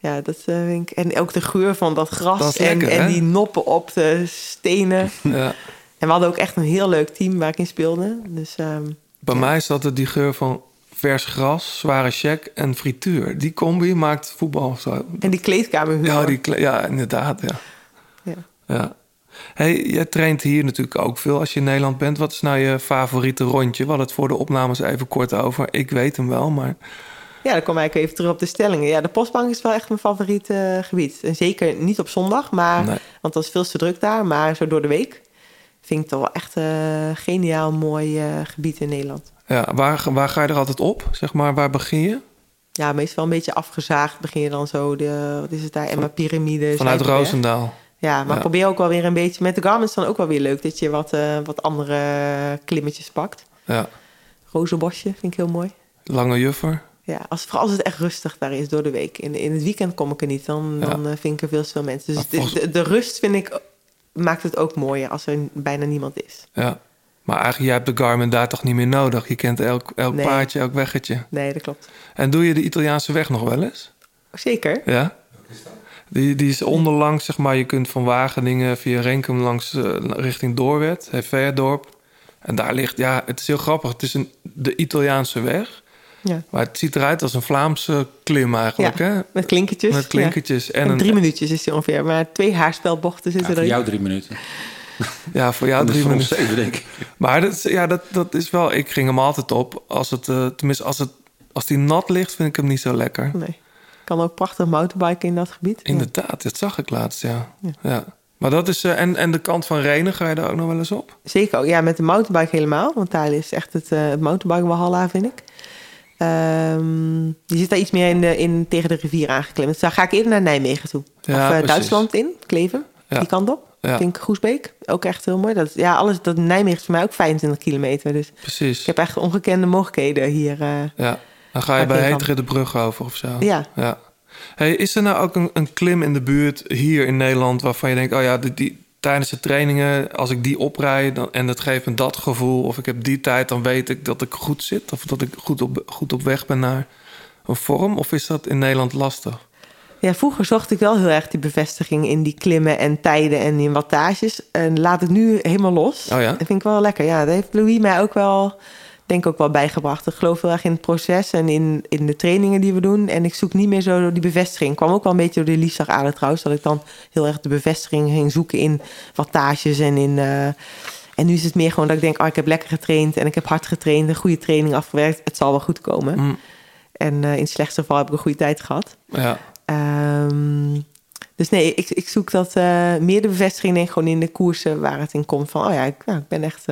Ja, dat eh, vind ik. En ook de geur van dat gras Dat en, die noppen op de stenen. ja. En we hadden ook echt een heel leuk team waar ik in speelde. Dus ehm, Bij mij is dat het die geur van vers gras, zware check en frituur. Die combi maakt voetbal zo. en die kleedkamer. Ja, die, kle- ja inderdaad, ja. Ja. ja. Hey, jij traint hier natuurlijk ook veel als je in Nederland bent. Wat is nou je favoriete rondje? We hadden het voor de opnames even kort over. Ik weet hem wel, maar Ja, dan kom ik even terug op de stellingen. Ja, de postbank is wel echt mijn favoriet eh, gebied. En zeker niet op zondag, maar, Nee. want dat is veel te druk daar. Maar zo door de week vind ik het wel echt een geniaal mooi eh, gebied in Nederland. ja, waar, waar ga je er altijd op? Zeg maar, waar begin je? Ja, meestal een beetje afgezaagd begin je dan zo. De, wat is het daar? Emma Pyramide. Vanuit. Roosendaal. Ja, maar Ja. probeer ook wel weer een beetje... Met de Garmin's dan ook wel weer leuk... dat je wat, eh, wat andere klimmetjes pakt. Ja. Rozenbosje vind ik heel mooi. Lange juffer. Ja, als, vooral als het echt rustig daar is door de week. In, in het weekend kom ik er niet. Dan, Ja. dan eh, vind ik er veel te veel mensen. Dus de, volgens- de, de rust vind ik... maakt het ook mooier als er bijna niemand is. Ja. Maar eigenlijk, jij hebt de Garmin daar toch niet meer nodig? Je kent elk, elk Nee. paardje, elk weggetje. Nee, dat klopt. En doe je de Italiaanse weg nog wel eens? Zeker. Ja? Die, die is onderlangs, zeg maar, je kunt van Wageningen via Renkum langs eh, richting Doorwerd, Veerdorp. En daar ligt, ja, het is heel grappig. Het is een, de Italiaanse weg. Ja. Maar het ziet eruit als een Vlaamse klim eigenlijk, Ja, hè? Met klinkertjes. Met klinkertjes. Ja. En En een, drie minuutjes is die ongeveer. Maar twee haarspelbochten Ja, zitten voor erin. jou drie minuten. ja, voor jou Dat is drie voor minuten. zeven, denk ik. Maar dat, is- ja, dat, dat is wel... Ik ging hem altijd op. Als het, eh, tenminste, als, het, als die nat ligt, vind ik hem niet zo lekker. Nee. Kan ook prachtig mountainbiken in dat gebied. Ja. Inderdaad, dat zag ik laatst, ja. Ja. ja. Maar dat is... eh, en, en de kant van Renen, ga je daar ook nog wel eens op? Zeker, ook. ja, met de mountainbike helemaal. Want daar is echt het, eh het mountainbike Walhalla, vind ik. Ehm je zit daar iets meer in, de, in tegen de rivier aangeklemd. Dus daar ga ik eerder naar Nijmegen toe. Ja, of eh. Duitsland in, Kleven. Ja. Die kant op. Ja. Ik Groesbeek. Ook echt heel mooi. Dat, ja, alles, dat Nijmegen is voor mij ook 25 kilometer. Dus Precies. ik heb echt ongekende mogelijkheden hier. eh. Ja, dan ga je bij Heteren de brug over of zo. Ja. ja. Hey, is er nou ook een, een klim in de buurt hier in Nederland waarvan je denkt, oh ja, die, die, tijdens de trainingen, als ik die oprijd dan, en dat geeft me dat gevoel, of ik heb die tijd, dan weet ik dat ik goed zit, of dat ik goed op, goed op weg ben naar een vorm, of is dat in Nederland lastig? Ja, vroeger zocht ik wel heel erg die bevestiging in die klimmen en tijden en in wattages. En laat ik nu helemaal los. Oh ja? Dat vind ik wel lekker. Ja, dat heeft Louis mij ook wel, denk ik ook wel bijgebracht. Ik geloof heel erg in het proces en in, in de trainingen die we doen. En ik zoek niet meer zo door die bevestiging. Kwam ook wel een beetje door de liefdagader trouwens. Dat ik dan heel erg de bevestiging ging zoeken in wattages en in... eh, en nu is het meer gewoon dat ik denk, oh, ik heb lekker getraind en ik heb hard getraind, een goede training afgewerkt. Het zal wel goed komen. Mm, En eh, in het slechtste geval heb ik een goede tijd gehad. ja, Ehm, dus nee, ik, ik zoek dat eh, meer de bevestiging denk ik, gewoon in de koersen waar het in komt van, oh ja, ik, nou, ik ben echt.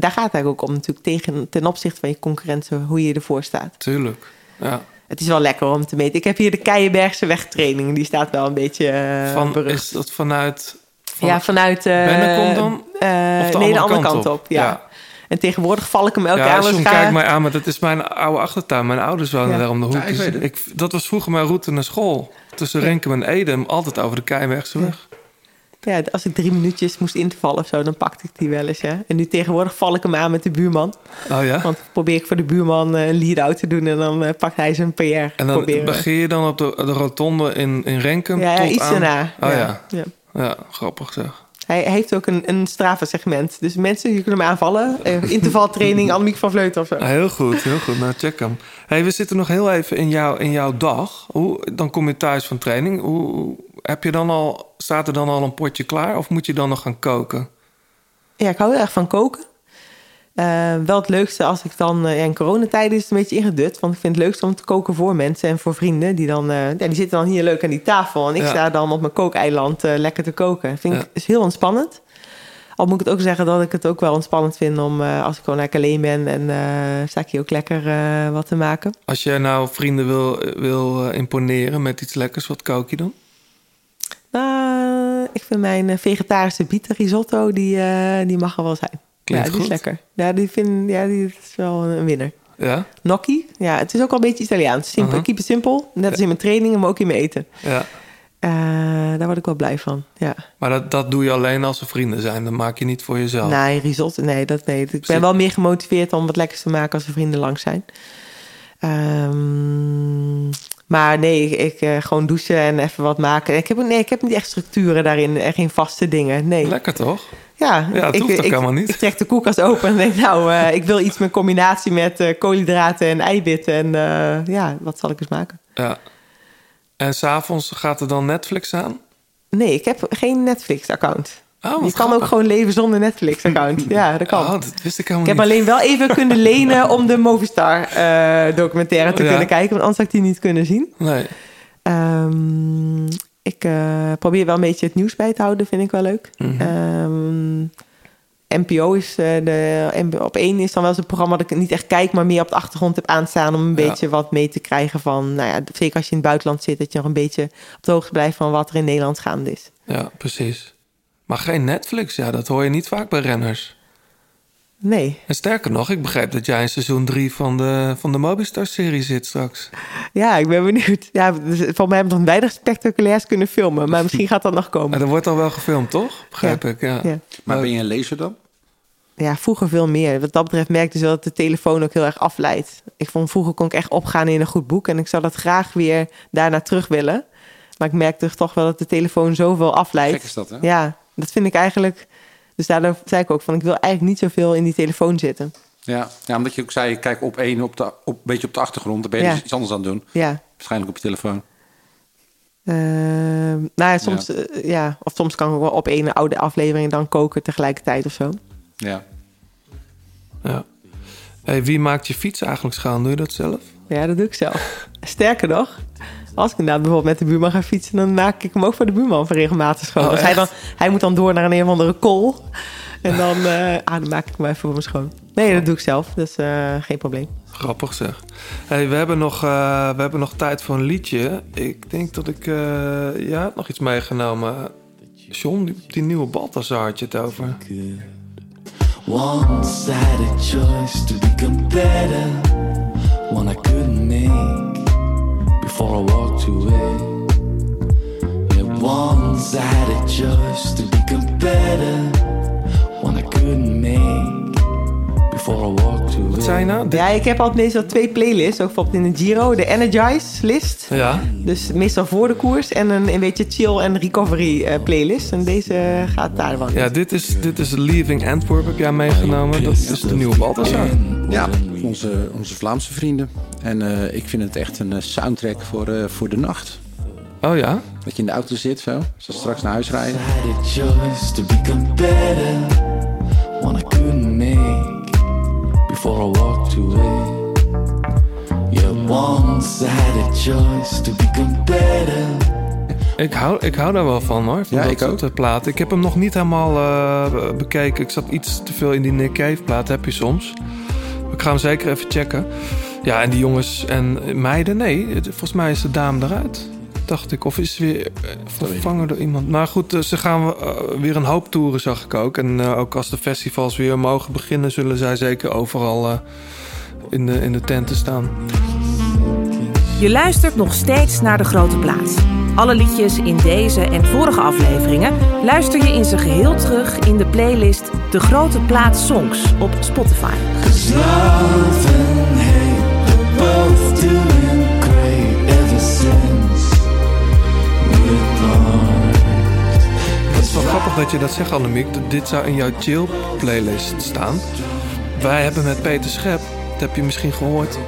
Daar gaat het eigenlijk ook om natuurlijk tegen, ten opzichte van je concurrenten, hoe je ervoor staat. Tuurlijk. Ja. Het is wel lekker om te meten. Ik heb hier de Keienbergse wegtraining. Die staat wel een beetje eh, Van, berucht. is dat vanuit... Van, ja, vanuit... eh Bennekom dan? eh, Of de nee, de andere andere kant kant op? op. ja. Ja. En tegenwoordig val ik hem elke ja, keer aan. kijkt mij aan, maar dat is mijn oude achtertuin. Mijn ouders wonen Ja. daar om de hoek. Ja, ik Dus ik, dat was vroeger mijn route naar school. Tussen Renkum en Edem, altijd over de Keienbergse weg. Ja, als ik drie minuutjes moest invallen of zo, dan pakte ik die wel eens. Ja. En nu tegenwoordig val ik hem aan met de buurman. Oh ja? Want dan probeer ik voor de buurman eh, een lead-out te doen en dan eh, pakt hij zijn PR. En dan proberen. begin je dan op de, de rotonde in, in Renkum Ja, iets aan... daarna. Oh ja. Ja. ja. Grappig zeg. Hij heeft ook een, een Strava-segment. Dus mensen, je kunnen hem aanvallen. Eh, intervaltraining, Annemiek van Vleuten of zo. Heel goed, heel goed. Nou, check hem. Hey, we zitten nog heel even in, jou, in jouw dag. Hoe, dan kom je thuis van training. Hoe, heb je dan al, staat er dan al een potje klaar? Of moet je dan nog gaan koken? Ja, ik hou heel erg van koken. Eh, wel het leukste als ik dan... ja, in coronatijden is het een beetje ingedut. Want ik vind het leukste om te koken voor mensen en voor vrienden. Die, dan, eh, ja, die zitten dan hier leuk aan die tafel. En ik Ja. sta dan op mijn kookeiland lekker te koken. Vind ik is heel ontspannend. Al moet ik het ook zeggen dat ik het ook wel ontspannend vind... om als ik gewoon lekker alleen ben... en sta ik hier ook lekker wat te maken. Als jij nou vrienden wil, wil imponeren met iets lekkers, wat kook je dan? Nou, ik vind mijn eh, vegetarische bieten risotto... Die, eh, die mag er wel zijn. Klinkt ja, die goed. is lekker. Ja, die, vind, ja, die is wel een winnaar. Ja? Gnocchi. Ja, het is ook wel een beetje Italiaans. Simpel, Mhm. keep it simpel. Net als in mijn trainingen, maar ook in mijn eten. Ja. Daar word ik wel blij van. Ja. Maar dat, dat doe je alleen als er vrienden zijn. Dat maak je niet voor jezelf. Nee, risotto. Nee, dat nee. Ik ben wel meer gemotiveerd om wat lekkers te maken als er vrienden langs zijn. Ehm, maar nee, ik, ik, eh, gewoon douchen en even wat maken. Ik heb, nee, ik heb niet echt structuren daarin. En geen vaste dingen. Nee. Lekker toch? Ja, Ja, het ik, hoeft ook ik, helemaal niet. Ik trek de koelkast open en denk, nou, eh, ik wil iets met combinatie met eh, koolhydraten en eiwitten. En eh, ja, wat zal ik eens maken? Ja. En s'avonds gaat er dan Netflix aan? Nee, ik heb geen Netflix-account. Oh, je kan ook gewoon leven zonder Netflix-account. Ja, dat kan. Oh, dat wist ik ik helemaal heb niet. alleen wel even kunnen lenen om de Movistar-documentaire te Ja. kunnen kijken. Want anders had ik die niet kunnen zien. Nee. Ehm, ik eh, probeer wel een beetje het nieuws bij te houden. Vind ik wel leuk. Mhm. Ehm, NPO is eh, de, op één is dan wel eens een programma dat ik niet echt kijk, maar meer op de achtergrond heb aanstaan om een Ja. beetje wat mee te krijgen van, nou ja, zeker als je in het buitenland zit, dat je nog een beetje op de hoogte blijft van wat er in Nederland gaande is. Ja, precies. Maar geen Netflix, ja, dat hoor je niet vaak bij renners. Nee. En sterker nog, ik begrijp dat jij in seizoen 3 van de, van de Mobistar-serie zit straks. Ja, ik ben benieuwd. Ja, dus voor mij hebben we nog weinig spectaculairs kunnen filmen, maar misschien gaat dat nog komen. Maar er wordt al wel gefilmd, toch? Begrijp ik, ja. Ja. Maar ben je een lezer dan? Ja, vroeger veel meer. Wat dat betreft merkte ze wel dat de telefoon ook heel erg afleidt. Ik vond vroeger kon ik echt opgaan in een goed boek en ik zou dat graag weer daarna terug willen. Maar ik merkte toch wel dat de telefoon zoveel afleidt. Gek is dat, hè? Ja, dat vind ik eigenlijk. Dus daardoor zei ik ook van ik wil eigenlijk niet zoveel in die telefoon zitten. Ja. ja, omdat je ook zei, kijk op één, op de, op, een beetje op de achtergrond. Dan ben je Ja. dus iets anders aan het doen. Ja. Waarschijnlijk op je telefoon. Ehm, nou ja, soms, eh, ja. of soms kan ik wel op één oude aflevering dan koken tegelijkertijd of zo. Ja. ja. Hey, wie maakt je fiets eigenlijk schoon? Doe je dat zelf? Ja, dat doe ik zelf. Sterker nog, als ik inderdaad bijvoorbeeld met de buurman ga fietsen, dan maak ik hem ook voor de buurman van regelmatig schoon. Oh, dus hij, dan, hij moet dan door naar een een of andere kool. En dan, eh, ah, dan maak ik hem even voor me schoon. Nee, dat doe ik zelf. Dus eh, geen probleem. Grappig zeg. Hey, we, hebben nog, eh, we hebben nog tijd voor een liedje. Ik denk dat ik... eh had nog iets meegenomen. John, die, die nieuwe Balthazar had je het over. Once I had a choice to become better, one I couldn't make before I walked away. Once I had a choice to become better, one I couldn't make before I walked away. Wat zei je nou? Ja, ik heb altijd meestal twee playlists. Ook bijvoorbeeld in de Giro. De Energize list. Ja. Dus meestal voor de koers. En een, een beetje chill en recovery eh, playlist. En deze gaat daar wel in. Ja, dit is, dit is Leaving Antwerp heb jij meegenomen. Dat is de nieuwe Balthazar. Ja, onze, onze Vlaamse vrienden. En eh, ik vind het echt een eh, soundtrack voor, eh, voor de nacht. Oh ja? Dat je in de auto zit zo. We straks naar huis rijden. I had a choice to become better, one I couldn't make before I walked away. Yeah, once I had a choice to become better. Ik hou, ik hou daar wel van hoor. Van Ja, dat ik soort, eh, platen. Ik heb hem nog niet helemaal eh, bekeken. Ik zat iets te veel in die Nick Cave plaat. Heb je soms. Ik ga hem zeker even checken. Ja, en die jongens en meiden. Nee, volgens mij is de dame eruit. Dacht ik. Of is ze weer eh, vervangen door iemand. Maar goed, eh, ze gaan eh, weer een hoop toeren, zag ik ook. En eh, ook als de festivals weer mogen beginnen... zullen zij zeker overal eh, in, de, in de tenten staan. Je luistert nog steeds naar De Grote Plaats. Alle liedjes in deze en vorige afleveringen luister je in zijn geheel terug in de playlist De Grote Plaats Songs op Spotify. Dat je dat zegt, Annemiek. Dit zou in jouw chill playlist staan. Wij hebben met Peter Schep, dat heb je misschien gehoord,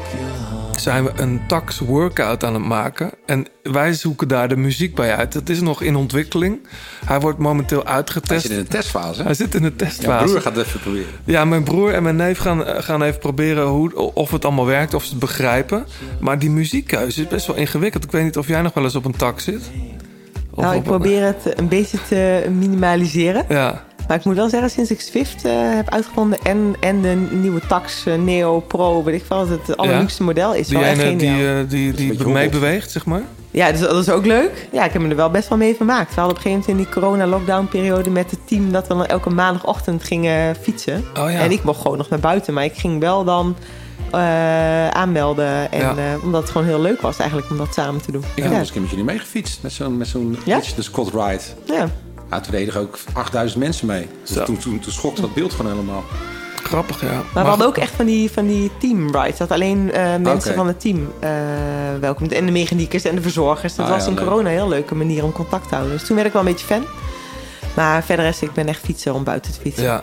zijn we een tax workout aan het maken. En wij zoeken daar de muziek bij uit. Het is nog in ontwikkeling. Hij wordt momenteel Hij uitgetest. zit in een testfase. Hij zit in de Ja, testfase. broer gaat het even proberen. Ja, mijn broer en mijn neef gaan, gaan even proberen hoe, of het allemaal werkt, of ze het begrijpen. Maar die muziekkeuze is best wel ingewikkeld. Ik weet niet of jij nog wel eens op een tak zit. Of Nou, ik probeer het een beetje te minimaliseren. Ja, Maar ik moet wel zeggen, sinds ik Swift eh, heb uitgevonden en, en de nieuwe Tax eh, Neo Pro, weet ik veel, wat het allerluxe model is die wel echt ene geniaal. die, eh, die, die, beetje meebeweegt, zeg maar. Ja, dus dat is ook leuk. Ja, ik heb me er wel best wel mee vermaakt. We hadden op een gegeven moment in die corona-lockdown-periode met het team dat we dan elke maandagochtend gingen fietsen. Oh ja. En ik mocht gewoon nog naar buiten, maar ik ging wel dan eh, aanmelden. En, Ja. eh, omdat het gewoon heel leuk was eigenlijk om dat samen te doen. Ik ja. heb nog eens een keer met jullie meegefietst. Met zo'n met zo'n Ja? De Scott Ride. ja. Ja, toen deden er ook 8000 mensen mee. Dus toen, toen, toen schokte dat beeld gewoon helemaal. Grappig, ja. Maar, we hadden ook echt van die, van die team rides. Dat alleen eh, mensen van het team eh welkom. En de mechaniekers en de verzorgers. Dat Ah, was ja, in leuk. corona een heel leuke manier om contact te houden. Dus toen werd ik wel een beetje fan. Maar verder is ik ben echt fietser om buiten te fietsen. Ja.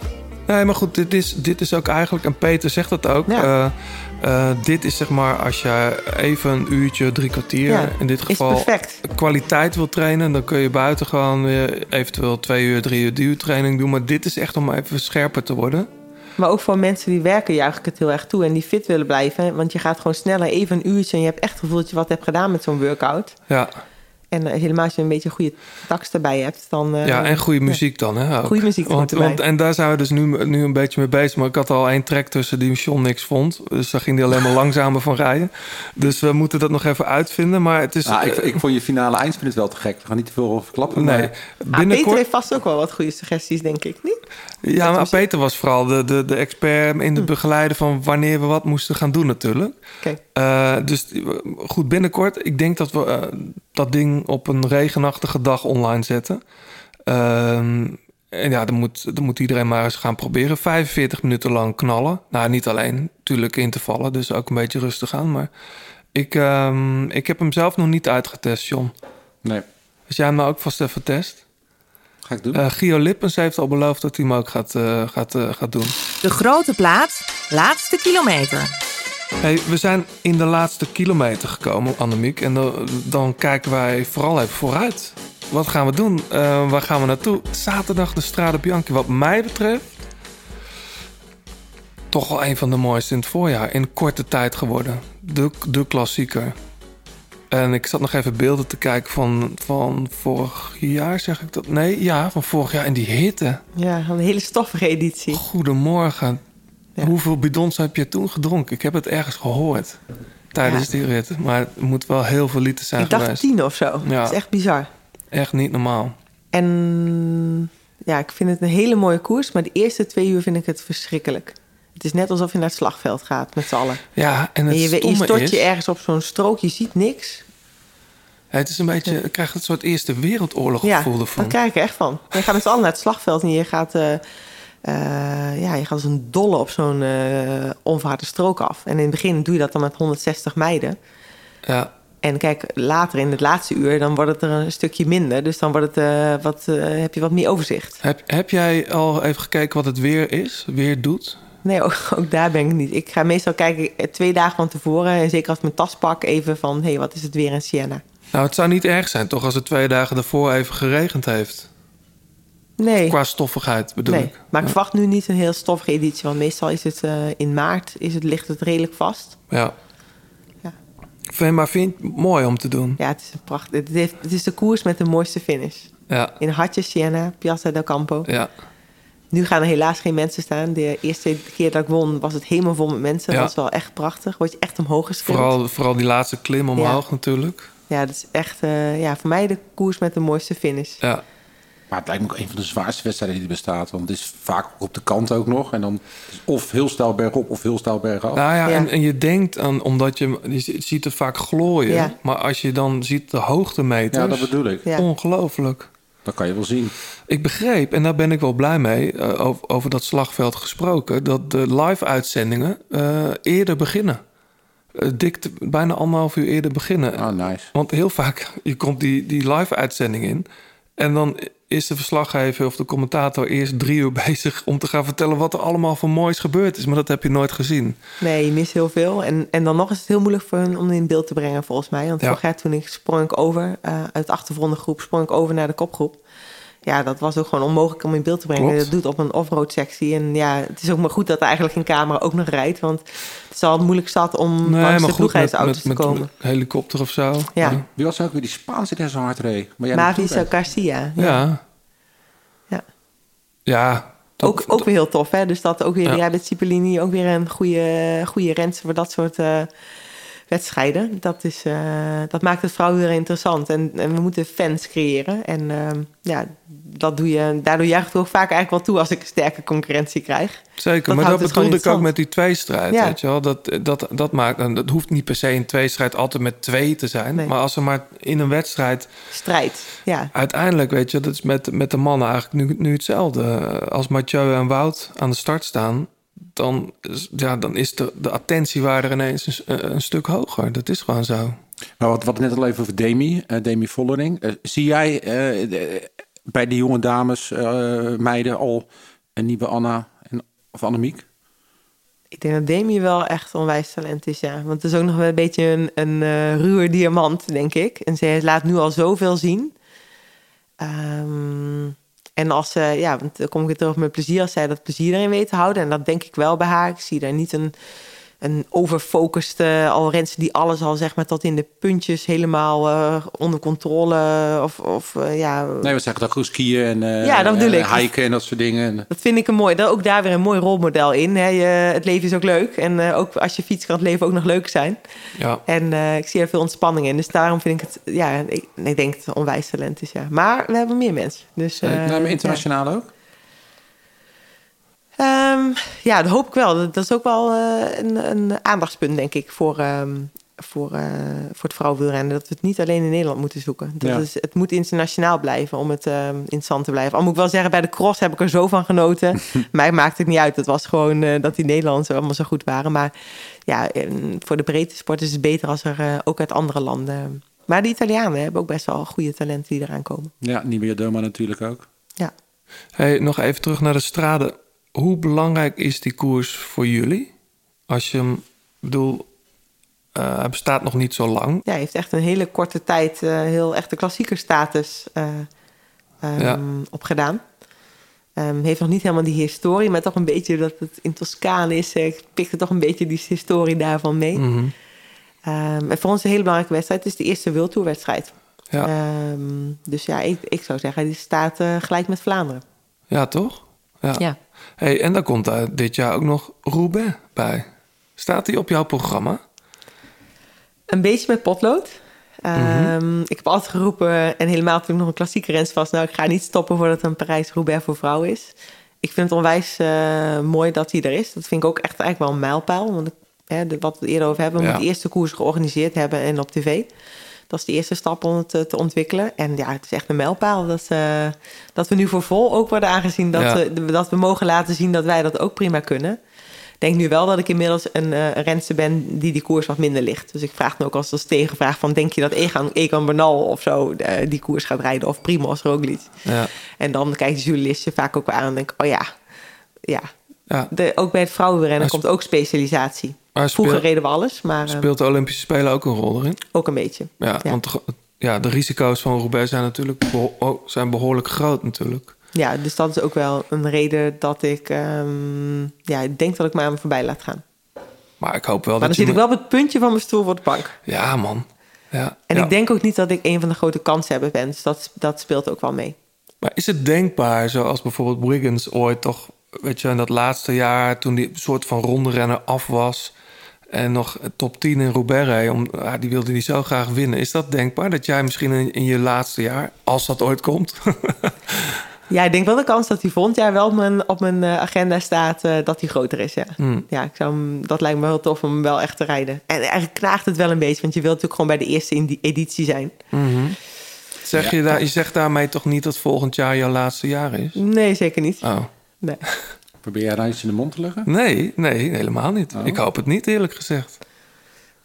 Nee, maar goed, dit is, dit is ook eigenlijk, en Peter zegt dat ook. Ja. eh, eh, dit is zeg maar als je even een uurtje, drie kwartier, Ja, in dit geval kwaliteit wil trainen, dan kun je buiten gewoon weer eventueel twee uur, drie uur duurtraining doen. Maar dit is echt om even scherper te worden. Maar ook voor mensen die werken juich ik het heel erg toe. En die fit willen blijven. Want je gaat gewoon sneller even een uurtje. En je hebt echt het gevoel dat je wat hebt gedaan met zo'n workout. Ja, En eh, helemaal als je een beetje goede tax erbij hebt. Dan, eh, ja en goede muziek dan. Hè, ook. Goede muziek want, En daar zijn we dus nu, nu een beetje mee bezig. Maar ik had al één track tussen die John niks vond. Dus daar ging hij alleen maar langzamer van rijden. Dus we moeten dat nog even uitvinden. Maar het is... Ah, ik, eh, ik vond je finale eindsprint wel te gek. We gaan niet te veel over klappen. nee, maar- Ah, Peter heeft vast ook wel wat goede suggesties, denk ik. Niet? Ja, maar Peter was vooral de, de, de expert in Hm. het begeleiden van wanneer we wat moesten gaan doen natuurlijk. Oké. Eh, dus goed, binnenkort. Ik denk dat we dat ding op een regenachtige dag online zetten. Ehm, en ja, dan moet, dan moet iedereen maar eens gaan proberen. 45 minuten lang knallen. Nou, niet alleen, natuurlijk intervallen. Dus ook een beetje rustig aan. Maar ik, ehm, ik heb hem zelf nog niet uitgetest, John. Nee, Als jij hem nou ook vast even test. ga ik doen. Eh Gio Lippens heeft al beloofd dat hij hem ook gaat, eh, gaat, eh, gaat doen. De Grote Plaats, laatste kilometer. Hey, we zijn in de laatste kilometer gekomen, Annemiek. En dan, dan kijken wij vooral even vooruit. Wat gaan we doen? Eh, waar gaan we naartoe? Zaterdag de Strade Bianchi. Wat mij betreft... toch wel een van de mooiste in het voorjaar. In korte tijd geworden. De, de klassieker. En ik zat nog even beelden te kijken van, van vorig jaar, zeg ik dat? Nee, ja, van vorig jaar. En die hitte. Ja, een hele stoffige editie. Goedemorgen. Ja. Hoeveel bidons heb je toen gedronken? Ik heb het ergens gehoord tijdens Ja. die rit. Maar het moet wel heel veel liter zijn ik dacht geweest. tien of zo. Ja. Dat is echt bizar. Echt niet normaal. En ja, ik vind het een hele mooie koers. Maar de eerste twee uur vind ik het verschrikkelijk. Het is net alsof je naar het slagveld gaat met z'n allen. Ja, en het En je, je stort is... je ergens op zo'n strook, je ziet niks. Het is een beetje... Je krijgt het soort Eerste Wereldoorlog Ja, gevoel dat ervan. krijg ik echt van. Je gaat met z'n allen naar het slagveld en je gaat, eh, eh, ja, je gaat als een dolle op zo'n eh onverharde strook af. En in het begin doe je dat dan met 160 meiden. Ja, En kijk, later in het laatste uur, dan wordt het er een stukje minder. Dus dan wordt het, eh, wat, heb je wat meer overzicht. heb, heb jij al even gekeken wat het weer is? Weer doet? Nee, ook, ook daar ben ik niet. Ik ga meestal kijken twee dagen van tevoren. En zeker als ik mijn tas pak, even van... hé, hey, wat is het weer in Siena? Nou, het zou niet erg zijn toch als het twee dagen daarvoor even geregend heeft. Nee, Qua stoffigheid bedoel nee. ik. maar ik verwacht nu niet een heel stoffige editie. Want meestal is het eh, in maart is het, ligt het redelijk vast. Ja. Ja. Vind, maar vind je het mooi om te doen? Ja, het is een prachtig. Het, heeft, het is de koers met de mooiste finish. Ja. In Hartje, Siena, Piazza del Campo. Ja. Nu gaan er helaas geen mensen staan. De eerste keer dat ik won was het helemaal vol met mensen. Ja. Dat was wel echt prachtig. Word je echt omhoog geschreeuwd. Vooral, vooral die laatste klim omhoog natuurlijk. Ja, dat is echt eh, ja, voor mij de koers met de mooiste finish. Ja. Maar het lijkt me ook een van de zwaarste wedstrijden die er bestaat. Want het is vaak op de kant ook nog. En dan of heel stijl bergop of heel stijl bergaf. Nou ja, En, en je denkt aan, omdat je, je ziet het vaak glooien. Ja. Maar als je dan ziet de hoogtemeters. Ja, dat bedoel ik. Ja. Ongelooflijk. Dat kan je wel zien. Ik begreep, en daar ben ik wel blij mee, eh, over, over dat slagveld gesproken, dat de live-uitzendingen eh, eerder beginnen. Eh, dik bijna anderhalf uur eerder beginnen. Ah, nice. Want heel vaak, je komt die, die live-uitzending in en dan is de verslaggever of de commentator eerst drie uur bezig om te gaan vertellen wat er allemaal van moois gebeurd is. Maar dat heb je nooit gezien. Nee, je mist heel veel. En, en dan nog is het heel moeilijk voor hun om in beeld te brengen, volgens mij. Want Ja. vorig jaar toen ik sprong ik over, eh, uit de achtergrondengroep, sprong ik over naar de kopgroep. Ja, dat was ook gewoon onmogelijk om in beeld te brengen. Klopt. Dat doet op een offroad sectie. En ja, het is ook maar goed dat er eigenlijk een camera ook nog rijdt. Want het is al moeilijk zat om langs de ploeghuisauto's te komen. een helikopter of zo. Ja. Wie was ook weer die Spaanse die zo hard reed? Maar jij Mavis naartoe Garcia. Ja. Ja. Ja. Ook, ook weer heel tof, hè? Dus dat ook weer, Ja. jij bent Cipollini ook weer een goede, goede renster voor dat soort eh, wedstrijden. Dat, is, eh, dat maakt het vrouwen interessant. En, en we moeten fans creëren. En ehm, ja, dat doe je, daardoor juich ik ook vaak eigenlijk wel toe als ik een sterke concurrentie krijg. Zeker, maar dat bedoelde ik ook met die tweestrijd. Ja. Weet je wel? Dat, dat, dat maakt, en dat hoeft niet per se een tweestrijd altijd met twee te zijn. Nee. Maar als er maar in een wedstrijd. Strijd, ja. Uiteindelijk, weet je, dat is met, met de mannen eigenlijk nu, nu hetzelfde. Als Mathieu en Wout aan de start staan, dan, is- ja, dan is de, de attentiewaarde ineens een, een stuk hoger. Dat is gewoon zo. Maar wat, wat net al even over Demi, eh, Demi Vollering. Eh, zie jij eh, de- bij die jonge dames, eh, meiden al een nieuwe Anna en, of Annemiek? Ik denk dat Demi wel echt onwijs talent is, ja. Want het is ook nog wel een beetje een, een ruwe diamant, denk ik. En ze laat nu al zoveel zien. Ehm, en als ze, ja, want dan kom ik weer terug met plezier, als zij dat plezier erin weet te houden. En dat denk ik wel bij haar. Ik zie daar niet een, een overfocuste al renster die alles al zeg maar tot in de puntjes helemaal eh, onder controle of, of eh, ja, Nee, we zeggen dat goed skiën en eh, Ja, dat bedoel en ik. hiken en dat soort dingen. En, Dat vind ik een mooi. Dat ook daar weer een mooi rolmodel in. Hè. Je, het leven is ook leuk. En eh, ook als je fiets kan het leven ook nog leuk zijn. Ja. En eh, ik zie er veel ontspanning in. Dus daarom vind ik het... Ja, ik, ik denk het onwijs talent is, ja. Maar we hebben meer mensen. Dus, eh, nou, maar internationaal ook? Ja. Ehm, ja, dat hoop ik wel. Dat, dat is ook wel eh, een, een aandachtspunt, denk ik, voor, ehm, voor, eh, voor het vrouwenwielrennen. Dat we het niet alleen in Nederland moeten zoeken. Dat Ja. is, het moet internationaal blijven om het ehm, interessant te blijven. Al moet ik wel zeggen, bij de cross heb ik er zo van genoten. Mij maakt het niet uit. Het was gewoon eh, dat die Nederlanders allemaal zo goed waren. Maar ja, voor de breedte sport is het beter als er ook uit andere landen... Maar de Italianen hebben ook best wel goede talenten die eraan komen. Ja, Nibia Doma natuurlijk ook. Ja. Hey, nog even terug naar de straden. Hoe belangrijk is die koers voor jullie? Als je hem, ik bedoel, eh, hij bestaat nog niet zo lang. Ja, hij heeft echt een hele korte tijd eh, heel echt de klassiekerstatus eh ehm, Ja. opgedaan. Ehm, heeft nog niet helemaal die historie, maar toch een beetje dat het in Toscaan is. Ik pikte toch een beetje die historie daarvan mee. Ehm, en voor ons een hele belangrijke wedstrijd. Het is de eerste World Tour wedstrijd. Ja. Ehm, dus ja, ik, ik zou zeggen, die staat gelijk met Vlaanderen. Ja, toch? Ja. Ja. Hey, en dan komt daar dit jaar ook nog Roubaix bij. Staat die op jouw programma? Een beetje met potlood. Ehm, Ik heb altijd geroepen, en helemaal toen ik nog een klassieke rens was... nou, ik ga niet stoppen voordat een Parijs-Roubaix voor vrouwen is. Ik vind het onwijs eh, mooi dat hij er is. Dat vind ik ook echt eigenlijk wel een mijlpaal. Want hè, wat we het eerder over hebben... we Ja. moeten eerst de koers georganiseerd hebben en op tv. Dat is de eerste stap om het eh, te ontwikkelen. En ja, het is echt een mijlpaal. Dat, eh, dat we nu voor vol ook worden aangezien... Dat, Ja. we, dat we mogen laten zien dat wij dat ook prima kunnen... Ik denk nu wel dat ik inmiddels een eh renster ben die die koers wat minder ligt. Dus ik vraag me ook als als tegenvraag van... denk je dat Egan, Egan Bernal of zo die koers gaat rijden? Of Primoz Roglic? Ja. En dan kijkt de journalist je vaak ook aan en denkt... oh ja, ja. Ja. De, ook bij het vrouwenrennen komt ook specialisatie. Maar Vroeger speel- reden we alles, maar eh, Speelt de Olympische Spelen ook een rol erin? ook een beetje. Ja, Ja. want ja, de risico's van Roubaix zijn natuurlijk beho- oh, zijn behoorlijk groot natuurlijk. Ja, dus dat is ook wel een reden dat ik... ehm, ja, ik denk dat ik me aan me voorbij laat gaan. Maar ik hoop wel Maar dan dat zit ik wel op het puntje van mijn stoel voor de bank. Ja, man. Ja. En ja. ik denk ook niet dat ik een van de grote kanshebbers ben. Dus dat, dat speelt ook wel mee. Maar is het denkbaar, zoals bijvoorbeeld Wiggins ooit toch... weet je, in dat laatste jaar toen die soort van rondrenner af was... en nog top 10 in Roubaix om, ja, die wilde die zo graag winnen. Is dat denkbaar, dat jij misschien in, in je laatste jaar... als dat ooit komt... Ja, ik denk wel de kans dat hij volgend jaar wel op mijn, op mijn eh, agenda staat eh, dat hij groter is. Ja, Hmm. ja ik zou hem, dat lijkt me heel tof om hem wel echt te rijden. En eigenlijk knaagt het wel een beetje, want je wilt natuurlijk gewoon bij de eerste in die editie zijn. Mhm. Zeg je, daar, je zegt daarmee toch niet dat volgend jaar jouw laatste jaar is? Nee, zeker niet. Oh. Nee. Probeer jij nou iets in de mond te leggen? Nee, nee, helemaal niet. Oh. Ik hoop het niet, eerlijk gezegd.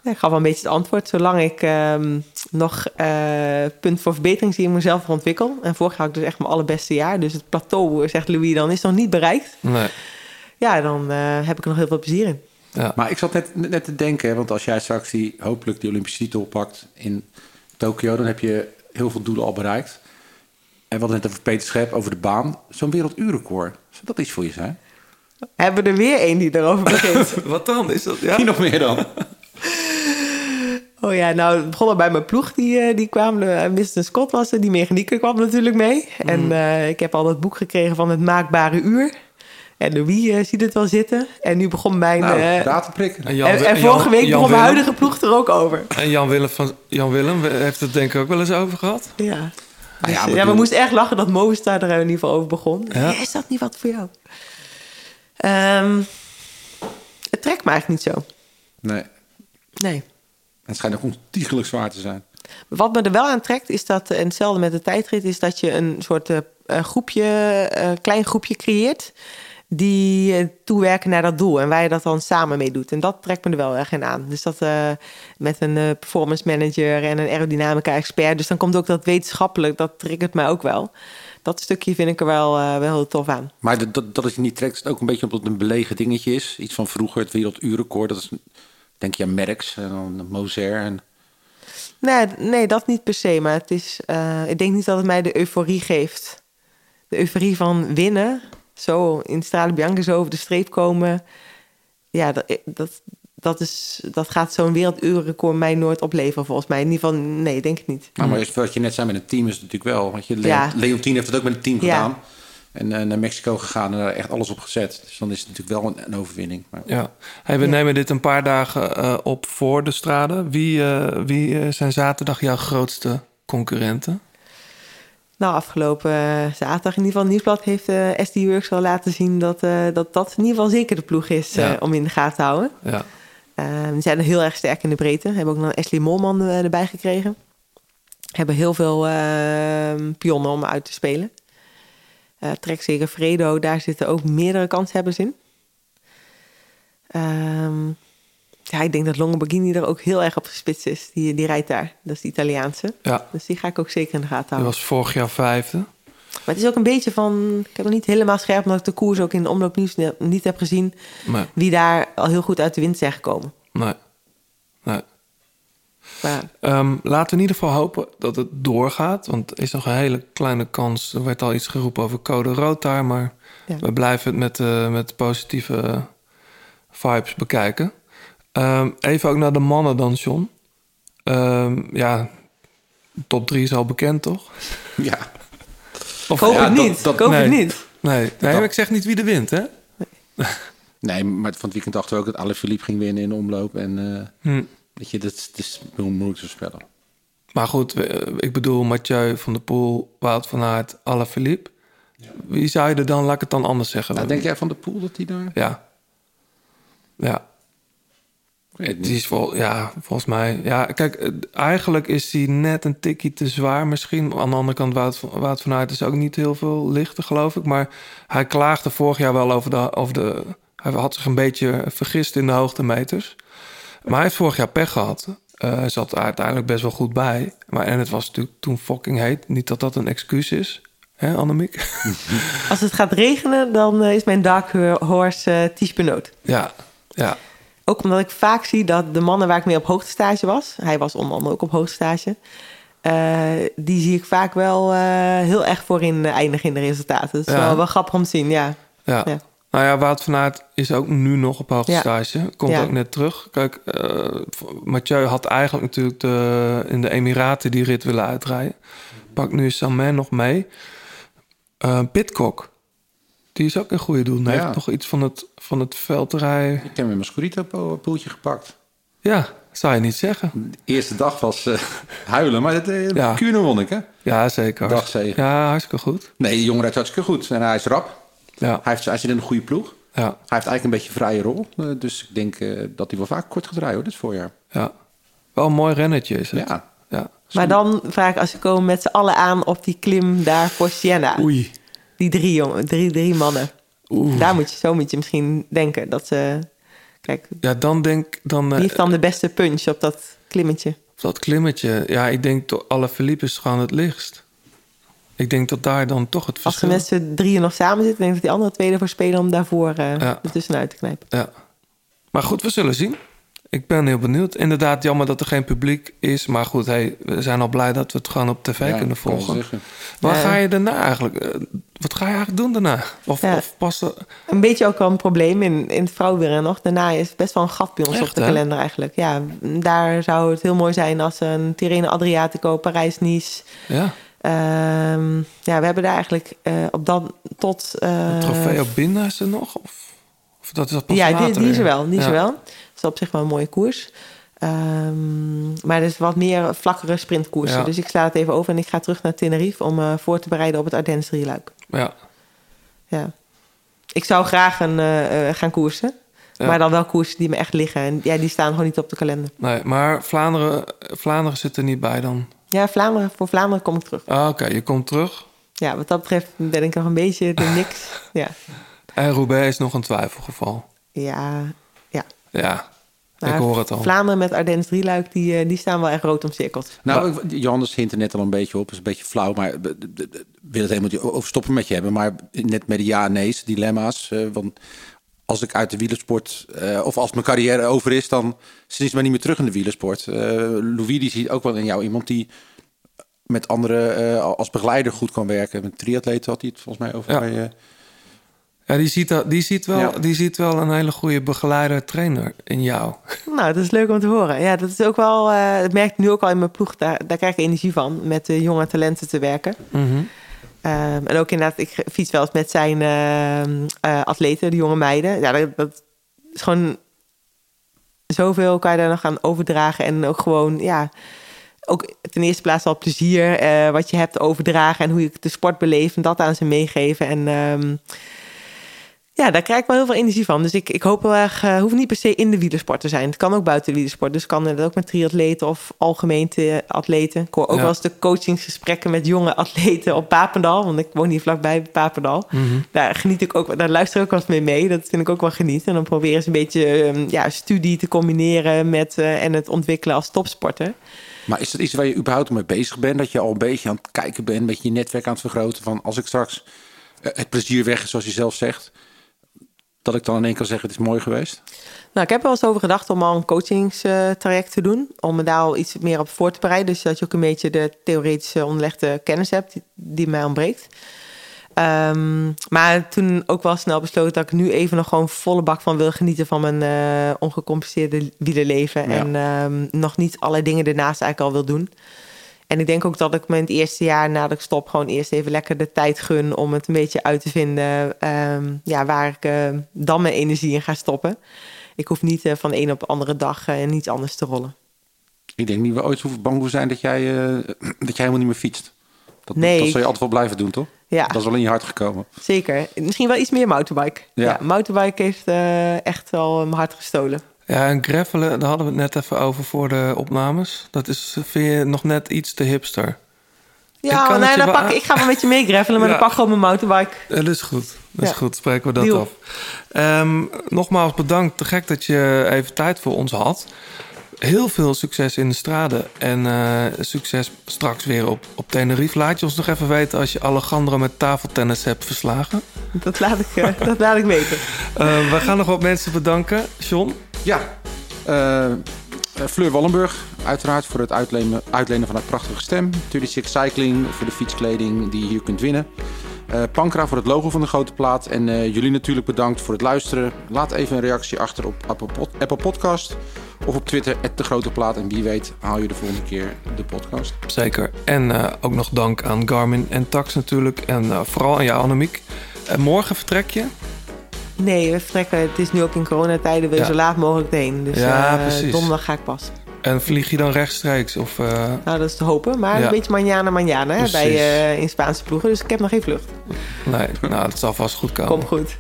Ja, ik gaf wel een beetje het antwoord. Zolang ik ehm, nog eh punt voor verbetering zie in mezelf ontwikkel. En vorig jaar had ik dus echt mijn allerbeste jaar. Dus het plateau, zegt Louis, dan is nog niet bereikt. Nee. Ja, dan eh, heb ik er nog heel veel plezier in. Maar ik zat net, net te denken, want als jij straks die, hopelijk die Olympische titel pakt in Tokio, dan heb je heel veel doelen al bereikt. En wat net over Peter Schep, over de baan. Zo'n werelduurrecord. Zou dat iets voor je zijn? Hebben we er weer één die erover begint? Wat dan? Is dat, ja? Wie nog meer dan? Oh ja, nou, het begon al bij mijn ploeg. Die, eh, die kwamen, uh, Mr. Scott was er, die mechanieker kwam natuurlijk mee. En eh, ik heb al dat boek gekregen van het maakbare uur. En Louis eh, ziet het wel zitten. En nu begon mijn... Nou, eh, data prikken. En Jan- en, vorige Jan- week Jan begon mijn huidige ploeg er ook over. En Jan Willem, van, Jan Willem heeft het denk ik ook wel eens over gehad. Ja. Nou Dus, ja, ja, maar we moesten echt lachen dat Movistar er in ieder geval over begon. Ja. Ja, is dat niet wat voor jou? Ehm, het trekt me eigenlijk niet zo. Nee. Nee. Het schijnt ook ontiegelijk zwaar te zijn. Wat me er wel aan trekt, is dat, en hetzelfde met de tijdrit, is dat je een soort eh, eh, groepje, eh, klein groepje creëert. Die eh, toewerken naar dat doel en waar je dat dan samen mee doet. En dat trekt me er wel erg in aan. Dus dat eh, met een eh, performance manager en een aerodynamica expert. Dus dan komt ook dat wetenschappelijk, dat triggert mij ook wel. Dat stukje vind ik er wel, eh, wel heel tof aan. Maar dat, dat, dat het je niet trekt, is het ook een beetje omdat het een belegen dingetje is. Iets van vroeger, het werelduurrecord. Dat is, denk je aan Merckx en dan Moser. En, Nee, nee, dat niet per se. Maar het is, eh, ik denk niet dat het mij de euforie geeft. De euforie van winnen. Zo in Strade Bianca zo over de streep komen. Ja, dat, dat, dat, is, dat gaat zo'n werelduurrecord mij nooit opleveren volgens mij. In ieder geval, nee, denk ik niet. nou, maar is- wat je net zei met een team is het natuurlijk wel. Want je, Leon, Ja. Leontien heeft het ook met een team Ja. gedaan. En eh, naar Mexico gegaan en daar echt alles op gezet. Dus dan is het natuurlijk wel een, een overwinning. Maar, Ja. Hey, we nemen dit een paar dagen eh, op voor de strade. Wie, eh, wie zijn zaterdag jouw grootste concurrenten? Nou, afgelopen zaterdag in ieder geval Nieuwsblad heeft SD Works al laten zien... Dat, eh, dat dat in ieder geval zeker de ploeg is Ja. om in de gaten te houden. Ja. Die zijn heel erg sterk in de breedte. Hebben ook nog Ashley Molman eh, erbij gekregen. Hebben heel veel eh, pionnen om uit te spelen. Eh Trek Fredo, daar zitten ook meerdere kanshebbers in. Ehm, ja, ik denk dat Longoborghini er ook heel erg op gespitst is. Die, die rijdt daar. Dat is de Italiaanse. Ja. Dus die ga ik ook zeker in de gaten Die houden. was vorig jaar vijfde. Maar het is ook een beetje van... Ik heb nog niet helemaal scherp... omdat ik de koers ook in de omloopnieuws niet, niet heb gezien... Nee. wie daar al heel goed uit de wind zijn gekomen. Nee. nee. Maar Ehm, laten we in ieder geval hopen dat het doorgaat. Want er is nog een hele kleine kans. Er werd al iets geroepen over code rood daar. Maar Ja. we blijven het met, eh, met positieve vibes bekijken. Ehm, even ook naar de mannen dan, John. Ehm, ja, top 3 is al bekend, toch? Ja. Of, Koop Ja, het niet. dat- Koop het nee. niet. Nee, nee Dat- maar ik zeg niet wie er wint, hè? Nee, maar van het weekend dachten we ook dat Alaphilippe ging winnen in de omloop. En eh, Hm. weet je, dat, is- dat is heel moeilijk te voorspellen. Maar goed, eh, ik bedoel Mathieu van der Poel, Wout van Aert, Alaphilippe. Wie zou je er dan, laat ik het dan anders zeggen. Nou, denk jij van de pool dat hij daar... Ja. Ja. Het is vol, ja, volgens mij. Ja, kijk, eh, eigenlijk is hij net een tikje te zwaar misschien. Aan de andere kant, Wout, van- Wout van Aert is ook niet heel veel lichter, geloof ik. Maar hij klaagde vorig jaar wel over de, over de... Hij had zich een beetje vergist in de hoogtemeters. Maar hij heeft vorig jaar pech gehad. Eh, hij zat er uiteindelijk best wel goed bij. Maar, en het was natuurlijk toen fucking heet. Niet dat dat een excuus is, hè, Annemiek? Als het gaat regenen, dan eh, is mijn dark horse Ties Benoot. ja, ja. Ook omdat ik vaak zie dat de mannen waar ik mee op hoogtestage was... hij was onder andere ook op hoogtestage... eh, die zie ik vaak wel eh, heel erg voorin eindigen in de resultaten. Dat is Ja. wel, wel grappig om te zien, ja. Ja. Ja. Nou ja, Wout van Aert is ook nu nog op hoogtestage. Komt Ja. ook net terug. Kijk, eh, Mathieu had eigenlijk natuurlijk de, in de Emiraten die rit willen uitrijden. Pakt nu Samen nog mee. Eh Pitcock, die is ook een goede doen. Hij Ja. heeft nog iets van het, van het veldrij. Ik heb hem in mijn Scorito-poeltje gepakt. Ja, zou je niet zeggen. De eerste dag was eh, huilen, maar dat uh, Ja. Kuurne won ik, hè? Ja, zeker. Dagzege. Ja, hartstikke goed. Nee, die jongen rijdt hartstikke goed. En hij is rap. Ja. Hij, heeft, hij zit in een goede ploeg. Ja. Hij heeft eigenlijk een beetje een vrije rol. Eh, dus ik denk eh, dat hij wel vaak kort gaat rijden, hoor, dit voorjaar. Ja. Wel een mooi rennetje is het. Ja. ja. Maar dan vraag ik, als ze komen met z'n allen aan op die klim daar voor Siena. Oei. Die drie, jongen, drie, drie mannen. Oeh. Daar moet je, zo moet je misschien denken. Dat ze, kijk, Ja, dan denk dan... wie eh, heeft dan de beste punch op dat klimmetje? Dat klimmetje, ja, ik denk toch alle Philippe is gewoon het lichtst. Ik denk dat daar dan toch het Als verschil... met z'n drieën nog samen zitten, denk ik dat die andere twee ervoor spelen om daarvoor eh Ja. ertussenuit te knijpen. Ja. Maar goed, we zullen zien. Ik ben heel benieuwd. Inderdaad, jammer dat er geen publiek is. Maar goed, hey, we zijn al blij dat we het gewoon op tv Ja, kunnen volgen. Waar Ja. ga je daarna eigenlijk? eh, Wat ga je eigenlijk doen daarna? Of, Ja. of pas er- Een beetje ook wel een probleem in, in het vrouwenwielrennen nog. Daarna is best wel een gat bij ons Echt, op de hè? kalender eigenlijk. Ja, daar zou het heel mooi zijn als een Tirreno Adriatico, Parijs-Nice... Ja, Ehm, ja, we hebben daar eigenlijk eh, op dan tot. eh, trofeo binnen is er nog? Of, of dat is dat pas ja, die, later die is er weer? wel. Die is Ja. er wel. Dat op zich wel een mooie koers. Ehm, maar er is wat meer vlakkere sprintkoersen. Ja. Dus ik sla het even over en ik ga terug naar Tenerife om eh, voor te bereiden op het Ardennes drieluik. Ja. Ja. Ik zou graag een, eh, eh, gaan koersen. Ja. Maar dan wel koersen die me echt liggen. En ja, die staan gewoon niet op de kalender. Nee, maar Vlaanderen, Vlaanderen zit er niet bij dan. Ja, Vlaanderen, voor Vlaanderen kom ik terug. Ah, Oké, je komt terug. Ja, wat dat betreft ben ik nog een beetje de niks. Ja, En Roubaix is nog een twijfelgeval. ja, ja. Ja, Maar ik hoor het al. Vlaanderen met Ardennes drieluik, die, eh, die staan wel echt rood omcirkeld. Nou, Johannes hint er net al een beetje op. is een beetje flauw, maar ik wil het helemaal niet over stoppen met je hebben. Maar net met de ja en nee's, dilemma's. eh, want als ik uit de wielersport, eh, of als mijn carrière over is, dan sinds maar niet meer terug in de wielersport. Eh Louis die ziet ook wel in jou iemand die met anderen eh, als begeleider goed kan werken. Met triatleten had hij het volgens mij over. Ja. bij, eh, Ja, die ziet, dat- die, ziet wel, Ja. die ziet wel een hele goede begeleider, trainer in jou. Nou, dat is leuk om te horen. Ja, dat is ook wel, eh dat merk ik nu ook al in mijn ploeg. Daar, daar krijg ik energie van, met de jonge talenten te werken. Mhm. Ehm, en ook inderdaad, ik fiets wel eens met zijn ehm, eh, atleten, de jonge meiden. Ja, dat, dat is gewoon zoveel kan je daar nog aan overdragen. En ook gewoon, ja, ook ten eerste plaats al plezier eh, wat je hebt overdragen. En hoe je de sport beleeft en dat aan ze meegeven. En ehm, ja, daar krijg ik wel heel veel energie van. Dus ik, ik hoop wel erg, uh, hoeft niet per se in de wielersport te zijn. Het kan ook buiten de wielersport. Dus kan het ook met triatleten of algemeen te- atleten. Ik hoor ook Ja. wel eens de coachingsgesprekken met jonge atleten op Papendal. Want ik woon hier vlakbij Papendal. Mhm. Daar geniet ik ook, daar luister ik ook wel eens mee mee. Dat vind ik ook wel genieten. En dan proberen ze een beetje ehm, ja, studie te combineren met eh, en het ontwikkelen als topsporter. Maar is dat iets waar je überhaupt mee bezig bent? Dat je al een beetje aan het kijken bent, een beetje je netwerk aan het vergroten. Van als ik straks eh, het plezier weg is, zoals je zelf zegt. Dat ik dan in één kan zeggen, het is mooi geweest. Nou, ik heb er wel eens over gedacht om al een coachingstraject te doen. Om me daar al iets meer op voor te bereiden. Dus dat je ook een beetje de theoretische onderlegde kennis hebt die, die mij ontbreekt. Ehm, maar toen ook wel snel besloten dat ik nu even nog gewoon volle bak van wil genieten van mijn eh, ongecompliceerde wielerleven. Ja. En ehm, nog niet alle dingen ernaast eigenlijk al wil doen. En ik denk ook dat ik me in het eerste jaar nadat ik stop... gewoon eerst even lekker de tijd gun om het een beetje uit te vinden... ehm, ja, waar ik eh, dan mijn energie in ga stoppen. Ik hoef niet eh, van de een op de andere dag eh, iets anders te rollen. Ik denk niet we ooit hoeven bang voor zijn dat jij, dat jij helemaal niet meer fietst. Dat, Nee, dat zal je altijd wel blijven doen, toch? Ja. Dat is wel in je hart gekomen. Zeker. Misschien wel iets meer mountainbike. Ja. Ja, mountainbike heeft echt wel mijn hart gestolen. Ja, en gravelen, daar hadden we het net even over voor de opnames. Dat is, vind je nog net iets te hipster. Ik Ja, het nee, dan pak, ik ga wel met je mee gravelen, maar Ja. dan pak ik gewoon mijn mountainbike. Dat is goed. Dat is Ja. goed, spreken we dat Deal. af. Ehm, nogmaals bedankt. Te gek dat je even tijd voor ons had. Heel veel succes in de straden. En eh, succes straks weer op, op Tenerife. Laat je ons nog even weten als je Alejandro met tafeltennis hebt verslagen. Dat laat ik, eh, dat laat ik weten. Eh, we gaan nog wat mensen bedanken. John? Ja, eh, eh, Fleur Wallenburg, uiteraard voor het uitlenen, uitlenen van haar prachtige stem. 36 Cycling voor de fietskleding die je hier kunt winnen. Eh Pankra voor het logo van de grote plaat. En jullie natuurlijk bedankt voor het luisteren. Laat even een reactie achter op Apple, Pod- Apple Podcast. Of op Twitter, de grote plaat. En wie weet haal je de volgende keer de podcast. Zeker. En ook nog dank aan Garmin en Tax natuurlijk. En vooral aan jou, Annemiek. En morgen vertrek je? Nee, we vertrekken. Het is nu ook in coronatijden. We Ja. zo laat mogelijk heen. Dus Ja, eh, precies. donderdag ga ik pas. En vlieg je dan rechtstreeks? Of, eh, Nou, dat is te hopen. Maar Ja. een beetje manjana manjana hè, bij, eh, in Spaanse ploegen. Dus ik heb nog geen vlucht. Nee, nou, dat zal vast goed komen. Kom goed.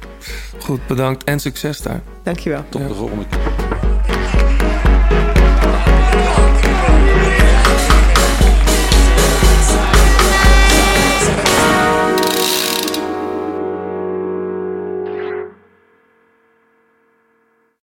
Goed, bedankt en succes daar. Dankjewel. Tot de volgende keer.